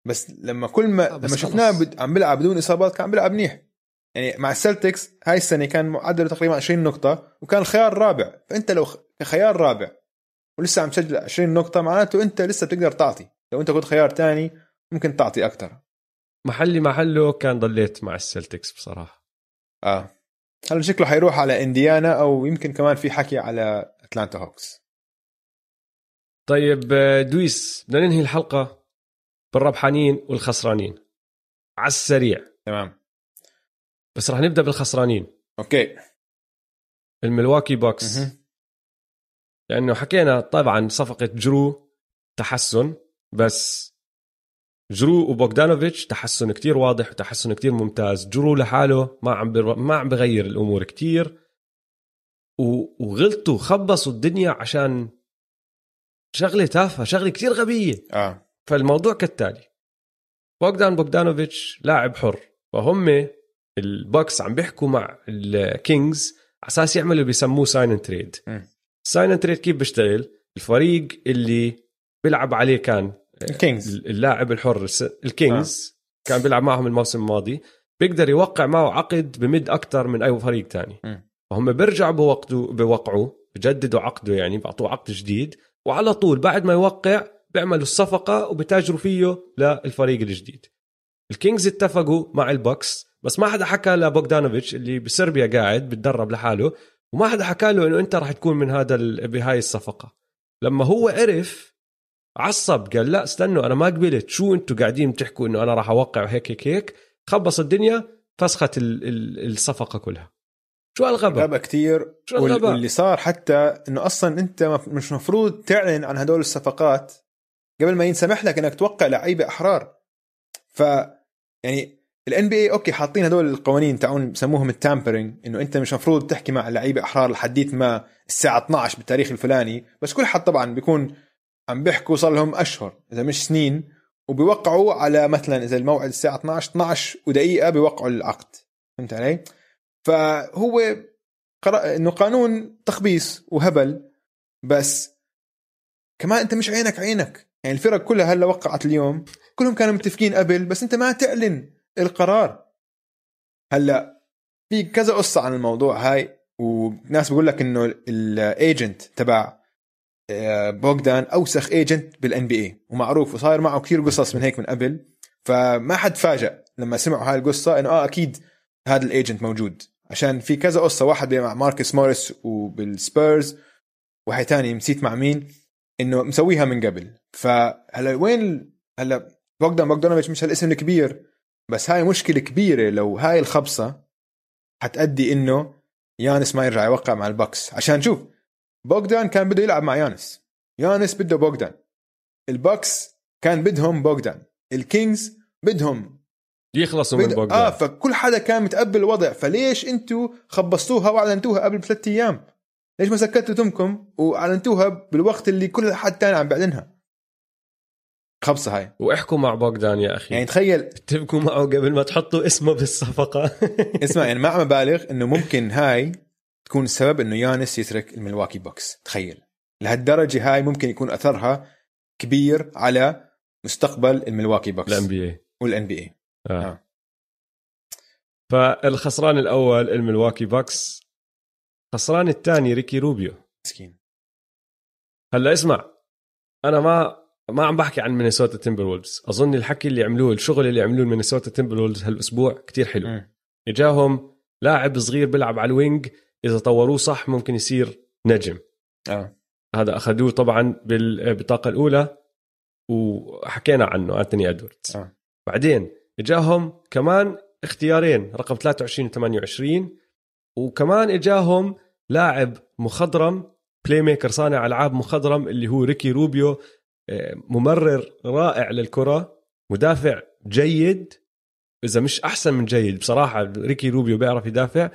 بس لما كل ما آه، لما شفناه عم بيلعب بدون إصابات كان عم بيلعب منيح. يعني مع السلتكس هاي السنة كان معدله تقريبا 20 نقطة وكان الخيار الرابع فأنت لو خ- كخيار رابع ولسه عم تسجل 20 نقطة معناته أنت لسه بتقدر تعطي. لو أنت كنت خيار تاني ممكن تعطي أكثر محلي محله كان ضليت مع السلتكس بصراحة. آه. هلا شكله حيروح على إنديانا أو يمكن كمان في حكي على أتلانتا هوكس. طيب آه، دويس بدنا ننهي الحلقة بالربحانين والخسرانين. على السريع. تمام. بس رح نبدأ بالخسرانين. أوكي. الملواكي بوكس. لأنه حكينا طبعا صفقة جرو تحسن بس جرو وبوغدانوفيتش تحسن كتير واضح وتحسن كتير ممتاز. جرو لحاله ما عم بر... ما عم بغير الأمور كتير. و... وغلطوا خبصوا الدنيا عشان شغلة تافهة شغلة كتير غبية. آه. فالموضوع كالتالي. بوغدان بوغدانوفيتش لاعب حر فهم البوكس عم بيحكوا مع الكينجز على أساس يعملوا اللي بيسموه sign trade مم. sign trade كيف بيشتغل؟ الفريق اللي بيلعب عليه كان الكينجز. اللاعب الحر الكينجز. آه. كان بيلعب معهم الموسم الماضي. بيقدر يوقع معه عقد بمد أكثر من أي فريق تاني. مم. فهم بيرجعوا بوقتوا بوقعوا بجددوا عقده يعني بيعطوه عقد جديد. وعلى طول بعد ما يوقع بيعملوا الصفقة وبتاجروا فيه للفريق الجديد. الكينجز اتفقوا مع البوكس بس ما حدا حكى لبوغدانوفيتش اللي بسربيا قاعد بتدرب لحاله وما حدا حكى له إنه أنت راح تكون من هذا ال- بهاي الصفقة. لما هو عرف عصب قال لا استنوا أنا ما قبلت. شو أنتم قاعدين تحكوا إنه أنا راح أوقع هيك هيك هيك؟ خبص الدنيا فسخت ال- ال- الصفقة كلها. شو الغباء؟ غبا كتير. شو وال- الغباء؟ واللي صار حتى إنه أصلا أنت مش مفروض تعلن عن هدول الصفقات قبل ما ينسمح لك إنك توقع لعيبة أحرار. ف يعني ال NBA أوكي حاطين هدول القوانين تاعون بسموهم ال tampering إنه أنت مش مفروض تحكي مع لعيبة أحرار لحديت ما الساعة 12 بالتاريخ الفلاني بس كل حد طبعا بيكون عم بيحكوا صار لهم أشهر إذا مش سنين وبيوقعوا على مثلا إذا الموعد الساعة 12 12 ودقيقة بيوقعوا العقد. فهمت علي؟ فهو قرأ إنه قانون تخبيص وهبل بس كمان أنت مش عينك عينك. يعني الفرق كلها هلأ وقعت اليوم. كلهم كانوا متفقين قبل بس أنت ما تعلن القرار. هلأ في كذا قصة عن الموضوع هاي وناس بيقول لك إنه ال agent تبع آه، بوغدان أوسخ agent بال NBA ومعروف وصاير معه كثير قصص من هيك من قبل. فما حد فاجأ لما سمعوا هاي القصة إنه آه أكيد هذا ال agent موجود. عشان في كذا قصة واحد مع ماركس موريس وبالسبيرز واحد تاني نسيت مع مين إنه مسويها من قبل. فهلأ وين هلأ بوغدان بوغدانوفيتش مش هالاسم الكبير. بس هاي مشكلة كبيرة لو هاي الخبصة حتأدي إنه يانس ما يرجع يوقع مع البكس عشان شوف بوغدان كان بده يلعب مع يانس. يانس بده بوغدان. البكس كان بدهم بوغدان. الكينجز بدهم يخلصوا من بد... بوغدان. آه فكل حدا كان متقبل الوضع. فليش أنتوا خبصتوها وأعلنتوها قبل بثلاث أيام؟ ليش ما سكتوا تمكم وأعلنتوها بالوقت اللي كل حد تاني عم بيعلنها؟ خبصه هاي. واحكوا مع بوغدان يا أخي. يعني تخيل. اتفقوا معه قبل ما تحطوا اسمه بالصفقة. اسمع يعني ما عم ببالغ إنه ممكن هاي تكون السبب إنه يانس يترك الملواكي بوكس. تخيل. لهالدرجة هاي ممكن يكون أثرها كبير على مستقبل الملواكي بوكس. الأن بي اي والأن بي اي آه. فالخسران الأول الملواكي بوكس خسران الثاني ريكي روبيو. مسكين. هلأ اسمع أنا ما ما عم بحكي عن مينيسوتا تيمبر وولفز أظن الحكي اللي عملوه الشغل اللي عملوه مينيسوتا تيمبر وولفز هالأسبوع كتير حلو. إجاهم لاعب صغير بيلعب على ال wing إذا طوروه صح ممكن يصير نجم. آه. هذا أخذوه طبعا بالبطاقه الأولى وحكينا عنه أنتوني ادوردز آه. بعدين إجاهم كمان اختيارين رقم 23 و 28 وكمان إجاهم لاعب مخضرم playmaker صانع ألعاب مخضرم اللي هو ريكي روبيو. آه، ممرر رائع للكرة مدافع جيد إذا مش أحسن من جيد. بصراحة ريكي روبيو بيعرف يدافع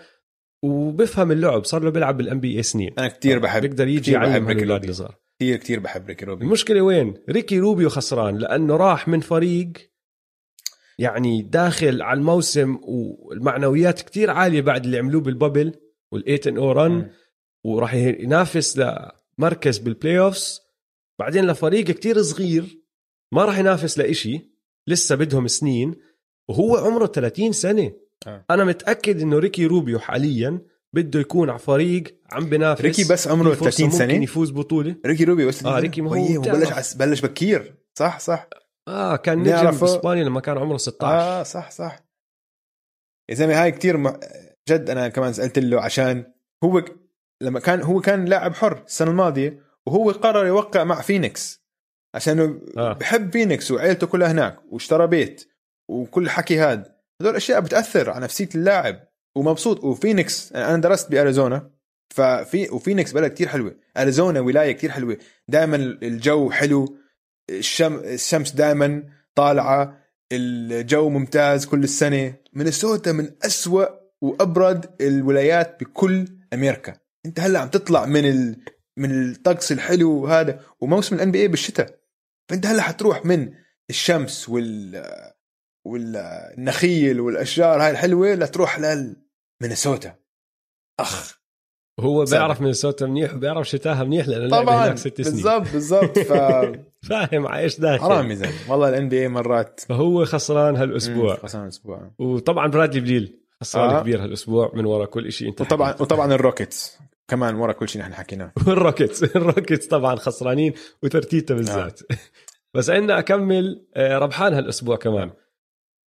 وبفهم اللعب صار له بيلعب بال NBA سنين. أنا كثير بحب بيقدر يجي يعلم هالولاد روبيو. الصغار كثير كثير بحب ريكي روبيو المشكلة وين؟ ريكي روبيو خسران لأنه راح من فريق يعني داخل على الموسم والمعنويات كتير عالية بعد اللي عملوه بال bubble وال eight and o run. وراح ينافس لمركز بال playoffs بعدين لفريق كتير صغير ما راح ينافس لإشي لسه بدهم سنين وهو عمره 30 سنة. آه. أنا متأكد إنه ريكي روبيو حاليا بده يكون على فريق عم بنافس. ريكي بس عمره في فرصة 30 سنة؟ ممكن يفوز بطولة. ريكي روبي بس آه، ريكي ما هو. بلش بلش بكير. صح صح. آه كان نجم. باسبانيا لما كان عمره 16 آه صح صح. يا زلمة هاي كتير م... جد أنا كمان سألت له عشان هو لما كان هو كان لاعب حر السنة الماضية. وهو قرر يوقع مع فينيكس. عشان آه. بحب فينيكس وعيلته كلها هناك واشترى بيت وكل حكي هاد. هذول أشياء بتأثر على نفسية اللاعب ومبسوط. وفينيكس أنا درست بأريزونا ففي وفينيكس بلد كتير حلوة. أريزونا ولاية كتير حلوة. دائما الجو حلو الشم الشمس دائما طالعة الجو ممتاز كل السنة. مينيسوتا من أسوأ وأبرد الولايات بكل أمريكا. أنت هلأ عم تطلع من ال... من الطقس الحلو وهذا وموسم ال NBA بالشتاء. فأنت هلا حتروح من الشمس وال والنخيل والأشجار هاي الحلوة لتروح لمينيسوتا أخ. صعب. بيعرف مينيسوتا منيح وبيعرف شتاها منيح لأنه لعب طبعا. هناك ست سنين. بالضبط بالضبط. ف فاهم عايش داخل حرام زلمة. والله ال NBA مرات. فهو خسران هالأسبوع. خسران أسبوع وطبعا برادلي بليل خسران آه. كبير هالأسبوع من ورا كل شيء انت وطبعا حكيته. وطبعا الروكيتس. كمان ورا كل شيء نحن حكيناه. والروكيتس الروكيتس طبعا خسرانين وفرتيتا بالذات بس عندنا أكمل آه، ربحان هالأسبوع كمان.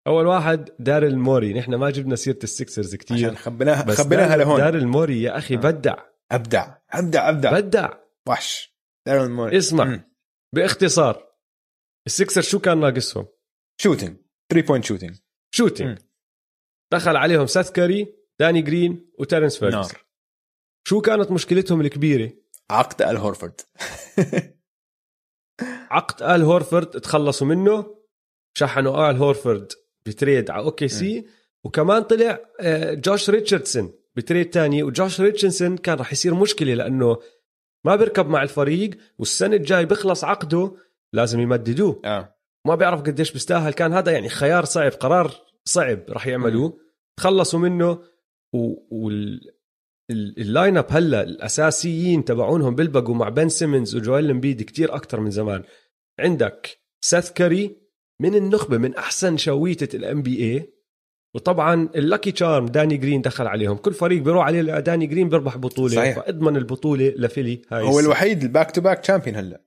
أول واحد داريل موري. نحن ما جبنا سيرة السكسرز كتير عشان خبيناها خبيناها لهون. داريل موري يا أخي آه. بدع. أبدع أبدع أبدع. بدع. وحش. داريل موري. اسمع. مم. باختصار السكسر شو كان ناقصهم؟ shooting. 3 point shooting. shooting. دخل عليهم سيث كاري داني جرين وتيرنس فيرجسون. شو كانت مشكلتهم الكبيرة؟ عقد آل هورفورد. عقد آل هورفورد تخلصوا منه شحنوا آل هورفورد ب trade على OKC وكمان طلع آه، جوش ريتشاردسون ب trade تاني وجوش ريتشاردسون كان راح يصير مشكلة لأنه ما بيركب مع الفريق والسنة الجاي بيخلص عقده لازم يمددوه. آه. ما بيعرف قديش بيستاهل. كان هذا يعني خيار صعب قرار صعب راح يعملوه. تخلصوا منه وال lineup هلا الأساسيين تبعونهم بيلبقوا مع بن سيمونز وجويل إمبيد كتير أكثر من زمان عندك سيث كاري من النخبة من أحسن شويتة ال NBA وطبعا ال lucky charm داني جرين دخل عليهم كل فريق بيروح عليه داني جرين بيربح بطولة صحيح. فأضمن البطولة لفيلي هاي هو. الوحيد ال back to back champion هلا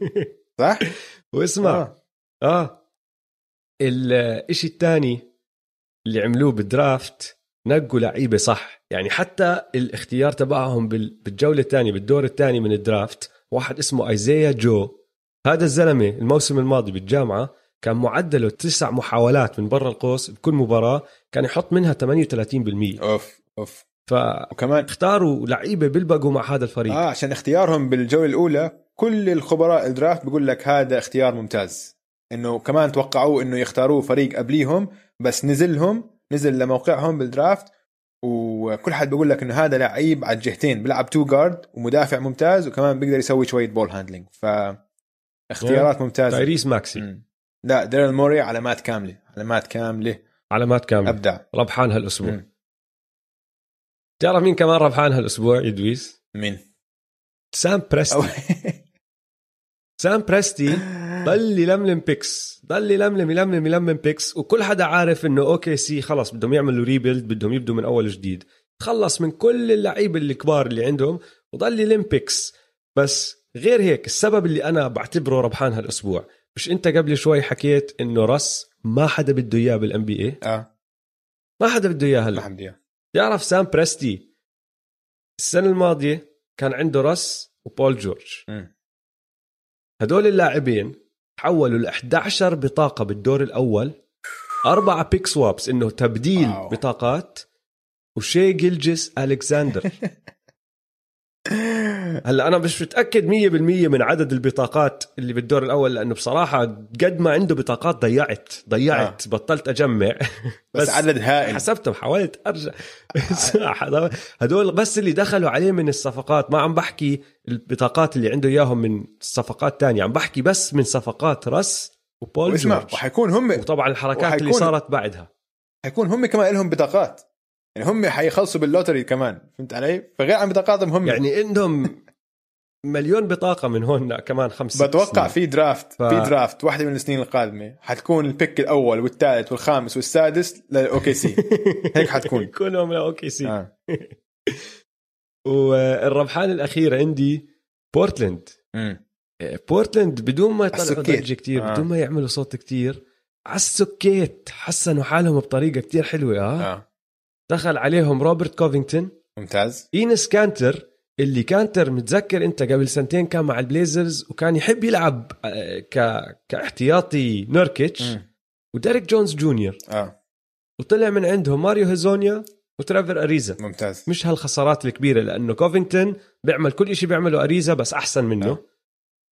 صح؟ واسمع آه. آه الاشي الثاني اللي عملوه بالدرافت نقوا لعيبة صح يعني حتى الاختيار تبعهم بال- بالجولة الثانية بالدور الثاني من الدرافت واحد اسمه إيزيا جو. هذا الزلمة الموسم الماضي بالجامعة كان معدله تسع محاولات من برا القوس بكل مباراة كان يحط منها 38% أوف أوف. فاختاروا وكمان لعيبة بيلبقوا مع هذا الفريق. آه عشان اختيارهم بالجولة الأولى كل الخبراء ال draft بيقول لك هذا اختيار ممتاز. إنه كمان توقعوه إنه يختاروه فريق قبليهم بس نزلهم نزل لموقعهم بال draft وكل حد بيقول لك إنه هذا لعيب على الجهتين بيلعب two guard ومدافع ممتاز وكمان بيقدر يسوي شوية ball handling ف اختيارات ممتازة. تايريس ماكسي. مم. لا داريل موري علامات كاملة علامات كاملة. علامات كاملة. أبدع. ربحان هالأسبوع. مم. تعرف مين كمان ربحان هالأسبوع؟ يدويس مين؟ سام بريستي. سام بريستي ضل يلملم picks ضل يلملم يلملم يلملم picks وكل حدا عارف إنه OKC خلص بدهم يعملوا rebuild بدهم يبدوا من أول جديد. تخلص من كل اللعيبه الكبار اللي عندهم وضل يلم picks. بس غير هيك السبب اللي أنا بعتبره ربحان هالأسبوع مش أنت قبل شوي حكيت إنه رس ما حدا بده إياه بال NBA آه. ما حدا بده إياه ما هلا إياه. تعرف سام بريستي السنة الماضية كان عنده رس وبول جورج. مم. هدول اللاعبين تحولوا ل 11 بطاقة بالدور الأول أربعة pick swaps إنه تبديل wow. بطاقات وشي جيلجس ألكساندر هلا أنا مش متأكد 100% من عدد البطاقات اللي بالدور الأول لأنه بصراحة قد ما عنده بطاقات ضيعت ضيعت آه. بطلت أجمع. بس, بس عدد هائل. حسبتهم حاولت أرجع. هدول بس اللي دخلوا عليه من الصفقات. ما عم بحكي البطاقات اللي عنده إياهم من صفقات تانية عم بحكي بس من صفقات رس وبول واسمع جورج. وحيكون هم وطبعا الحركات اللي وحيكون- صارت بعدها. حيكون هم كمان لهم بطاقات. يعني هم حيخلصوا باللوتري كمان فهمت علي؟ فغير عن بطاقاتهم هم. يعني عندهم مليون بطاقة من هون كمان خمس بتوقع. في درافت ف- في درافت واحدة من السنين القادمة حتكون ال pick الأول والثالث والخامس والسادس لل OKC هيك حتكون كلهم OKC آه. والربحان الأخير عندي بورتلاند مم. بورتلاند بدون ما يطلعوا. ضجة كتير آه. بدون ما يعملوا صوت كتير على السكيت حسنوا حالهم بطريقة كتير حلوة آه آه دخل عليهم روبرت كوفينغتون ممتاز إينس كانتر اللي كانتر متذكر انت قبل سنتين كان مع البليزرز وكان يحب يلعب آه، ك... كاحتياطي نوركيتش. وديريك جونز جونيور. آه. وطلع من عندهم ماريو هيزونيا وتريفور أريزا. ممتاز. مش هالخسارات الكبيرة لأنه كوفينغتون بيعمل كل شيء بيعمله أريزا بس أحسن منه. آه.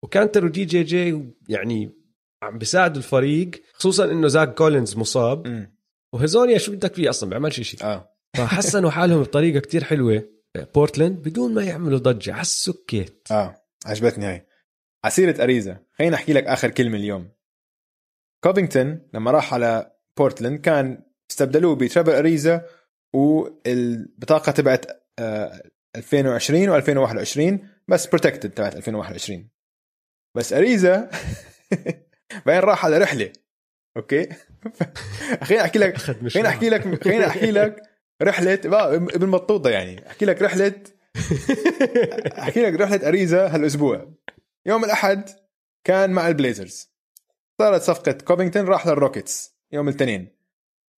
وكانتر و DJJ يعني عم بيساعدوا الفريق خصوصا إنه زاك كولينز مصاب. وهيزونيا شو بدك فيه أصلا؟ بيعملش شيء آه. فحسنوا حالهم بطريقة كتير حلوة. بورتلاند بدون ما يعملوا ضجة على السكيت. آه عجبتني هاي. ع سيرة أريزا خليني أحكي لك آخر كلمة اليوم؟ كوفينغتون لما راح على بورتلاند كان استبدلوه بتريفور أريزا والبطاقة تبعت آه 2020 و2021 بس protected تبعت 2021 بس أريزا بعدين راح على رحلة؟ okay؟ خليني أحكي لك خليني أحكي لك خليني أحكي لك رحلة ابن بطوطة يعني. أحكي لك رحلة أحكي لك رحلة اريزا هالأسبوع. يوم الأحد كان مع البليزرز. صارت صفقة كوفينغتون راح للروكيتس. يوم الاثنين.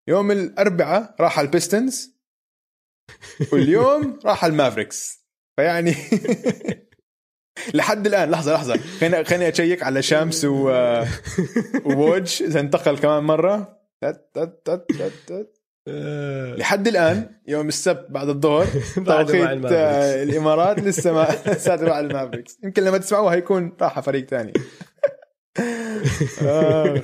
يوم الأربعاء راح على البيستونز واليوم راح على المافريكس. فيعني لحد الآن لحظة لحظة. خليني خليني أشيك على شامس و ووج. إذا انتقل كمان مرة. آه، لحد الآن يوم السبت بعد الظهر توقيت. آه، الإمارات لسه ما لساته مع المافريكس يمكن لما تسمعوها هيكون راح فريق ثاني. آه،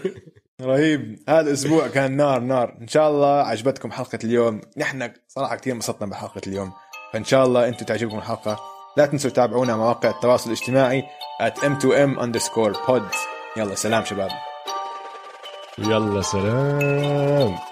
رهيب. هذا الأسبوع كان نار نار. إن شاء الله عجبتكم حلقة اليوم. نحن صراحة كثير انبسطنا بحلقة اليوم. فإن شاء الله أنتم تعجبكم الحلقة. لا تنسوا تتابعونا على مواقع التواصل الاجتماعي at m2m underscore pod يلا سلام شباب. يلا سلام.